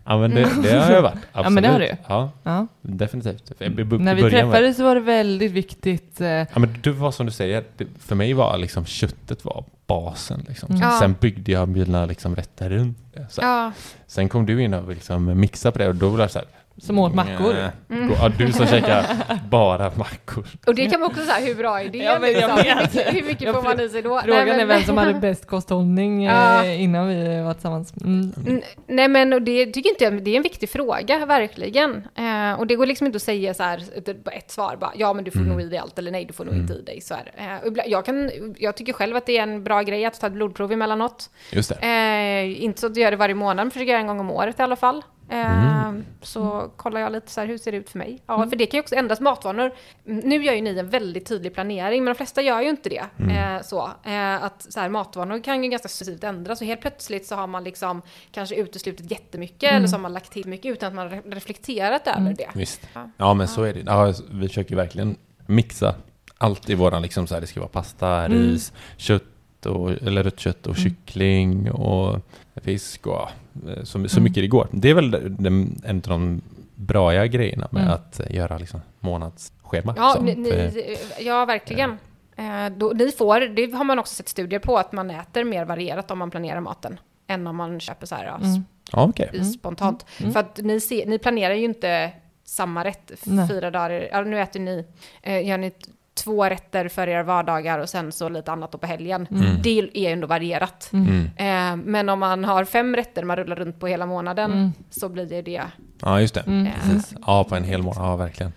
Ja, men det, det har jag varit. Absolut. Ja, men det har du. Ja, Ja. definitivt. I b- När i vi början var- träffades så var det väldigt viktigt. Eh, Ja, men det var som du säger, för mig var liksom köttet var basen. Liksom. Mm. Ja. Sen byggde jag mina liksom, rätter runt det. Så. Ja, Sen kom du in och liksom mixade på det och då var det så här. Som åt mackor. Mm. Ja, du som käkar bara mackor. och det kan man också säga, hur bra är det? Ja, men liksom? hur mycket, hur mycket Jag får man i sig då? Frågan Nej, men- är vem som hade bäst kosthållning eh, Ja. innan vi var tillsammans. Mm. Nej men och det tycker inte jag, det är en viktig fråga, verkligen. Eh, och det går liksom inte att säga så här, ett, ett svar bara, ja men du får Mm. nog i dig allt, eller nej du får nog inte i dig. Så här. Eh, jag, kan, jag tycker själv att det är en bra grej att ta ett blodprov emellanåt. Just det. Eh, inte så att jag gör det varje månad, men försöker göra en gång om året i alla fall. Eh, Så kollar jag lite så här, hur ser det ut för mig? Ja, för det kan ju också ändras matvanor. Mm, Nu gör ju ni en väldigt tydlig planering, men de flesta gör ju inte det. Eh, så, eh, att så här, matvanor kan ju ganska successivt ändras, och helt plötsligt så har man liksom kanske uteslutit jättemycket, eller så har man lagt till mycket utan att man reflekterat över det. Visst. Ja. Ja, men så är det. Ja, vi försöker verkligen mixa allt i våran, liksom så här, det ska vara pasta, ris, kött, och, eller rött kött och kyckling och fisk och eh, så, så mycket det går. Det är väl den, en av de bra grejerna med Mm. att eh, göra liksom månadsschema. Ja, ni, ni, ja verkligen. Eh, då, ni får, det har man också sett studier på, att man äter mer varierat om man planerar maten, än om man köper så här Mm. ja, okej. i spontant. Mm. För att ni, ser, ni planerar ju inte samma rätt Nej. fyra dagar. Ja, nu äter ni, eh, gör ni två rätter för era vardagar och sen så lite annat på helgen. Mm. Det är ju ändå varierat. Mm. Eh, men om man har fem rätter man rullar runt på hela månaden Mm. så blir det det. Ja, just det. Mm. Eh, Precis. Ja, på en hel månad. Ja, verkligen.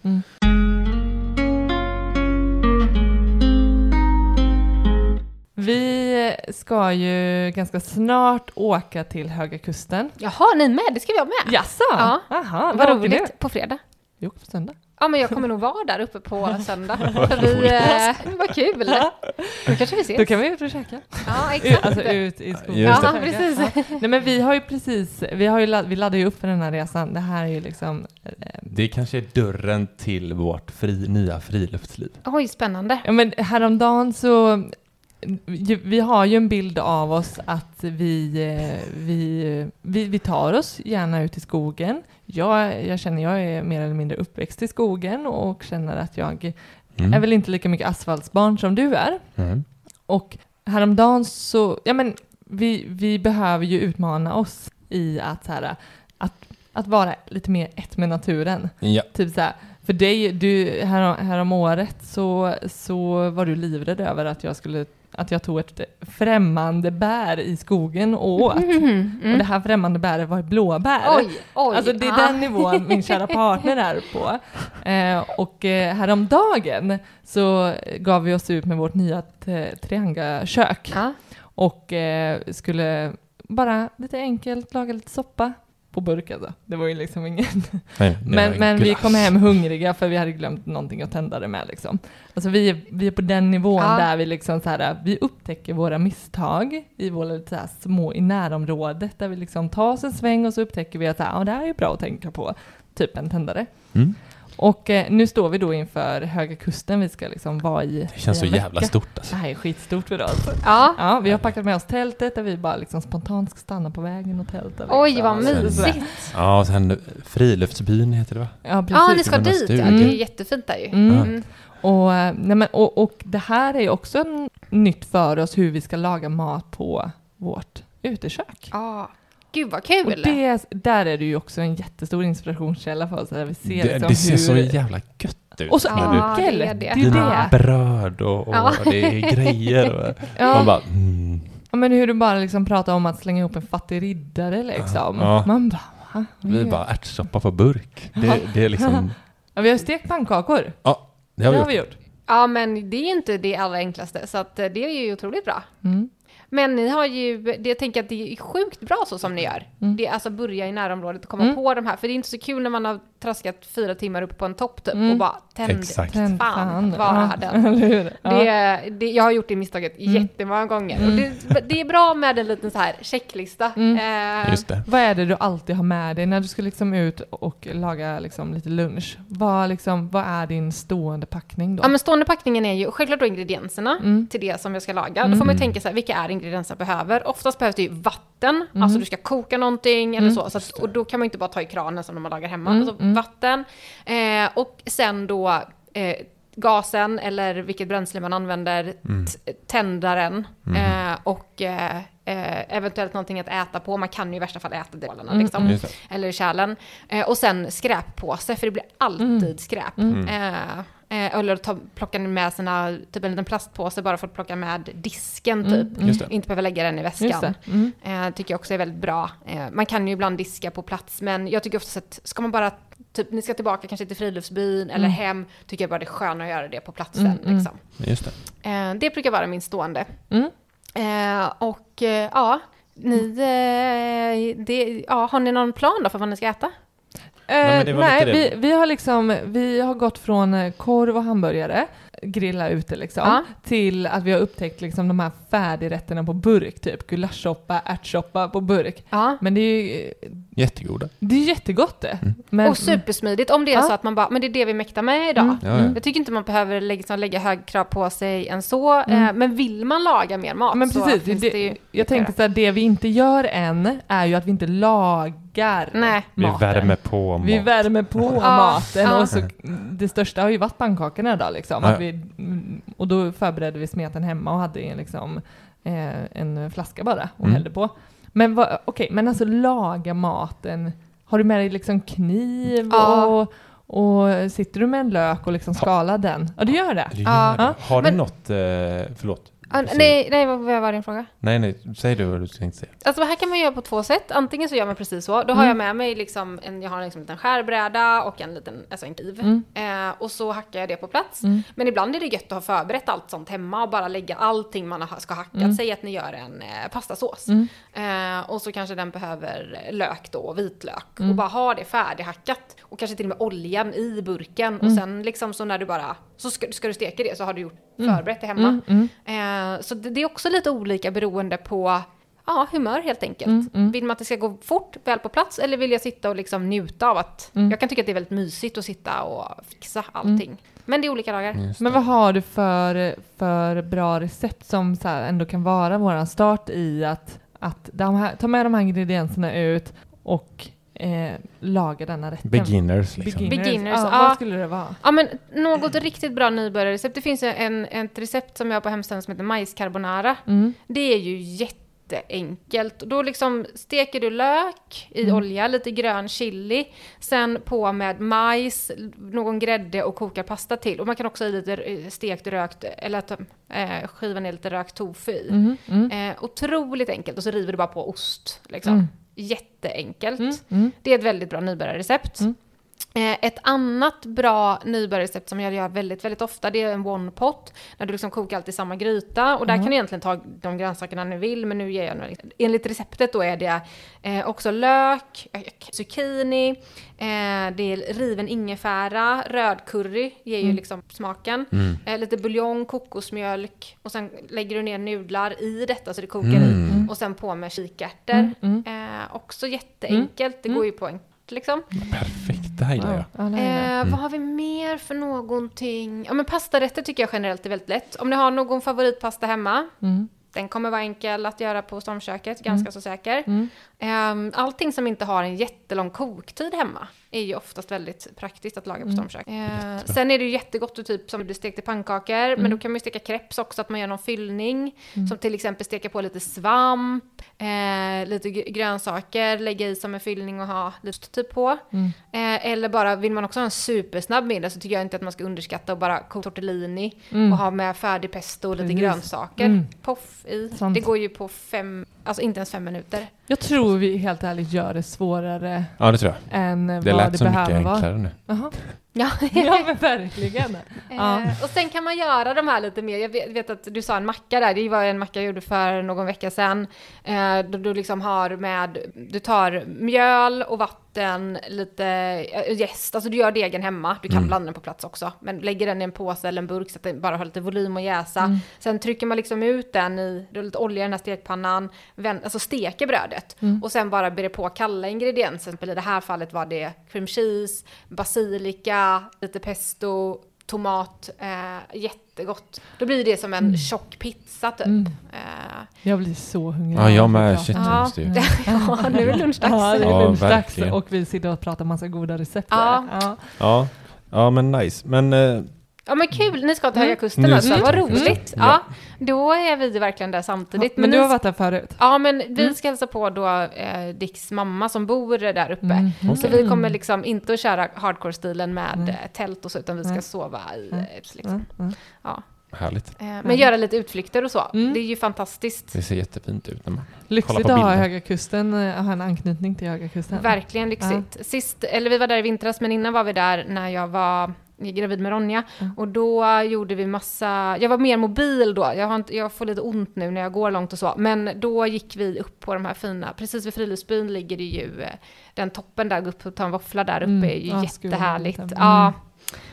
Vi ska ju ganska snart åka till Höga Kusten. Jaha, ni med? Det ska vi ha med. Jaså? Ja. Aha, Vad roligt. På fredag. Vi åker på söndag. Ja, men jag kommer nog vara där uppe på söndag. Vi, eh, vad kul! Då kanske vi ses. Då kan vi ut och käka. Ja, Ut, exakt. alltså ut i skogen. Just det. Ja, precis. Nej men vi har ju precis, vi, har ju, ladd- vi laddar ju upp för den här resan. Det här är ju liksom, eh, Det kanske är dörren till vårt fri, nya friluftsliv. Oj, spännande. ja men häromdagen så, vi har ju en bild av oss att vi, eh, vi, vi, vi tar oss gärna ut i skogen. Jag, jag känner jag är mer eller mindre uppväxt i skogen och känner att jag Mm. är väl inte lika mycket asfaltsbarn som du är. Mm. Och häromdagen så, ja men vi, vi behöver ju utmana oss i att, så här, att, att vara lite mer ett med naturen. Ja. Typ så här, för dig, du, härom, härom året så, så var du livrädd över att jag skulle att jag tog ett främmande bär i skogen och åt. Och det här främmande bäret var blåbär. Oj, oj. Alltså det är ah. den nivån min kära partner är på. Eh, och eh, häromdagen så gav vi oss ut med vårt nya Trianga-kök Ja. och eh, skulle bara lite enkelt laga lite soppa på burk alltså. Det var ju liksom ingen... Nej, Men, men vi kom hem hungriga för vi hade glömt någonting att tända det med liksom. Alltså vi är, vi är på den nivån Ja. där vi liksom så här, vi upptäcker våra misstag i våra lite så här små i närområdet där vi liksom tar oss en sväng och så upptäcker vi att så här, ja, det här är bra att tänka på, typ en tändare. Mm. Och eh, nu står vi då inför Höga Kusten, vi ska liksom vara i Det känns så i jävla vecka. stort Det alltså. här är skitstort för oss. ja. Ja, vi har packat med oss tältet där vi bara liksom spontant ska stanna på vägen och tälta. Oj, liksom. vad Så- så- mysigt. Ja, och sen friluftsbyn heter det va? Ja, precis. Ja, ni ska det dit. Ja, det är Mm. jättefint där ju. Mm. Mm. Och, eh, nej men, och, och det här är ju också en, nytt för oss hur vi ska laga mat på vårt utekök. Ja. Gud vad Och kul! det, där är det ju också en jättestor inspirationskälla för oss. Där vi ser Det, liksom det ser hur, så jävla gött ut. Och så Ja, enkel! det Det är det. du, dina det. bröd och, och Ja. det är grejer. Och, Ja. Man bara, mm. Ja, men hur du bara liksom pratar om att slänga ihop en fattig riddare liksom. Ja. Man bara, va? Vi bara ärtsoppa på burk. Det, det är liksom, Ja, vi har stekt pannkakor. ja, det har vi gjort. gjort. Ja, men det är ju inte det allra enklaste, så att eh, det är ju otroligt bra. Mm. Men ni har ju, det, jag tänker att det är sjukt bra så som ni gör. Mm. Det alltså börja i närområdet och komma Mm. på de här, för det är inte så kul när man har traskat fyra timmar upp på en topp typ Mm. och bara tänd, Exakt. fan, Fan, var ja, är den? Ja. Det, det, jag har gjort det misstaget jättemånga gånger. Och det, det är bra med en liten så här checklista. Eh, Just det. Vad är det du alltid har med dig när du ska liksom ut och laga liksom lite lunch? Vad, liksom, vad är din stående packning då? Ja men stående packningen är ju självklart då ingredienserna Mm. till det som jag ska laga. Då får man ju tänka så här, vilka är ingredienser jag behöver? Oftast behövs det ju vatten, alltså du ska koka någonting eller så. så att, och då kan man ju inte bara ta i kranen som när man lagar hemma. Alltså vatten. Eh, och sen då eh, gasen eller vilket bränsle man använder, t- tändaren eh, och eh, eh, eventuellt någonting att äta på. Man kan ju i värsta fall äta delarna liksom. Just det. Eller kärlen. Eh, och sen skräppåse, för det blir alltid skräp. Eh, eh, eller ta, plocka med sina, typ en liten plastpåse bara för att plocka med disken typ. Det. Inte behöva lägga den i väskan. Mm. Eh, tycker jag också är väldigt bra. Eh, man kan ju ibland diska på plats, men jag tycker oftast att ska man bara, typ ni ska tillbaka kanske till friluftsbyn eller hem, tycker jag bara det är skönare att göra det på platsen. Mm, Liksom. Just det. Eh, det brukar vara min stående. Mm. Eh, och eh, ja, ni, eh, det, ja, har ni någon plan då för vad ni ska äta? men Eh, nej, vi, vi har liksom, vi har gått från eh, korv och hamburgare, grilla ute liksom, Ja. till att vi har upptäckt liksom de här färdigrätterna på burk, typ gulaschsoppa, ärtsoppa på burk. Ja. Men det är ju Jättegoda. det är jättegott det. Men, och supersmidigt om det är Ja. så att man bara, men det är det vi mäktar med idag. Mm. Ja, ja. Jag tycker inte man behöver lägga, lägga hög krav på sig än så, eh, men vill man laga mer mat men så precis, finns det, det ju jag tänkte så här, det vi inte gör än är ju att vi inte lagar Nej. Vi maten. värmer på mat. Vi värmer på maten och så, det största har ju varit pannkakorna idag liksom. Att vi, och då förberedde vi smeten hemma och hade en, liksom, eh, en flaska bara och Mm. hällde på. Men okej, men alltså laga maten. Har du med dig liksom kniv Ja. och, och sitter du med en lök och liksom skalar den? Ja, du gör det? Du gör Ja. det. Har Men- du något, eh, förlåt? Ah, nej, nej, vad var din fråga? Nej, nej, säg du vad du tänkte säga. Alltså här kan man göra på två sätt. Antingen så gör man precis så. Då har jag med mig liksom en, jag har liksom en liten skärbräda och en liten, alltså en kniv. Eh, och så hackar jag det på plats. Men ibland är det gött att ha förberett allt sånt hemma och bara lägga allting man ska hacka. Säg att ni gör en eh, pastasås. Eh, och så kanske den behöver lök då, vitlök. Och bara ha det färdighackat. Och kanske till och med oljan i burken. Och sen liksom så när du bara, så ska, ska du steka det så har du gjort förberett det hemma. Eh, så det, det är också lite olika beroende på Ja, humör helt enkelt. Vill man att det ska gå fort, väl på plats, eller vill jag sitta och liksom njuta av att... Jag kan tycka att det är väldigt mysigt att sitta och fixa allting. Men det är olika dagar. Men vad har du för, för bra recept som så här ändå kan vara våran start i att, att de här, ta med de här ingredienserna ut och eh, laga denna rätten? Beginners liksom. Beginners. Beginners, ja, ja. Vad skulle det vara? Ja, men något riktigt bra nybörjarrecept. Det finns ju en, ett recept som jag har på hemsidan som heter majscarbonara. Mm. Det är ju jätteenkelt. Då liksom steker du lök i Mm. olja, lite grön chili, sen på med majs, någon grädde och kokar pasta till. Och man kan också ha i lite eh, stekt rökt, eller att eh, skiva ner lite rökt tofu i. Mm. Mm. Eh, otroligt enkelt och så river du bara på ost. Liksom. Mm. Jätteenkelt. Mm. Mm. Det är ett väldigt bra nybörjarrecept. Mm. Eh, ett annat bra nybörjarrecept som jag gör väldigt, väldigt ofta, det är en one pot. När du liksom kokar allt i samma gryta. Och där Mm. kan du egentligen ta de grönsakerna ni vill, men nu ger jag några. Enligt receptet då är det eh, också lök, eh, zucchini, eh, det är riven ingefära, rödcurry ger ju Mm. liksom smaken. Mm. Eh, lite buljong, kokosmjölk och sen lägger du ner nudlar i detta så det kokar Mm. i. Och sen på med kikärtor. Mm. Mm. Också jätteenkelt, det går ju på en liksom. Perfekt, det här gillar jag. Ja. Eh, Vad har vi mer för någonting? Ja men pastarätter tycker jag generellt är väldigt lätt. Om ni har någon favoritpasta hemma, Mm. den kommer vara enkel att göra på stormköket, ganska så säker. Mm. Ehm, allting som inte har en jättelång koktid hemma är ju oftast väldigt praktiskt att laga på Mm. stormkök. Eh, sen är det ju jättegott att typ som det stekta pannkakor, men Mm. då kan man ju steka crepes också, att man gör någon fyllning. Som till exempel steka på lite svamp, eh, lite gr- grönsaker, lägga i som en fyllning och ha lite typ på. Mm. Eh, eller bara, vill man också ha en supersnabb middag så tycker jag inte att man ska underskatta och bara koka tortellini Mm. och ha med färdig pesto och lite grönsaker. Mm. Poff i. Sant. Det går ju på fem, alltså inte ens fem minuter. Jag tror vi helt ärligt gör det svårare Ja, det tror jag. än Det vad lät det så mycket behöver vara. enklare nu. Jaha. Ja. Ja men verkligen. Ja. Eh, och sen kan man göra de här lite mer, jag vet, vet att du sa en macka där, det var en macka jag gjorde för någon vecka sedan. Eh, då du liksom har med, du tar mjöl och vatten, lite eh, jäst, alltså du gör degen hemma, du kan Mm. blanda den på plats också. Men lägger den i en påse eller en burk så att den bara har lite volym och jäsa. Mm. Sen trycker man liksom ut den i, är lite olja i den här stekpannan, vänd, alltså steker brödet. Mm. Och sen bara ber det på kalla ingredienser. I det här fallet var det cream cheese, basilika, lite pesto, tomat, eh, jättegott. Då blir det som en tjock pizza typ. Mm. Eh, Jag blir så hungrig. Ja, jag med. Shit, Ja. ju. ja, nu är det lunchdags. Ja, det Ja, är lunchdags verkligen. och vi sitter och pratar massa goda recept. Ja. Ja. ja, men nice. Men eh, Ja men kul, ni ska till Mm. Höga Kusten Nu alltså, vad roligt. Kusten. Ja, då är vi verkligen där samtidigt. Men du ni har varit där förut? Ja, men vi Mm. ska hälsa på då eh, Dicks mamma som bor där uppe. Mm. Så vi kommer liksom inte att köra hardcore-stilen med Mm. eh, tält och så, utan vi ska Mm. sova i Mm. ett liksom. Mm. Mm. Ja. härligt. Eh, men göra lite utflykter och så. Mm. Det är ju fantastiskt. Det ser jättefint ut när man... Lyxigt på att ha bilder. Höga Kusten, eh, ha en anknytning till Höga Kusten. Verkligen lyxigt. Sist, eller vi var där i vintras, men innan var vi där när jag var gravid med Ronja. Mm. Och då gjorde vi massa, jag var mer mobil då, jag, har inte, jag får lite ont nu när jag går långt och så. Men då gick vi upp på de här fina, precis vid Friluftsbyn ligger det ju eh, den toppen där, gå upp och ta en våffla där uppe Mm. är ju jag jättehärligt. vilja. Ja,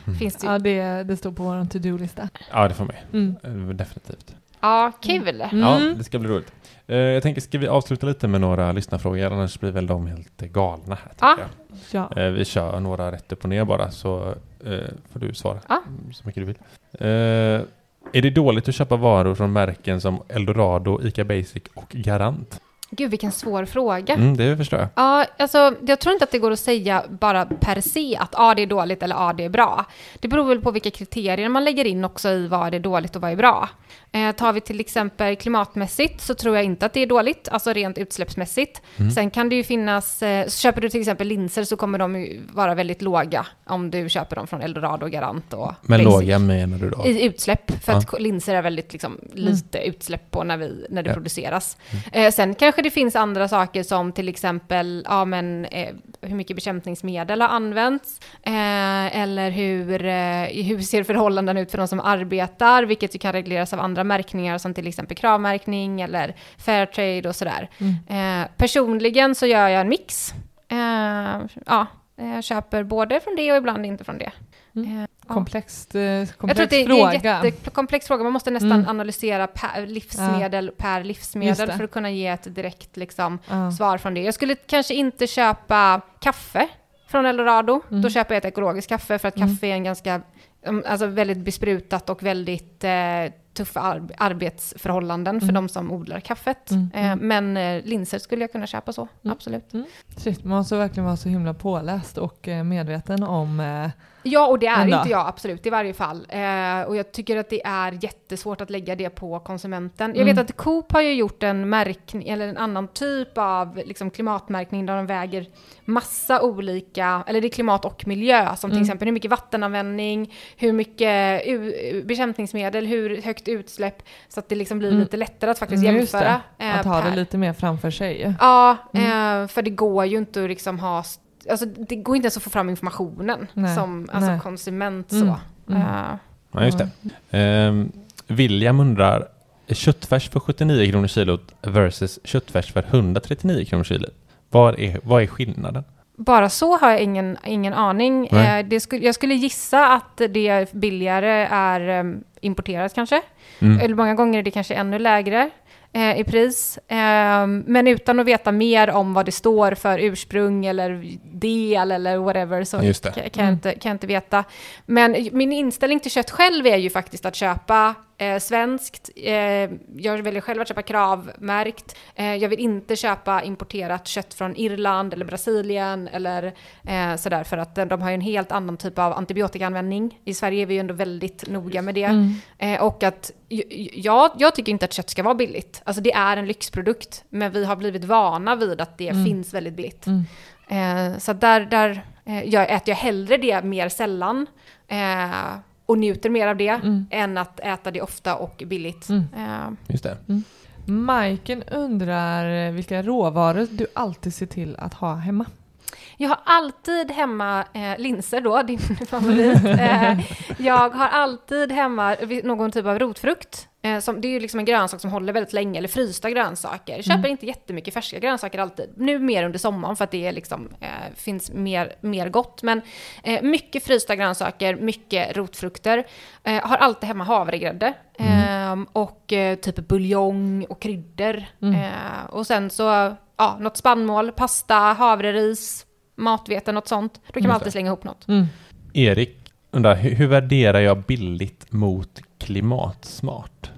Mm. finns det ju. Ja, det, det står på vår to-do-lista. Ja, det får mig. Mm. Eh, Definitivt. Ja, kul. Mm. Ja, det ska bli roligt. Eh, jag tänker, ska vi avsluta lite med några lyssnarfrågor? Annars blir väl de helt galna här. Ja. tänker Ja. jag. Eh, vi kör några rätt upp och ner bara, så eh, får du svara Ja. mm, så mycket du vill. Är det dåligt att köpa varor från märken som Eldorado, ICA Basic och Garant? Gud, vilken svår fråga. Mm, det förstår jag. Ja, alltså jag tror inte att det går att säga bara per se att ja, det är dåligt eller ja, det är bra. Det beror väl på vilka kriterier man lägger in också i vad är dåligt och vad är bra. Eh, tar vi till exempel klimatmässigt så tror jag inte att det är dåligt, alltså rent utsläppsmässigt. Mm. Sen kan det ju finnas, eh, köper du till exempel linser så kommer de ju vara väldigt låga om du köper dem från Eldorado, Garant och Men Basic. låga menar du då? I utsläpp, för Ja. att linser är väldigt liksom, lite utsläpp på när, vi, när det Ja. produceras. Eh, sen kanske det finns andra saker som till exempel ja, men, hur mycket bekämpningsmedel har använts, eh, eller hur, eh, hur ser förhållanden ut för de som arbetar, vilket ju kan regleras av andra märkningar som till exempel kravmärkning eller Fairtrade och sådär. Mm. Eh, personligen så gör jag en mix. Eh, ja, jag köper både från det och ibland inte från det. Mm. Eh, ja. Komplext, eh, Jag tror komplex att det, det är fråga. en jättekomplex fråga. Man måste nästan Mm. analysera per livsmedel per Just livsmedel för att kunna ge ett direkt liksom, Ja. svar från det. Jag skulle kanske inte köpa kaffe från Eldorado. Mm. Då köper jag ett ekologiskt kaffe för att Mm. kaffe är en ganska, um, alltså väldigt besprutat och väldigt eh, tuffa ar- arbetsförhållanden för Mm. de som odlar kaffet. Mm. Eh, men eh, linser skulle jag kunna köpa så, Mm. absolut. Shit, man måste verkligen vara så himla påläst och eh, medveten om... Eh, Ja, och det är inte jag absolut i varje fall. Och jag tycker att det är jättesvårt att lägga det på konsumenten. Jag Mm. vet att Coop har ju gjort en märkning, eller en annan typ av liksom, klimatmärkning där de väger massa olika, eller det är klimat och miljö, som till Mm. exempel hur mycket vattenanvändning, hur mycket bekämpningsmedel, hur högt utsläpp, så att det liksom blir Mm. lite lättare att faktiskt Mm, jämföra. det. eh, att ha det lite mer framför sig. Ja, Mm. eh, för det går ju inte att liksom ha... Alltså det går inte ens att få fram informationen Nej, som alltså, nej. konsument Mm, så. mm. Eh, Ja, just det. Ehm, William undrar, köttfärs för 79 kronor kilot versus köttfärs för 139 kronor kilot. Vad är, vad är skillnaden? bara så har jag ingen, ingen aning. Eh, det skulle, jag skulle gissa att det billigare är um, importerat kanske. Mm. Eller många gånger är det kanske ännu lägre eh, i pris. Eh, men utan att veta mer om vad det står för ursprung eller del eller whatever så kan, jag inte, kan jag inte veta. Men min inställning till kött själv är ju faktiskt att köpa eh, svenskt. Eh, jag väljer själv att köpa kravmärkt. Eh, jag vill inte köpa importerat kött från Irland eller Brasilien eller eh, sådär för att de har ju en helt annan typ av antibiotikaanvändning. I Sverige är vi ju ändå väldigt noga med det. Mm. Eh, och att jag, jag tycker inte att kött ska vara billigt. Alltså det är en lyxprodukt, men vi har blivit vana vid att det Mm. finns väldigt billigt. Mm. Eh, så där, där jag äter jag hellre det mer sällan och njuter mer av det Mm. än att äta det ofta och billigt. Mm. Eh, Just det. Majken undrar vilka råvaror du alltid ser till att ha hemma. Jag har alltid hemma eh, linser då, din favorit. Eh, jag har alltid hemma någon typ av rotfrukt. Eh, som, det är ju liksom en grönsak som håller väldigt länge, eller frysta grönsaker. Jag köper mm. inte jättemycket färska grönsaker alltid. Nu mer under sommaren för att det liksom, eh, finns mer, mer gott. Men eh, mycket frysta grönsaker, mycket rotfrukter. Eh, har alltid hemma havregrädde. Mm. Ehm, och typ buljong och kryddor. Mm. Och sen så, ja, något spannmål, pasta, havreris, matvete, något sånt. Då kan man alltid slänga ihop något. Mm. Erik undrar, hur, hur värderar jag billigt mot klimatsmart?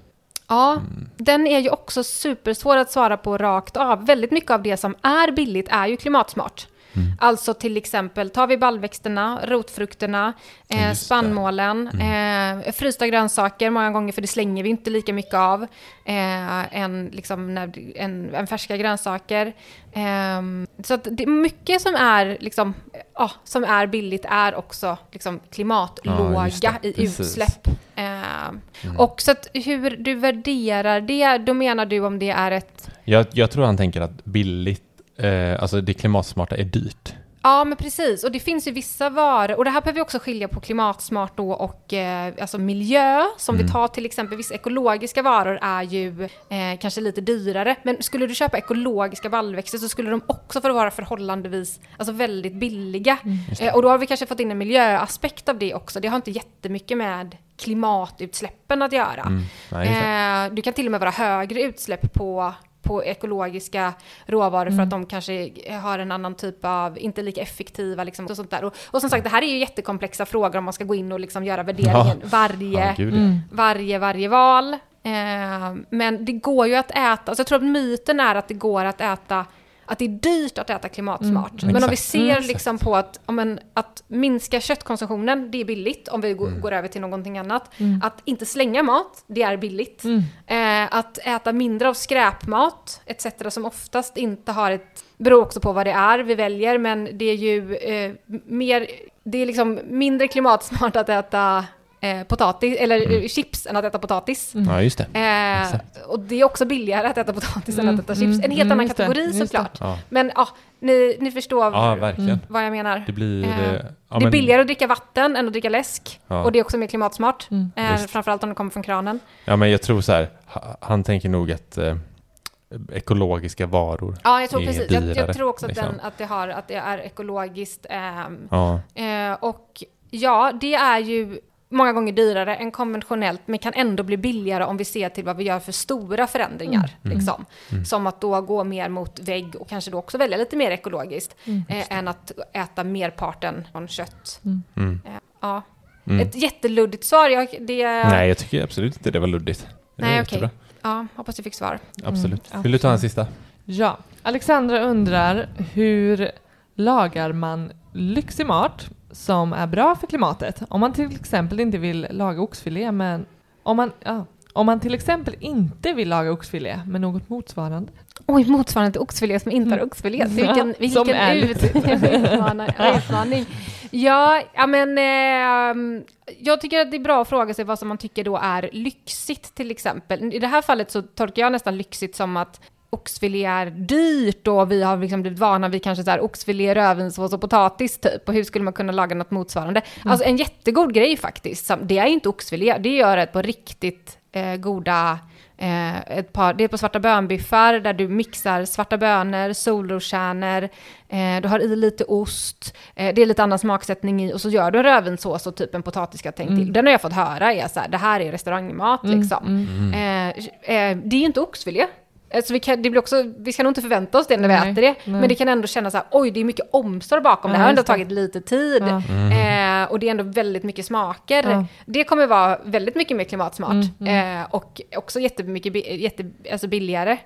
Ja, mm. den är ju också supersvår att svara på rakt av. Väldigt mycket av det som är billigt är ju klimatsmart. Mm. Alltså till exempel tar vi baljväxterna, rotfrukterna, eh, spannmålen, mm. eh, frysta grönsaker många gånger för det slänger vi inte lika mycket av eh, än, liksom, när, en, en färska grönsaker. Eh, så att det, mycket som är, liksom, ja, som är billigt är också liksom, klimatlåga ja, i Precis. utsläpp. Eh, mm. Och så att hur du värderar det, då menar du om det är ett... Jag, jag tror han tänker att billigt eh, alltså det klimatsmarta är dyrt. Ja, men precis. Och det finns ju vissa varor, och det här behöver vi också skilja på klimatsmart då och eh, alltså miljö. Som mm. vi tar till exempel, vissa ekologiska varor är ju eh, kanske lite dyrare. Men skulle du köpa ekologiska baljväxter så skulle de också få vara förhållandevis, alltså väldigt billiga. Mm. Eh, och då har vi kanske fått in en miljöaspekt av det också. Det har inte jättemycket med klimatutsläppen att göra. Mm. Nej, eh, du kan till och med vara högre utsläpp på på ekologiska råvaror mm. för att mm. de kanske har en annan typ av, inte lika effektiva liksom och sånt där. Och, och som sagt, det här är ju jättekomplexa frågor om man ska gå in och liksom göra värderingen ja. varje, ja, mm. varje, varje val. Eh, men det går ju att äta, alltså jag tror att myten är att det går att äta att det är dyrt att äta klimatsmart. Mm, men om vi ser mm, liksom på att, om en, att minska köttkonsumtionen, det är billigt om vi mm. går över till någonting annat. Mm. Att inte slänga mat, det är billigt. Mm. Eh, att äta mindre av skräpmat, etc. som oftast inte har ett, beror också på vad det är vi väljer, men det är ju eh, mer, det är liksom mindre klimatsmart att äta eh, potatis, eller mm. chips än att äta potatis. Mm. Ja, just det. Eh, och det är också billigare att äta potatis mm. än att äta chips. En helt mm, annan kategori såklart. Ja. Men ja, ni, ni förstår ja, verkligen. vad jag menar. Det, blir, eh, ja, det är men... billigare att dricka vatten än att dricka läsk. Och det är också mer klimatsmart. Mm. Eh, framförallt om det kommer från kranen. Ja, men jag tror så här, han tänker nog att eh, ekologiska varor Ja, jag tror precis. Dyrare, jag, jag, tror också liksom. att, den, att, det har, att det är ekologiskt. Ehm, ja. Eh, och ja, det är ju många gånger dyrare än konventionellt, men kan ändå bli billigare om vi ser till vad vi gör för stora förändringar. Mm. Liksom. Mm. Som att då gå mer mot vägg och kanske då också välja lite mer ekologiskt, mm. eh, än att äta merparten från kött. Mm. Mm. Eh, ja. Mm. Ett jätteluddigt svar. Jag, det... Nej, jag tycker absolut inte det var luddigt. Det Nej, okej. Okay. Ja, hoppas jag fick svar. Absolut. Vill du ta en sista? Ja. Alexandra undrar, hur lagar man lyxig mat som är bra för klimatet. Om man till exempel inte vill laga oxfilé men om man, ja, om man till exempel inte vill laga oxfilé med något motsvarande. Oj, motsvarande oxfilé som inte har mm. oxfilé. Vilken, vilken som är ut, utmaning. Ja, ja men eh, jag tycker att det är bra att fråga sig vad som man tycker då är lyxigt till exempel. I det här fallet så tolkar jag nästan lyxigt som att oxfilé är dyrt och vi har liksom blivit vana vid kanske så här oxfilé, rödvinssås och potatis typ. Och hur skulle man kunna laga något motsvarande? Mm. Alltså en jättegod grej faktiskt. Det är inte oxfilé, det gör ett på riktigt eh, goda Eh, ett par, det är på svarta bönbiffar där du mixar svarta bönor, solroskärnor, eh, du har i lite ost, eh, det är lite annan smaksättning i och så gör du en rödvinssås och typ en potatisgratäng mm. till. Den har jag fått höra är så här, det här är restaurangmat mm. liksom. Mm. Eh, eh, det är ju inte oxfilé, Alltså vi, kan, det blir också, vi ska nog inte förvänta oss det när vi nej, äter det, nej. men det kan ändå kännas så här, oj det är mycket omsorg bakom, ja, det här har ändå tagit lite tid. Ja. Mm. Eh, och det är ändå väldigt mycket smaker. Ja. Det kommer vara väldigt mycket mer klimatsmart. Mm, mm. Eh, och också jättemycket jätte, alltså billigare.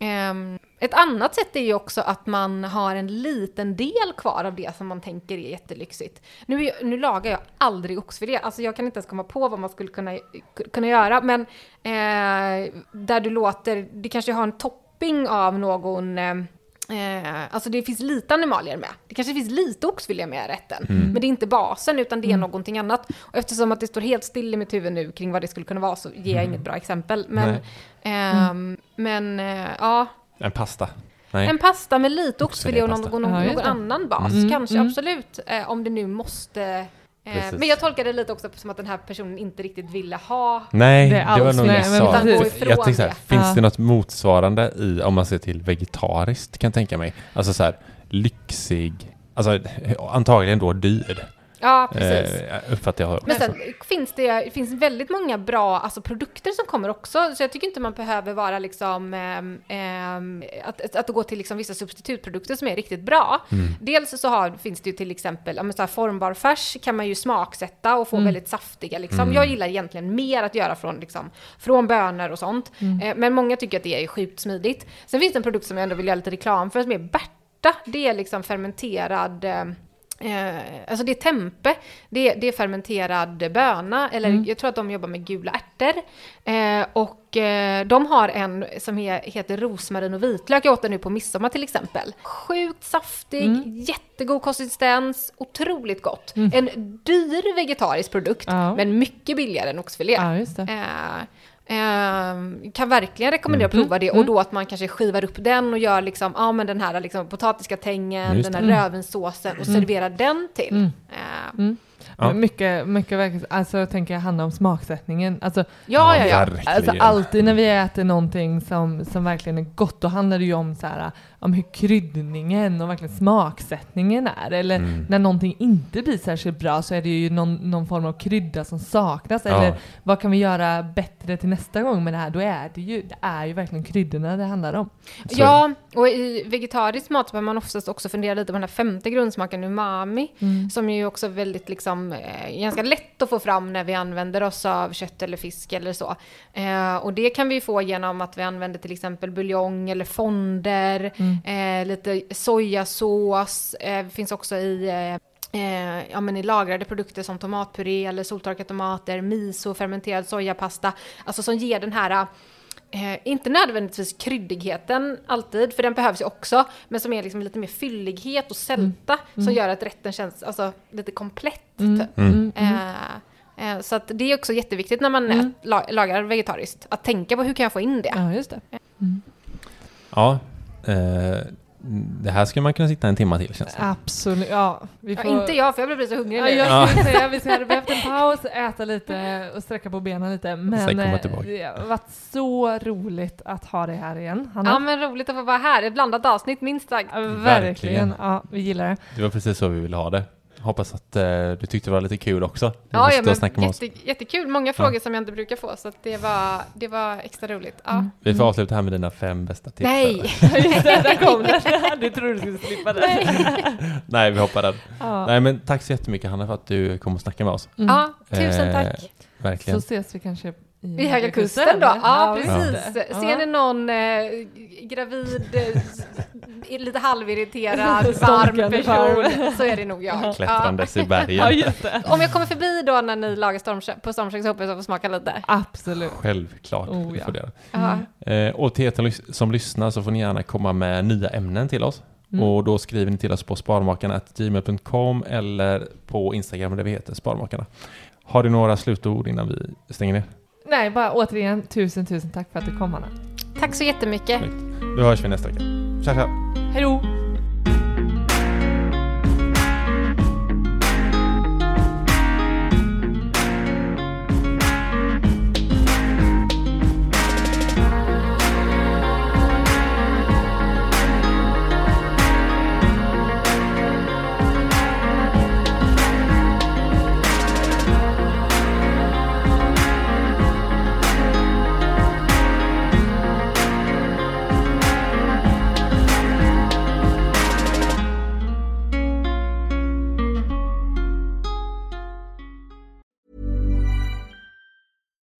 Um, ett annat sätt är ju också att man har en liten del kvar av det som man tänker är jättelyxigt. Nu, nu lagar jag aldrig oxfilé, alltså jag kan inte ens komma på vad man skulle kunna, kunna göra, men eh, där du låter, det kanske har en topping av någon eh, Eh, alltså det finns lite animalier med. Det kanske finns lite oxfilé med i rätten. Mm. Men det är inte basen utan det är mm. någonting annat. Och eftersom att det står helt still i mitt huvud nu kring vad det skulle kunna vara så ger jag mm. inget bra exempel. Men, eh, men eh, ja. En pasta. Nej. En pasta med lite oxfilé och någon, någon, någon annan bas, Mm. kanske Mm. absolut. Eh, om det nu måste... Eh, Precis. men jag tolkar det lite också som att den här personen inte riktigt ville ha Nej, Det det, är var alls nog nej, jag men sa. Jag tänkte så här, det. finns Ja. det något motsvarande i, om man ser till vegetariskt kan jag tänka mig, alltså så här lyxig, alltså antagligen då dyr, Ja, precis. eh, uppfattar jag. Men sen finns det, finns väldigt många bra alltså, produkter som kommer också, så jag tycker inte man behöver vara liksom, ehm, ehm, att, att gå till liksom vissa substitutprodukter som är riktigt bra. Dels så har, finns det ju till exempel, ja, så här, formbar färs kan man ju smaksätta och få väldigt saftiga liksom. Jag gillar egentligen mer att göra från, liksom, från bönor och sånt. Eh, men många tycker att det är sjukt smidigt. Sen finns det en produkt som jag ändå vill göra lite reklam för som är Berta. Det är liksom fermenterad eh, Eh, alltså det är tempe, det är, det är fermenterad böna, eller jag tror att de jobbar med gula ärtor. Eh, och eh, de har en som he, heter rosmarin och vitlök, jag åt den nu på midsommar till exempel. Sjukt saftig, jättegod konsistens, otroligt gott. En dyr vegetarisk produkt, Ja. men mycket billigare än oxfilé. Ja, det. Eh, kan verkligen rekommendera att prova det och då att man kanske skivar upp den och gör liksom, ja men den här liksom potatisgratängen, den här rödvinssåsen och serverar den till. Eh, Ja. Mycket, mycket verkligen, alltså jag tänker handla om smaksättningen. Alltså, ja, ja, ja. Verkligen. Alltså alltid när vi äter någonting som, som verkligen är gott, då handlar det ju om, så här, om hur kryddningen och verkligen smaksättningen är. Eller Mm. när någonting inte blir särskilt bra så är det ju någon, någon form av krydda som saknas. Ja. Eller vad kan vi göra bättre till nästa gång med det här? Då är det ju, det är ju verkligen kryddorna det handlar om. Så- Ja, och i vegetarisk mat behöver man oftast också fundera lite på den här femte grundsmaken umami, som är ju också väldigt liksom, eh, ganska lätt att få fram när vi använder oss av kött eller fisk eller så. Eh, och det kan vi få genom att vi använder till exempel buljong eller fonder, eh, lite sojasås, eh, finns också i eh, Eh, ja, men i lagrade produkter som tomatpuré eller soltorkade tomater, miso, fermenterad sojapasta, alltså som ger den här Eh, inte nödvändigtvis kryddigheten alltid, för den behövs ju också, men som är liksom lite mer fyllighet och sälta som gör att rätten känns alltså, lite komplett. Typ. Mm. Eh, eh, så att det är också jätteviktigt när man ät, la, lagar vegetariskt, att tänka på hur kan jag få in det? Ja, just det. Ja, eh, det här skulle man kunna sitta en timma till känns det Absolut, ja. Vi Ja, får... inte jag, för jag blir så hungrig Ja, nu. jag skulle säga vi hade behövt en paus, äta lite och sträcka på benen lite. Men eh, det har varit så roligt att ha dig här igen, Hanna. Ja, men roligt att få vara här. Ett blandat avsnitt, minst sagt. Ja, verkligen. Verkligen. Ja, vi gillar det. Det var precis så vi ville ha det. Hoppas att eh, du tyckte det var lite kul också. Ja, ja men jätte, jättekul. Många frågor som jag inte brukar få, så att det, var, det var extra roligt. Ja. Vi får avsluta här med dina fem bästa tips. Nej! Där kom den. Du trodde du skulle slippa det. Nej, vi hoppar den. Ja. Nej, men tack så jättemycket Hanna för att du kom och snackade med oss. Ja, tusen Eh, tack. Så Verkligen. ses vi kanske i I Höga Kusten då? Ja, precis. det. Ser ni någon eh, gravid, eh, lite halvirriterad, varm person så är det nog jag. Ja. Klättrandes i Ja, bergen. just det. Om jag kommer förbi då när ni lagar stormkök, på stormkök så hoppas jag få smaka lite. Absolut. Självklart. Oh, ja. det. Ja. Eh, och till er som lyssnar så får ni gärna komma med nya ämnen till oss. Mm. Och då skriver ni till oss på sparmakarna.gmail.com eller på Instagram där vi heter Sparmakarna. Har du några slutord innan vi stänger ner? Nej, bara återigen tusen, tusen tack för att du kom Hanna. Tack så jättemycket. Då hörs vi nästa vecka. Tja, tja! Hej då!